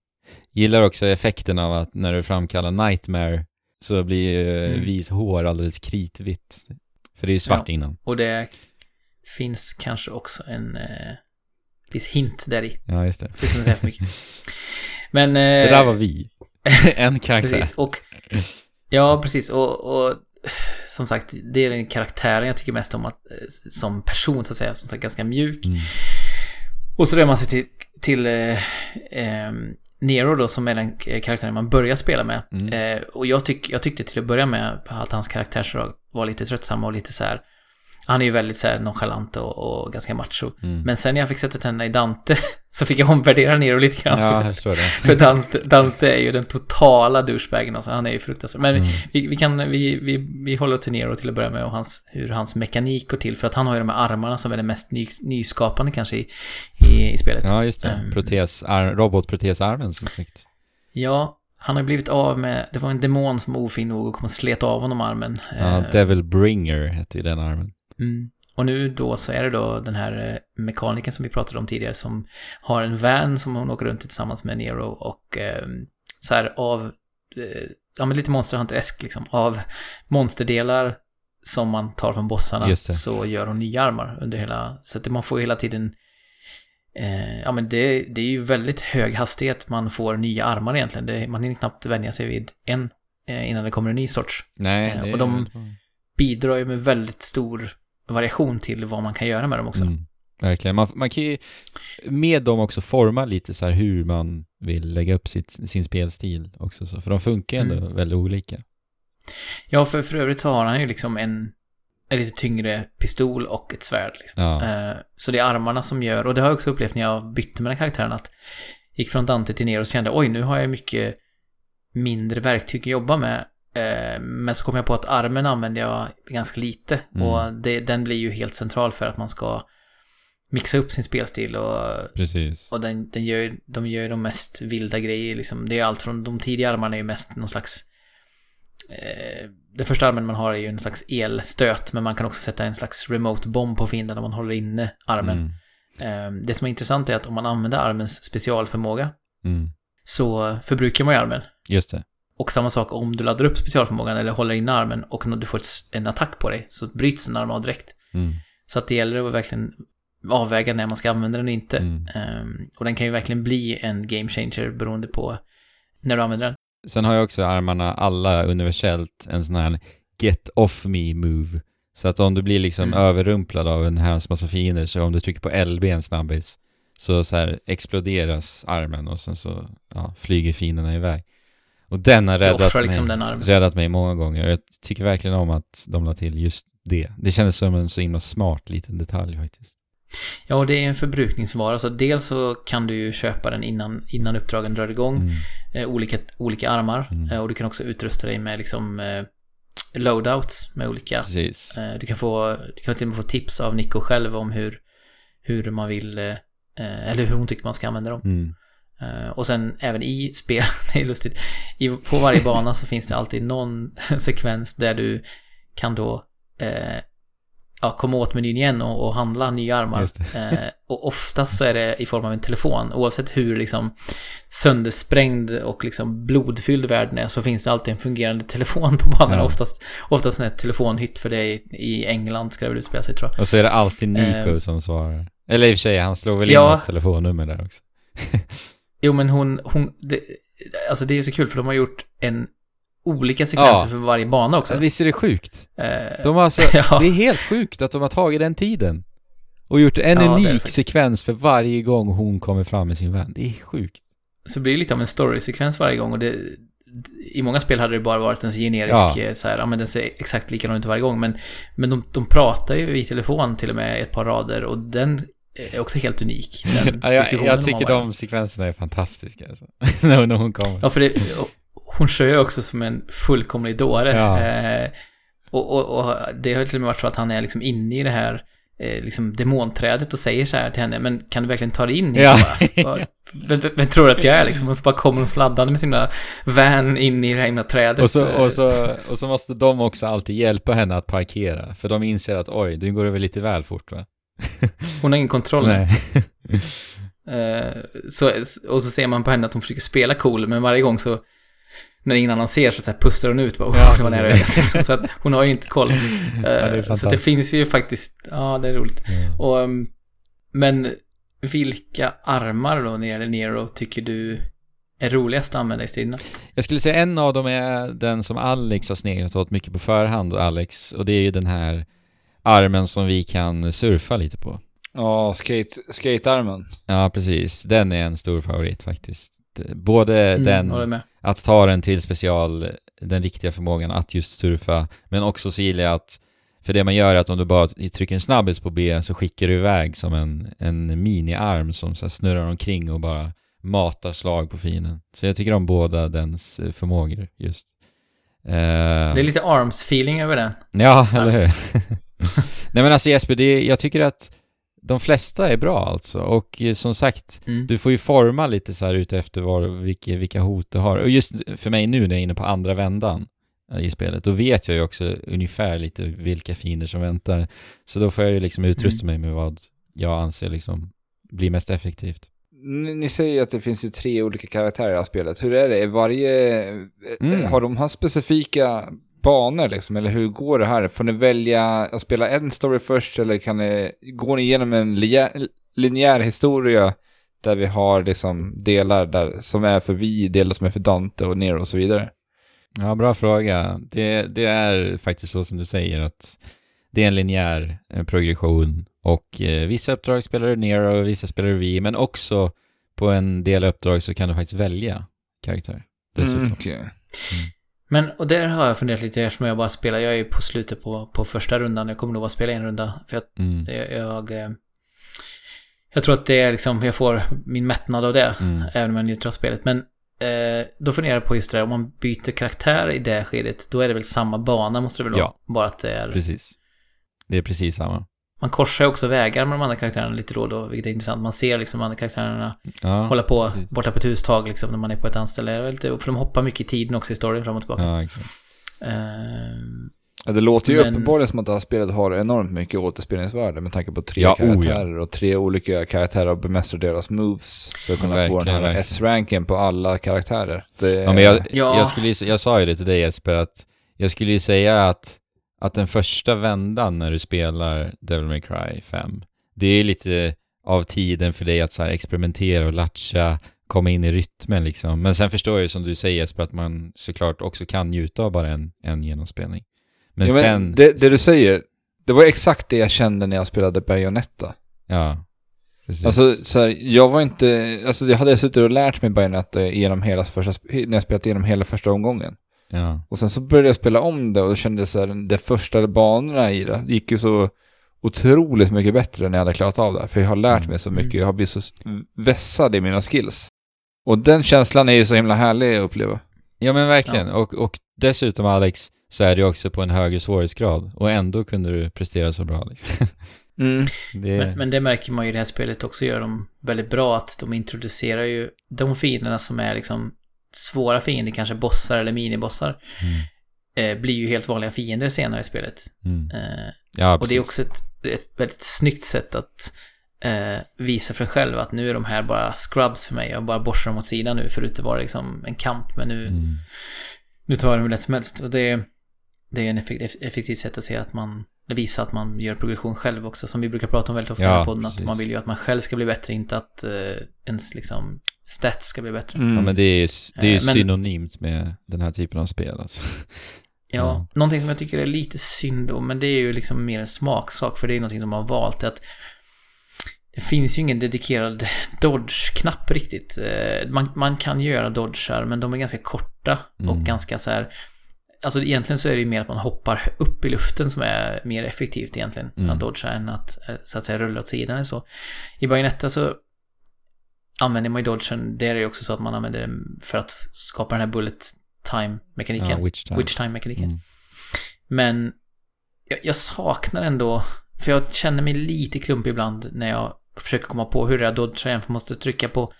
Gillar också effekten av att när du framkallar Nightmare så blir ju Mm. Vis hår alldeles kritvitt. För det är ju svart Ja. innan. Och det finns kanske också en eh, viss hint där i. Ja, just det. Utan att säga för mycket. Men... Eh, Det där var vi. en karaktär. Precis, och... Ja, precis. Och, och som sagt, det är den karaktären jag tycker mest om att, eh, som person, så att säga. Som sagt, ganska mjuk. Mm. Och så rör man sig till, till eh, eh, Nero då, som är den eh, karaktären man börjar spela med. Mm. Eh, och jag, tyck, jag tyckte till att börja med att hans karaktärsdrag var lite tröttsamma och lite så här... Han är ju väldigt så här nonchalant och, och ganska macho. Mm. Men sen när jag fick sätta tänderna i Dante så fick jag omvärdera Nero lite grann. Ja, för, jag förstår det. för Dante, Dante är ju den totala douchebagen alltså. Han är ju fruktansvärd. Men Mm. vi, vi kan, vi, vi, vi håller oss till Nero till att börja med och hans, hur hans mekanik går till. För att han har ju de här armarna som är det mest ny, nyskapande kanske i, i, i spelet. Ja, just det. Ehm. Protes, ar, robotprotesarmen som sagt. Ja, han har blivit av med, det var en demon som var ofin nog och kom och slet av honom armen. Ja, Eh, Devil Bringer hette ju den armen. Mm. Och nu då så är det då den här eh, mekanikern som vi pratade om tidigare som har en van som hon åker runt i tillsammans med Nero och eh, så här av, eh, ja men lite Monster Hunter-esk liksom, av monsterdelar som man tar från bossarna så gör hon nya armar under hela, så att man får hela tiden Eh, ja men det, det är ju väldigt hög hastighet man får nya armar egentligen. Det, man hinner knappt vänja sig vid en eh, innan det kommer en ny sorts Nej, och de- bidrar ju med väldigt stor variation till vad man kan göra med dem också. Mm, verkligen. Man, man kan ju med dem också forma lite så här hur man vill lägga upp sitt, sin spelstil också. Så, för de funkar ändå Mm. väldigt olika. Ja, för, för övrigt har han ju liksom en, en lite tyngre pistol och ett svärd. Liksom. Ja, Eh, så det är armarna som gör, och det har jag också upplevt när jag bytte mellan karaktärerna, att gick från Dante till Nero och kände oj, nu har jag mycket mindre verktyg att jobba med. Eh, men så kom jag på att armen använder jag ganska lite. Mm. Och det, den blir ju helt central för att man ska mixa upp sin spelstil och precis. Och den, den gör, de gör de mest vilda grejer liksom. Det är allt från, de tidiga armarna är ju mest någon slags... Eh, den första armen man har är ju en slags elstöt, men man kan också sätta en slags remote bomb på fienden om man håller inne armen. Mm. Eh, det som är intressant är att om man använder armens specialförmåga Mm. så förbrukar man ju armen. Just det. Och samma sak om du laddar upp specialförmågan eller håller inne armen och du får ett, en attack på dig så bryts den armen av direkt. Mm. Så att det gäller att verkligen avväga när man ska använda den och inte. Mm. Ehm, och den kan ju verkligen bli en game changer beroende på när du använder den. Sen har jag också armarna alla universellt en sån här get off me move. Så att om du blir liksom Mm. överrumplad av en herrans massa fiender så om du trycker på LB en snabbis så så här exploderas armen och sen så ja, flyger fienderna iväg. Och den har räddat offrar mig, liksom räddat mig många gånger. Jag tycker verkligen om att de la till just det. Det kändes som en så himla smart liten detalj faktiskt. Ja, och det är en förbrukningsvara. Så dels så kan du ju köpa den innan, innan uppdragen drar igång. Mm. Eh, olika, olika armar. Mm. Eh, och du kan också utrusta dig med liksom eh, loadouts med olika. Eh, du kan få, du kan till och med få tips av Nico själv om hur, hur man vill, eh, eh, eller hur hon tycker man ska använda dem. Mm. Eh, och sen även i spel, det är lustigt, I, på varje bana så finns det alltid någon sekvens där du kan då eh, ja, komma åt menyn igen och, och handla nya armar. Det. Eh, och oftast så är det i form av en telefon. Oavsett hur liksom söndersprängd och liksom blodfylld världen är så finns det alltid en fungerande telefon på banan. Ja. Oftast, oftast en telefonhytt för dig i England ska det väl utspela sig tror jag. Och så är det alltid Nico Eh. som svarar. Eller i och för sig, han slår väl in Ja. ett telefonnummer där också. Jo men hon, hon det, alltså det är så kul för de har gjort en olika sekvenser Ja. för varje bana också. Visst är det sjukt? Eh, De har alltså, Ja. Det är helt sjukt att de har tagit den tiden. Och gjort en Ja, unik sekvens för varje gång hon kommer fram med sin vän. Det är sjukt. Så blir det lite av en story-sekvens varje gång och det... I många spel hade det bara varit en generisk, Ja. eh, så här, ja men den ser exakt likadan ut varje gång. Men, men de, de pratar ju i telefon till och med ett par rader och den är också helt unik. Ja, jag, jag tycker de sekvenserna är fantastiska alltså. när när hon kommer. Ja, för det, hon kör ju också som en fullkomlig dåre. Ja. Eh, och, och, och det har till och med varit så att han är liksom inne i det här eh, liksom demonträdet och säger så här till henne, men kan du verkligen ta dig in i Ja. Vem, vem, tror du att jag är liksom? Och så bara kommer de sladdande med sina van in i det här himla trädet. Och så, och, så, Eh, och så måste de också alltid hjälpa henne att parkera. För de inser att oj, nu går det väl lite väl fort va? Hon har ingen kontroll. Nej. Eh, så, och så ser man på henne att hon försöker spela cool, men varje gång så när ingen annan ser så, så här pustar hon ut bara, Ja, "Åh, det var nära ögat. Så att hon har ju inte koll. Eh, det är så det finns ju faktiskt, ja det är roligt. Ja. Och, um, men vilka armar då när det gäller Nero tycker du är roligast att använda i striderna? Jag skulle säga en av dem är den som Alex har sneglat åt mycket på förhand, Alex. Och det är ju den här armen som vi kan surfa lite på. Ja, skate, skatearmen. Ja, precis. Den är en stor favorit faktiskt. Både Mm, den, att ta den till special, den riktiga förmågan att just surfa, men också så gillar jag att, för det man gör är att om du bara trycker en snabbis på B så skickar du iväg som en, en mini-arm som så snurrar omkring och bara matar slag på fienden. Så jag tycker om båda dens eh, förmågor just. Eh, Det är lite arms-feeling över den. Ja, eller hur? Nej men alltså Jesper, det, jag tycker att de flesta är bra alltså. Och eh, som sagt, Mm. du får ju forma lite så här ute efter var, vilka, vilka hot du har. Och just för mig nu när jag är inne på andra vändan eh, i spelet, då vet jag ju också ungefär lite vilka fiender som väntar. Så då får jag ju liksom utrusta mig med vad jag anser liksom blir mest effektivt. Ni, ni säger ju att det finns ju tre olika karaktärer i det här spelet. Hur är det? Är varje... Mm. Har de haft specifika banor liksom? Eller hur går det här? Får ni välja att spela en story först eller kan ni... Går ni igenom en linjär historia där vi har liksom delar där som är för vi, delar som är för Dante och Nero och så vidare? Ja, bra fråga. Det, det är faktiskt så som du säger att det är en linjär eh, progression och eh, vissa uppdrag spelar du ner och vissa spelar du vi, men också på en del uppdrag så kan du faktiskt välja karaktär. Dessutom. Mm, okej. Men, och där har jag funderat lite eftersom jag bara spelar, jag är ju på slutet på, på första rundan, jag kommer nog bara spela en runda. För jag, Mm. jag, jag, eh, jag tror att det är liksom, jag får min mättnad av det, Mm. även om jag njuter av spelet. Men eh, då funderar jag på just det där, om man byter karaktär i det skedet, då är det väl samma bana måste det väl Ja. vara? Bara att det är... Precis. Det är precis samma. Man korsar ju också vägar med de andra karaktärerna lite då och då, vilket är intressant. Man ser liksom de andra karaktärerna Ja, hålla på precis. borta på ett hustag liksom när man är på ett anställe. Lite- För de hoppar mycket i tiden också i storyn fram och tillbaka. Ja, exakt. Ehm, Ja, det låter ju Men- uppenbarligen som att det här spelet har enormt mycket återspelningsvärde med tanke på tre Ja, oh ja. karaktärer och tre olika karaktärer och bemästra deras moves för att kunna få den Verkligen, här verkligen. S-ranken på alla karaktärer. Det, Ja, men jag, Ja. jag, skulle, ju- jag sa ju det till dig Jesper, att jag skulle ju säga att, att den första vändan när du spelar Devil May Cry 5, det är lite av tiden för dig att så experimentera och latcha, komma in i rytmen liksom. Men sen förstår jag ju som du säger Jesper, att man såklart också kan njuta av bara en, en genomspelning. Men, ja, men sen... det, det du säger, det var exakt det jag kände när jag spelade Bayonetta. Ja, precis. Alltså, så här, jag var inte, alltså jag hade suttit och lärt mig Bayonetta genom hela första, när jag spelat igenom hela första omgången. Ja. Och sen så började jag spela om det och då kände jag så här, de första banorna i det gick ju så otroligt mycket bättre när jag hade klarat av det. För jag har lärt mig så Mm. mycket, jag har blivit så vässad i mina skills. Och den känslan är ju så himla härlig att uppleva. Ja men verkligen. Och, och dessutom Alex, så är det ju också på en högre svårighetsgrad. Och ändå kunde du prestera så bra liksom. Mm. Det, Men, men det märker man ju i det här spelet också gör de väldigt bra att de introducerar ju de fienderna som är liksom svåra fiender, kanske bossar eller minibossar, Mm. eh, blir ju helt vanliga fiender senare i spelet. Mm. Eh, Ja, och det är också ett, ett väldigt snyggt sätt att eh, visa för en själv att nu är de här bara scrubs för mig. Jag bara borstar dem åt sidan nu förut det var liksom en kamp men nu, Mm. nu tar jag dem hur lätt som helst. Och det, det är en effektiv, effektivt sätt att se att man det visar att man gör progression själv också, som vi brukar prata om väldigt ofta i Ja, den här podden, att man vill ju att man själv ska bli bättre, inte att eh, ens liksom stats ska bli bättre. Mm. Ja, men det är ju, det är ju Eh, men- synonymt med den här typen av spel alltså. Ja, Ja. någonting som jag tycker är lite synd då, men det är ju liksom mer en smaksak, för det är någonting som man har valt att det finns ju ingen dedikerad dodge-knapp riktigt. Eh, Man, man kan göra dodgar, men de är ganska korta och Mm. ganska så här... Alltså egentligen så är det ju mer att man hoppar upp i luften som är mer effektivt egentligen, Mm. att dodga, än att eh, så att säga rulla åt sidan eller så. I Bayonetta så använder man ju dodgen, det är ju också så att man använder den för att skapa den här bullet time-mekaniken. Ja, Witch Time. Witch time-mekaniken. Mm. Men jag, jag saknar ändå, för jag känner mig lite klumpig ibland när jag försöker komma på hur jag dodgar igen, för man måste trycka på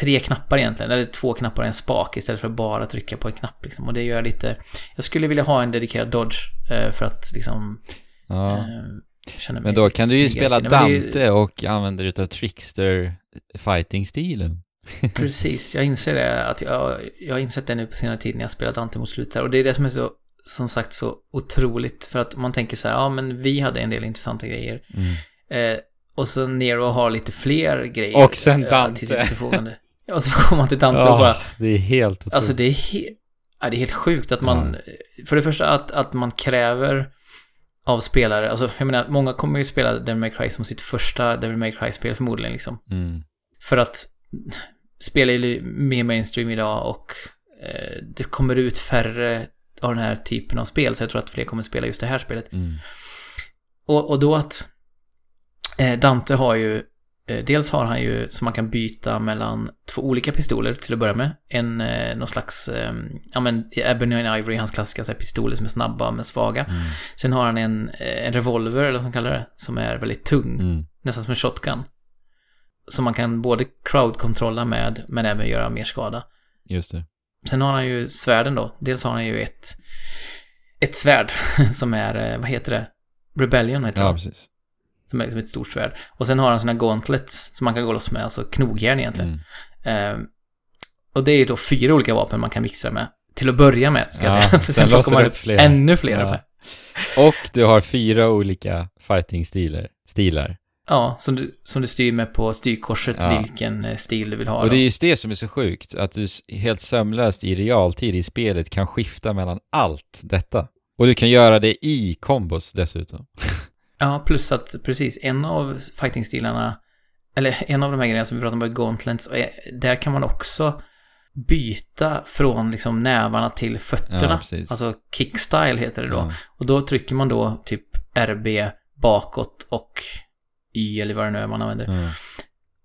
tre knappar egentligen, eller två knappar och en spak istället för att bara trycka på en knapp liksom. Och det gör lite, jag skulle vilja ha en dedikerad dodge eh, för att liksom Ja. eh, känna mig Men då kan du ju spela är ju- Dante och använda dig utav Trickster fighting-stilen. Precis, jag inser det. Att jag, jag har insett det nu på senare tid när jag spelat Dante mot slutet här. Och det är det som är så, som sagt, så otroligt. För att man tänker så här, ja men vi hade en del intressanta grejer. Mm. Eh, och så Nero har lite fler grejer. Och sen eh, Dante. Till sitt förfogande. Ja, och så kommer man till Dante och bara, det är helt otroligt. alltså det är, he- ja, det är helt sjukt att man, för det första att, att man kräver av spelare, alltså jag menar, många kommer ju spela Devil May Cry som sitt första Devil May Cry-spel förmodligen liksom. Mm. För att spel är ju mer mainstream idag och eh, det kommer ut färre av den här typen av spel, så jag tror att fler kommer spela just det här spelet. Mm. Och, och då att Dante har ju, eh, dels har han ju så man kan byta mellan två olika pistoler till att börja med. En, eh, någon slags, eh, ja men Ebony and Ivory, hans klassiska så här, pistoler som är snabba men svaga. Mm. Sen har han en, eh, en revolver, eller vad man kallar det, som är väldigt tung. Mm. Nästan som en shotgun. Som man kan både crowd-kontrolla med, men även göra mer skada. Just det. Sen har han ju svärden då. Dels har han ju ett, ett svärd som är, eh, vad heter det? Rebellion heter Ja, det. precis. Som är liksom ett stort svärd. Och sen har han såna gauntlets som man kan gå loss med, alltså knogjärn egentligen. Mm. Eh, och det är ju då fyra olika vapen man kan mixa med. Till att börja med, ska jag Ja, säga. För sen sen det det upp flera. ännu fler. Ja. Ja. Och du har fyra olika fighting-stilar. Stilar. ja, som du, som du styr med på styrkorset Ja. vilken eh, stil du vill ha. Och det är då. just det som är så sjukt, att du helt sömlöst i realtid i spelet kan skifta mellan allt detta. Och du kan göra det i kombos dessutom. Ja, plus att precis, en av fighting-stilarna, eller en av de här grejerna som vi pratade om var gauntlets, och eh, där kan man också byta från liksom nävarna till Ja, fötterna. precis. alltså kickstyle heter det då. Ja. Och då trycker man då typ RB bakåt och Y eller vad det nu är man använder.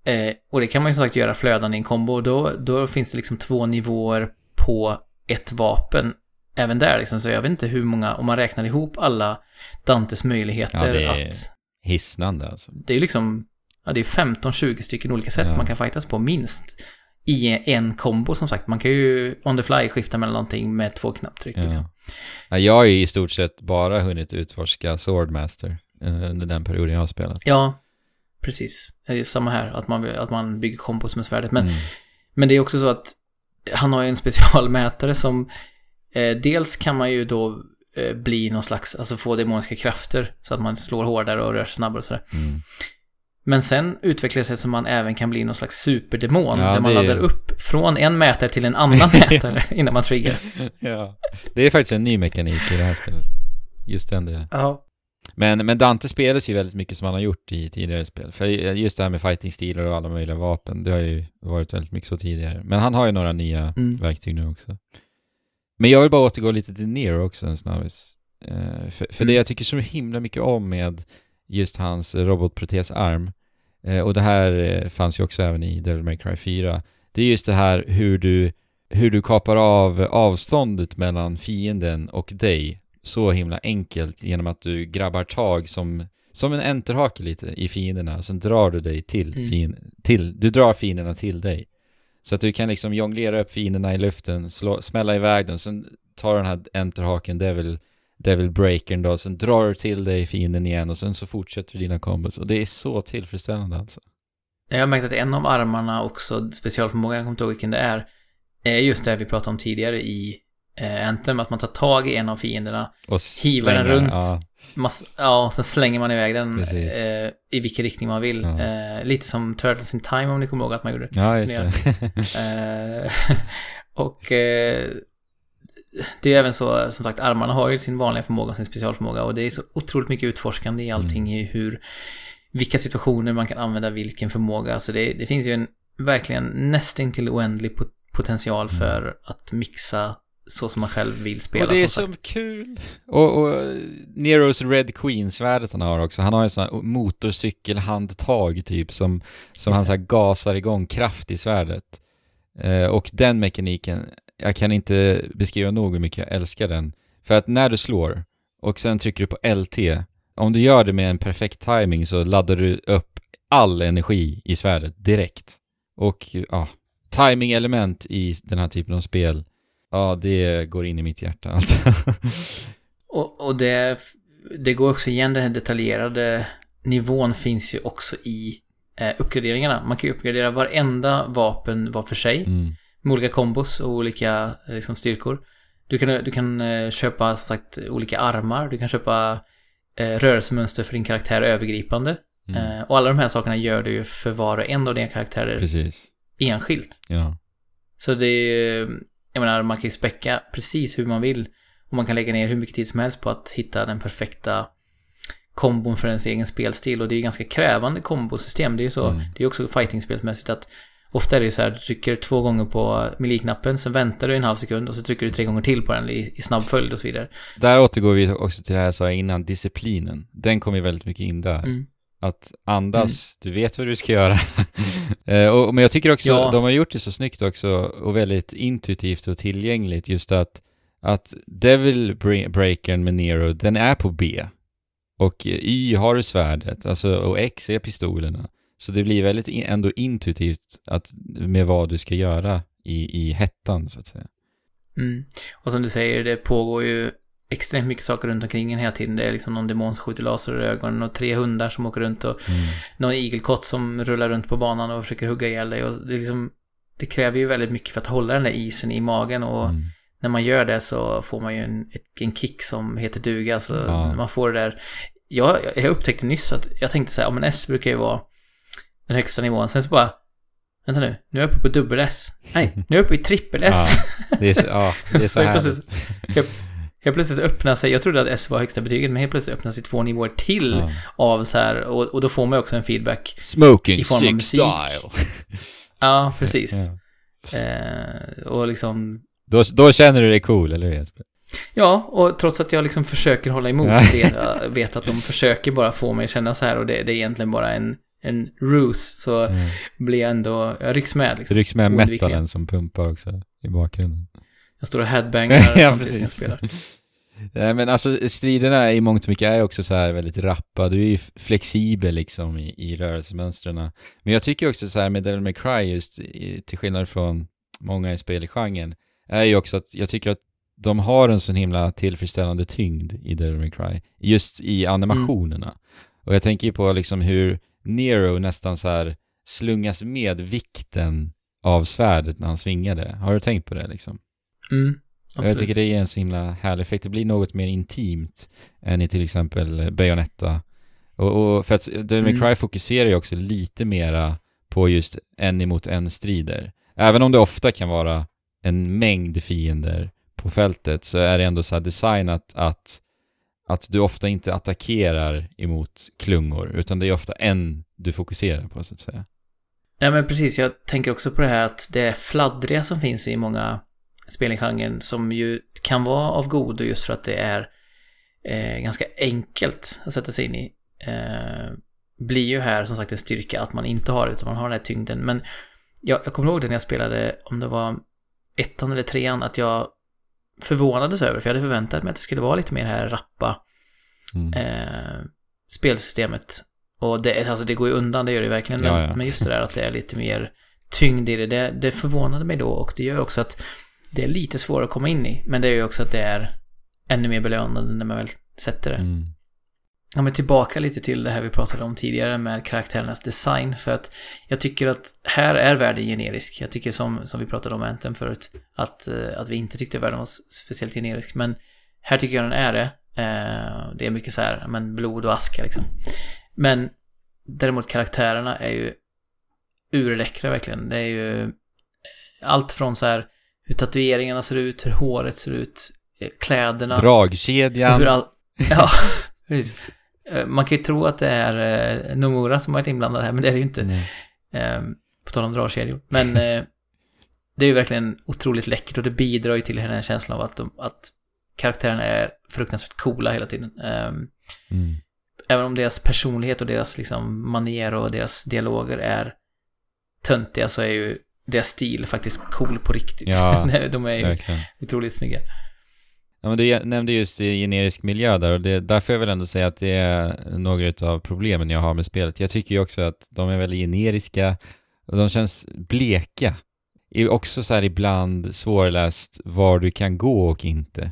Ja. Eh, och det kan man ju som sagt göra flödande i en kombo. Och då, då finns det liksom två nivåer på ett vapen även där liksom. Så jag vet inte hur många, om man räknar ihop alla Dantes möjligheter Ja, det är- att Hisnande alltså. det är liksom, ja det är 15-20 stycken olika sätt Ja. man kan fightas på minst. I en kombo som sagt. Man kan ju on the fly skifta mellan någonting med två knapptryck liksom. Ja. Ja, jag har ju i stort sett bara hunnit utforska Swordmaster eh, under den perioden jag har spelat. Ja, precis. Det är samma här, att man, att man bygger kombos med svärdet. Men, Mm. men det är också så att han har ju en specialmätare som dels kan man ju då eh, bli någon slags, alltså få demoniska krafter så att man slår hårdare och rör sig snabbare och sådär. Mm. Men sen utvecklar det sig som man även kan bli någon slags superdemon Ja, där man laddar upp från en mätare till en annan mätare innan man triggar. ja. Det är faktiskt en ny mekanik i det här spelet. Just den delen. Ja. Men, men Dante spelas ju väldigt mycket som han har gjort i tidigare spel. För just det här med fighting-stilar och alla möjliga vapen, det har ju varit väldigt mycket så tidigare. Men han har ju några nya Mm. verktyg nu också. Men jag vill bara återgå lite till Nero också en snabbis. Eh, för för Mm. det jag tycker så himla mycket om med just hans robotprotesarm, eh, och det här eh, fanns ju också även i Devil May Cry 4, det är just det här hur du, hur du kapar av avståndet mellan fienden och dig så himla enkelt genom att du grabbar tag som, som en enterhake lite i fienderna, sen drar du dig till, Mm. fin, till du drar fienderna till dig. Så att du kan liksom jonglera upp fienderna i luften, slå, smälla iväg dem, sen tar du den här enterhaken, devil, devil breakern då, sen drar du till dig fienden igen och sen så fortsätter du dina combos Och det är så tillfredsställande alltså. Jag har märkt att en av armarna också, specialförmågan, jag kommer inte ihåg vilken det är, är just det vi pratade om tidigare i eh, Anthem, att man tar tag i en av fienderna, Och Hivar den runt. Ja, mass, ja, och sen slänger man iväg den eh, i vilken riktning man vill. Ja. Eh, lite som Turtles in Time om ni kommer ihåg att man gjorde. ja just det. Eh, och eh, det är även så, som sagt, armarna har ju sin vanliga förmåga och sin specialförmåga och det är så otroligt mycket utforskande i allting i hur, vilka situationer man kan använda vilken förmåga. Så det, det finns ju en verkligen nästan till oändlig pot- potential för att mixa så som man själv vill spela. och det är som så kul. Och, och Neros Red Queen-svärdet han har också, han har en sån här motorcykelhandtag typ som, som han så här gasar igång kraft i svärdet. Eh, och den mekaniken, jag kan inte beskriva nog hur mycket jag älskar den. För att när du slår och sen trycker du på LT, om du gör det med en perfekt timing så laddar du upp all energi i svärdet direkt. Och ja, timing-element i den här typen av spel, ja det går in i mitt hjärta alltså. Och, och det, det går också igen, den här detaljerade nivån finns ju också i eh, uppgraderingarna. Man kan ju uppgradera varenda vapen var för sig. Mm. med olika kombos och olika eh, liksom, styrkor. Du kan, du kan eh, köpa som sagt olika armar, du kan köpa eh, rörelsemönster för din karaktär övergripande. Mm. Eh, och alla de här sakerna gör du ju för var och en av dina karaktärer Precis. enskilt. Ja. Så det är ju- jag menar, man kan ju späcka precis hur man vill. Och man kan lägga ner hur mycket tid som helst på att hitta den perfekta kombon för ens egen spelstil. Och det är ju ganska krävande kombosystem. Det är ju så, Mm. det är också fighting-spelsmässigt att ofta är det ju så här, du trycker två gånger på melee-knappen, sen väntar du en halv sekund och så trycker du tre gånger till på den i, i snabb följd och så vidare. Där återgår vi också till det här jag sa innan, disciplinen. Den kommer ju väldigt mycket in där. Mm. Att andas, du vet vad du ska göra. Eh, och, men jag tycker också, Ja. de har gjort det så snyggt också och väldigt intuitivt och tillgängligt just att, att Devil Breakern med Nero, den är på B. Och Y har du svärdet, alltså, och X är pistolerna. Så det blir väldigt in, ändå intuitivt att, med vad du ska göra i, i hettan, så att säga. Mm. Och som du säger, det pågår ju extremt mycket saker runt omkring en hela tiden. Det är liksom någon demon som skjuter laser i ögonen och tre hundar som åker runt och någon igelkott som rullar runt på banan och försöker hugga ihjäl dig. Och det, liksom, det kräver ju väldigt mycket för att hålla den där isen i magen och Mm. när man gör det så får man ju en, en kick som heter duga. Så Ja. man får det där. Jag, jag upptäckte nyss att jag tänkte så här, ja men S brukar ju vara den högsta nivån. Sen så bara, vänta nu, nu är jag uppe på dubbel S. Nej, nu är jag uppe i trippel S. Det är så, ja, det är så plötsligt, helt, plötsligt öppnar sig, jag trodde att S var högsta betyget, men helt plötsligt öppnar sig två nivåer till Ja. av så här, och, och då får man också en feedback. Smoking I form av sick musik. style. Ja, precis. Ja. Eh, och liksom, Då, då känner du dig cool, eller hur Jesper? ja, och trots att jag liksom försöker hålla emot, vet, jag vet att de försöker bara få mig att känna så här och det, det är egentligen bara en, en ruse, så Mm. blir jag ändå, jag rycks med Det liksom. rycks med metalen som pumpar också i bakgrunden. Jag står och headbangar Ja, samtidigt som jag spelar. Nej men alltså striderna i mångt och mycket är också så här väldigt rappa, du är ju flexibel liksom i, i rörelsemönstren. Men jag tycker också så här med Devil May Cry just, i, till skillnad från många i spel i genren, är ju också att jag tycker att de har en sån himla tillfredsställande tyngd i Devil May Cry, just i animationerna. Och jag tänker ju på liksom hur Nero nästan så här slungas med vikten av svärdet när han svingar det. Har du tänkt på det liksom? Mm, absolut. Jag tycker det är en så himla härlig effekt. Det blir något mer intimt än i till exempel Bayonetta. Och, och för att Devil May Mm. Cry fokuserar ju också lite mera på just en emot en strider. Även om det ofta kan vara en mängd fiender på fältet så är det ändå så designat att, att du ofta inte attackerar emot klungor utan det är ofta en du fokuserar på så att säga. Nej men precis, jag tänker också på det här att det fladdriga som finns i många spel i genren som ju kan vara av godo just för att det är eh, ganska enkelt att sätta sig in i. Eh, blir ju här som sagt en styrka att man inte har det, utan man har den här tyngden. Men jag, jag kommer ihåg det när jag spelade, om det var ettan eller trean, att jag förvånades över, för jag hade förväntat mig att det skulle vara lite mer det här rappa Mm. eh, spelsystemet. Och det, alltså det går ju undan, det gör det verkligen. Men, Ja, ja. men just det där att det är lite mer tyngd i det, det, det förvånade mig då och det gör också att det är lite svårare att komma in i. Men det gör ju också att det är ännu mer belönande när man väl sätter det. Mm. ja, men tillbaka lite till det här vi pratade om tidigare med karaktärernas design. För att jag tycker att här är världen generisk. Jag tycker som, som vi pratade om Anthem förut, att, eh, att vi inte tyckte världen var speciellt generisk. Men här tycker jag den är det. Eh, det är mycket så här, men blod och aska liksom. Men däremot karaktärerna är ju urläckra verkligen. Det är ju allt från så här hur tatueringarna ser ut, hur håret ser ut, eh, kläderna. Dragkedjan. Hur all... Ja, precis. Eh, Man kan ju tro att det är eh, Nomura som varit inblandad här, men det är det ju inte. Nej. Eh, på tal om dragkedjor. Men det är ju verkligen otroligt läckert och det bidrar ju till den här känslan av att, de, att karaktärerna är fruktansvärt coola hela tiden. Eh, Mm. även om deras personlighet och deras liksom manér och deras dialoger är töntiga så är ju deras stil faktiskt cool på riktigt. Ja, de är ju Verkligen. otroligt snygga. Ja, men du nämnde just generisk miljö där och det, där får jag väl ändå säga att det är några av problemen jag har med spelet. Jag tycker ju också att de är väldigt generiska och de känns bleka. Är också så här ibland svårläst var du kan gå och inte.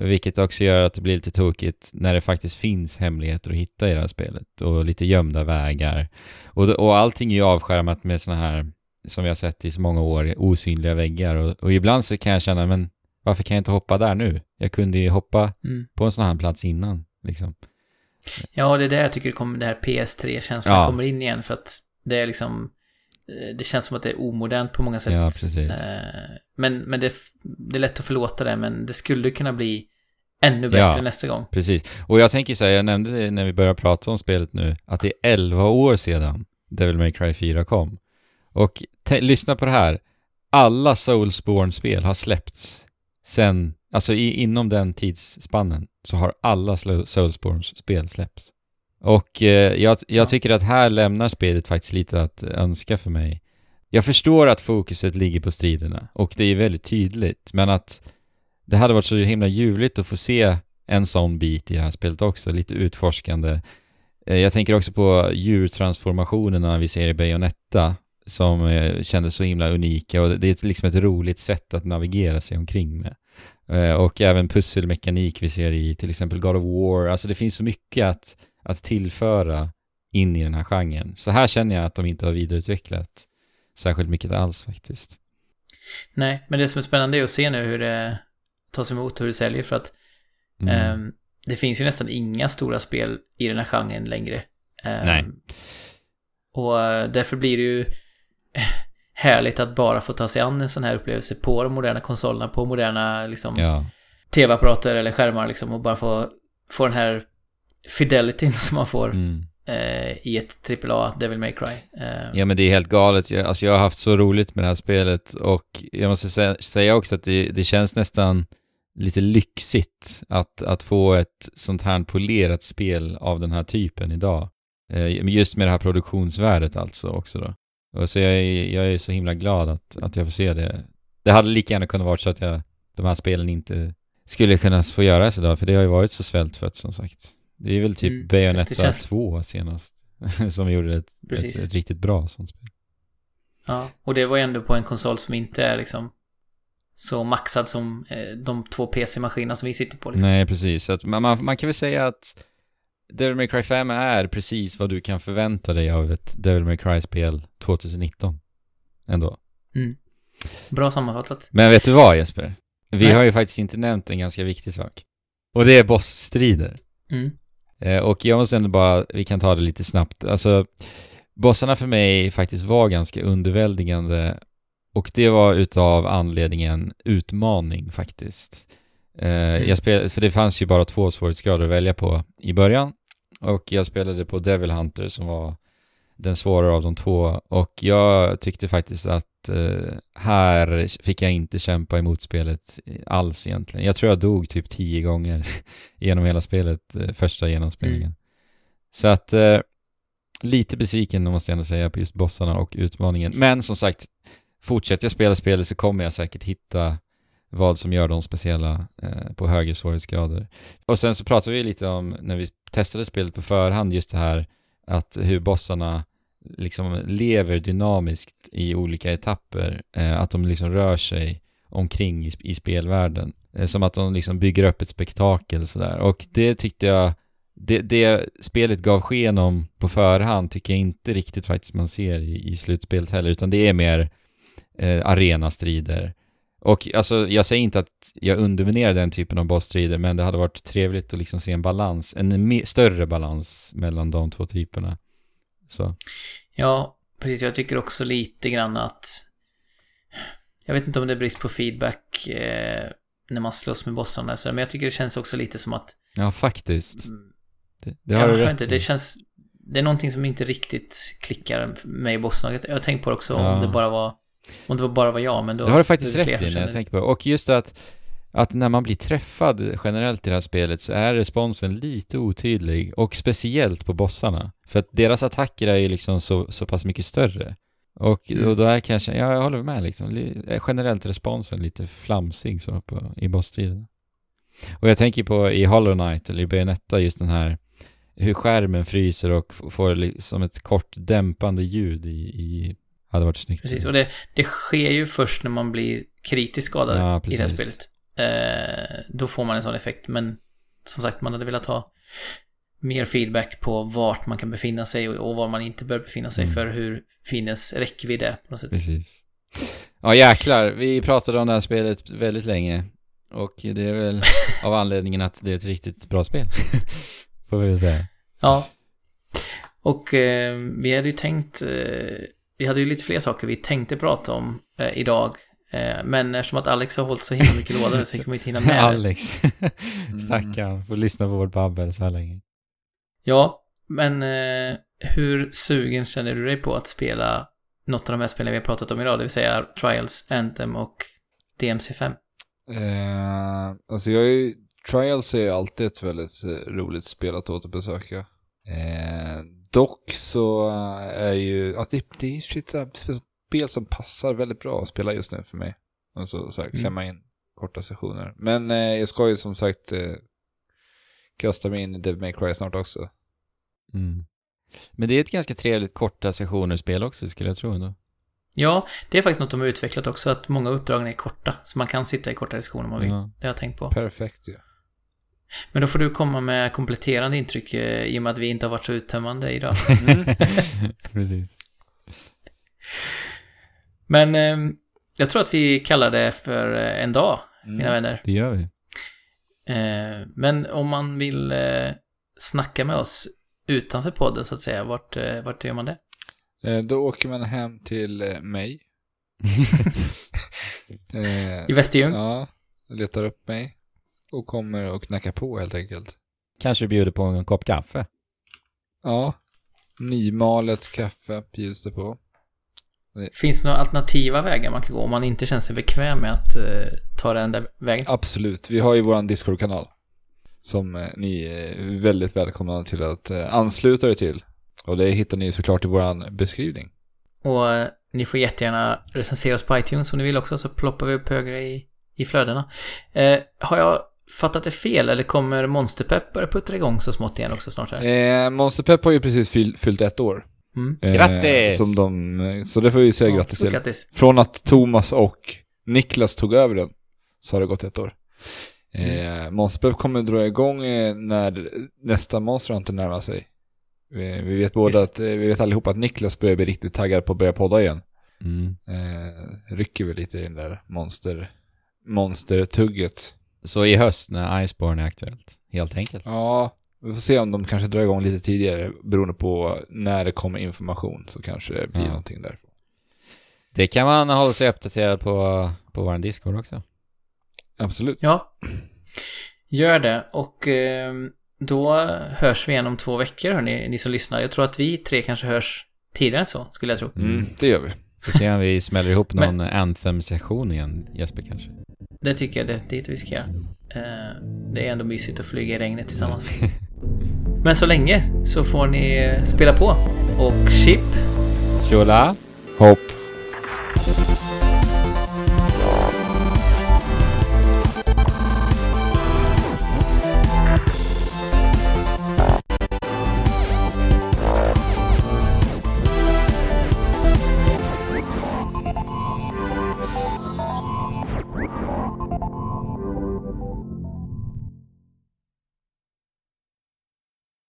Vilket också gör att det blir lite tokigt när det faktiskt finns hemligheter att hitta i det här spelet och lite gömda vägar. Och, och allting är ju avskärmat med såna här, som vi har sett i så många år, osynliga väggar och, och ibland så kan jag känna, men varför kan jag inte hoppa där nu? Jag kunde ju hoppa Mm. på en sån här plats innan, liksom. Ja, det är där jag tycker det, kommer, det här PS3-känslan Ja. kommer in igen för att det är liksom eh, det känns som att det är omodernt på många sätt. Ja, precis. Eh, Men, men det, det är lätt att förlåta det, men det skulle kunna bli ännu bättre Ja. nästa gång. Precis. Och jag tänker säga, jag nämnde det när vi började prata om spelet nu, att det är 11 år sedan Devil May Cry 4 kom. Och lyssna på det här. Alla Soulsborne-spel har släppts sen, alltså i, inom den tidsspannen, så har alla Soulsborne-spel släppts. Och eh, jag, jag Ja. tycker att här lämnar spelet faktiskt lite att önska för mig. Jag förstår att fokuset ligger på striderna, och det är väldigt tydligt, men att det hade varit så himla ljuvligt att få se en sån bit i det här spelet också, lite utforskande. Eh, Jag tänker också på djurtransformationerna vi ser i Bayonetta som eh, kändes så himla unika och det är liksom ett roligt sätt att navigera sig omkring med. Eh, Och även pusselmekanik vi ser i till exempel God of War, alltså det finns så mycket att, att tillföra in i den här genren. Så här känner jag att de inte har vidareutvecklat särskilt mycket alls faktiskt. Nej, men det som är spännande är att se nu hur det tas emot hur det säljer för att Mm. ehm, det finns ju nästan inga stora spel i den här genren längre. Ehm, Nej. Och eh, därför blir det ju härligt att bara få ta sig an en sån här upplevelse på de moderna konsolerna, på moderna liksom Ja, tv-apparater eller skärmar liksom och bara få, få den här fidelityn som man får mm. eh, i ett AAA Devil May Cry. Eh, Ja men det är helt galet. Jag, alltså jag har haft så roligt med det här spelet och jag måste sä säga också att det, det känns nästan lite lyxigt att, att få ett sånt här polerat spel av den här typen idag. Eh, just med det här produktionsvärdet alltså också då. Och så jag är, jag är så himla glad att, att jag får se det. Det hade lika gärna kunnat vara så att jag, de här spelen inte skulle kunna få göras idag, för det har ju varit så svältfött som sagt. Det är väl typ Mm, Bayonetta känns- 2 senast som gjorde ett, ett, ett riktigt bra sånt spel. Ja, och det var ju ändå på en konsol som inte är liksom så maxad som eh, de två PC-maskinerna som vi sitter på liksom. Nej, precis. Att man, man, man kan väl säga att Devil May Cry 5 är precis vad du kan förvänta dig av ett Devil May Cry-spel 2019. Ändå. Bra sammanfattat. Men vet du vad Jesper? Vi Nej. har ju faktiskt inte nämnt en ganska viktig sak. Och det är bossstrider. Mm. Eh, och jag måste ändå bara, vi kan ta det lite snabbt. Alltså, bossarna för mig faktiskt var ganska underväldigande. Och det var utav anledningen utmaning faktiskt. Eh, jag spel, för det fanns ju bara två svårighetsgrader att välja på i början. Och jag spelade på Devil Hunter som var den svårare av de två. Och jag tyckte faktiskt att eh, här fick jag inte kämpa emot spelet alls egentligen. Jag tror jag dog typ tio gånger genom hela spelet, eh, första genomspelningen. Så att eh, lite besviken måste jag ändå säga på just bossarna och utmaningen. Men som sagt, fortsätter jag spela spelet så kommer jag säkert hitta vad som gör dem speciella eh, på högre svårighetsgrader. Och sen så pratade vi lite om, när vi testade spelet på förhand, just det här att hur bossarna liksom lever dynamiskt i olika etapper. Eh, att de liksom rör sig omkring i, i spelvärlden. Eh, som att de liksom bygger upp ett spektakel sådär. Och det tyckte jag det, det spelet gav sken om på förhand tycker jag inte riktigt faktiskt man ser i, i slutspelet heller, utan det är mer eh, arenastrider. Och alltså, jag säger inte att jag underminerar den typen av bossstrider, men det hade varit trevligt att liksom se en balans, en större balans mellan de två typerna. Så. Ja, precis. Jag tycker också lite grann att... Jag vet inte om det är brist på feedback eh, när man slåss med bossarna, men jag tycker det känns också lite som att... Ja, faktiskt. Mm, Det, det har jag du rätt inte, det känns... Det är någonting som inte riktigt klickar med i bossarna. Jag har tänkt på det också Ja. om det bara var... Om det var bara var jag, men då... Det har du faktiskt rätt i när jag tänker på det. Och just att, att när man blir träffad generellt i det här spelet så är responsen lite otydlig. Och speciellt på bossarna. För att deras attacker är ju liksom så, så pass mycket större. Och, Mm. och då är kanske, ja jag håller med liksom, li- är generellt responsen lite flamsig så på, i bossstriden. Och jag tänker på i Hollow Knight eller i Bayonetta just den här hur skärmen fryser och får liksom ett kort dämpande ljud i, i hade varit snyggt. Precis, och det, det sker ju först när man blir kritiskt skadad Ja, i det här spelet. Eh, då får man en sån effekt, men som sagt, man hade velat ha mer feedback på vart man kan befinna sig och, och var man inte bör befinna sig Mm. för hur fiendens räckvidd är på något sätt. Precis. Ja jäklar, vi pratade om det här spelet väldigt länge. Och det är väl av anledningen att det är ett riktigt bra spel. Får vi väl säga. Ja. Och eh, vi hade ju tänkt, eh, vi hade ju lite fler saker vi tänkte prata om eh, idag. Eh, men eftersom att Alex har hållit så himla mycket lådor så kommer vi inte hinna med. Alex. Stackarn, får lyssna på vårt babbel så här länge. Ja, men eh, hur sugen känner du dig på att spela något av de här spelen vi har pratat om idag, det vill säga Trials, Anthem och DMC5? Eh, alltså jag är ju, Trials är ju alltid ett väldigt eh, roligt spel att återbesöka. Eh, dock så eh, är ju, att det, det är shit, så här, spel som passar väldigt bra att spela just nu för mig. Alltså så här, Mm. klämma in korta sessioner. Men eh, jag ska ju som sagt eh, kasta mig in i Devil May Cry snart också. Mm. Men det är ett ganska trevligt korta sessioner-spel också skulle jag tro ändå. Ja, det är faktiskt något de har utvecklat också, att många uppdragen är korta, så man kan sitta i korta diskussioner om man vill. Ja. Det har jag tänkt på. Perfekt ju. Men då får du komma med kompletterande intryck eh, i och med att vi inte har varit så uttömmande idag. Precis. Men eh, jag tror att vi kallar det för eh, en dag, mina Mm. vänner. Det gör vi. Eh, men om man vill eh, snacka med oss utanför podden, så att säga, vart, eh, vart gör man det? Eh, då åker man hem till mig. eh, I Västerljung? Ja, letar upp mig. Och kommer och knackar på helt enkelt. Kanske bjuder på en kopp kaffe. Ja. Nymalet kaffe bjuds det på. Finns det några alternativa vägar man kan gå om man inte känner sig bekväm med att eh, ta den där vägen? Absolut. Vi har ju våran Discord-kanal. Som eh, ni är väldigt välkomna till att eh, ansluta er till. Och det hittar ni såklart i våran beskrivning. Och eh, ni får jättegärna recensera oss på iTunes om ni vill också, så ploppar vi upp högre i, i flödena. Eh, har jag fattat det fel, eller kommer Monsterpepp börja puttra igång så smått igen också snart? Här? Eh, Monster Pep har ju precis fyll, fyllt ett år. Mm. Eh, Grattis! Som de, eh, så det får vi säga Ja, grattis till. Grattis. Från att Thomas och Niklas tog över den så har det gått ett år. Eh, Monster Pep kommer dra igång eh, när nästa Monster Hunter närmar sig. Vi, vi vet båda Just. att, eh, vi vet allihopa att Niklas börjar bli riktigt taggad på att börja podda igen. Mm. Eh, rycker väl lite i den där monster, monstertugget. Så i höst när Iceborne är aktuellt, helt enkelt. Ja, vi får se om de kanske drar igång lite tidigare beroende på när det kommer information så kanske det blir Ja. någonting där. Det kan man hålla sig uppdaterad på, på vår Discord också. Absolut. Ja. Gör det. Och eh, då hörs vi igen om två veckor, hörni, ni som lyssnar. Jag tror att vi tre kanske hörs tidigare än så, skulle jag tro. Mm, det gör vi. Får se om vi smäller ihop Men- någon Anthem-session igen, Jesper kanske. Det tycker jag definitivt vi ska göra. Eh, det är ändå mysigt att flyga i regnet tillsammans. Men så länge så får ni spela på. Och chip, Tjola! Hopp.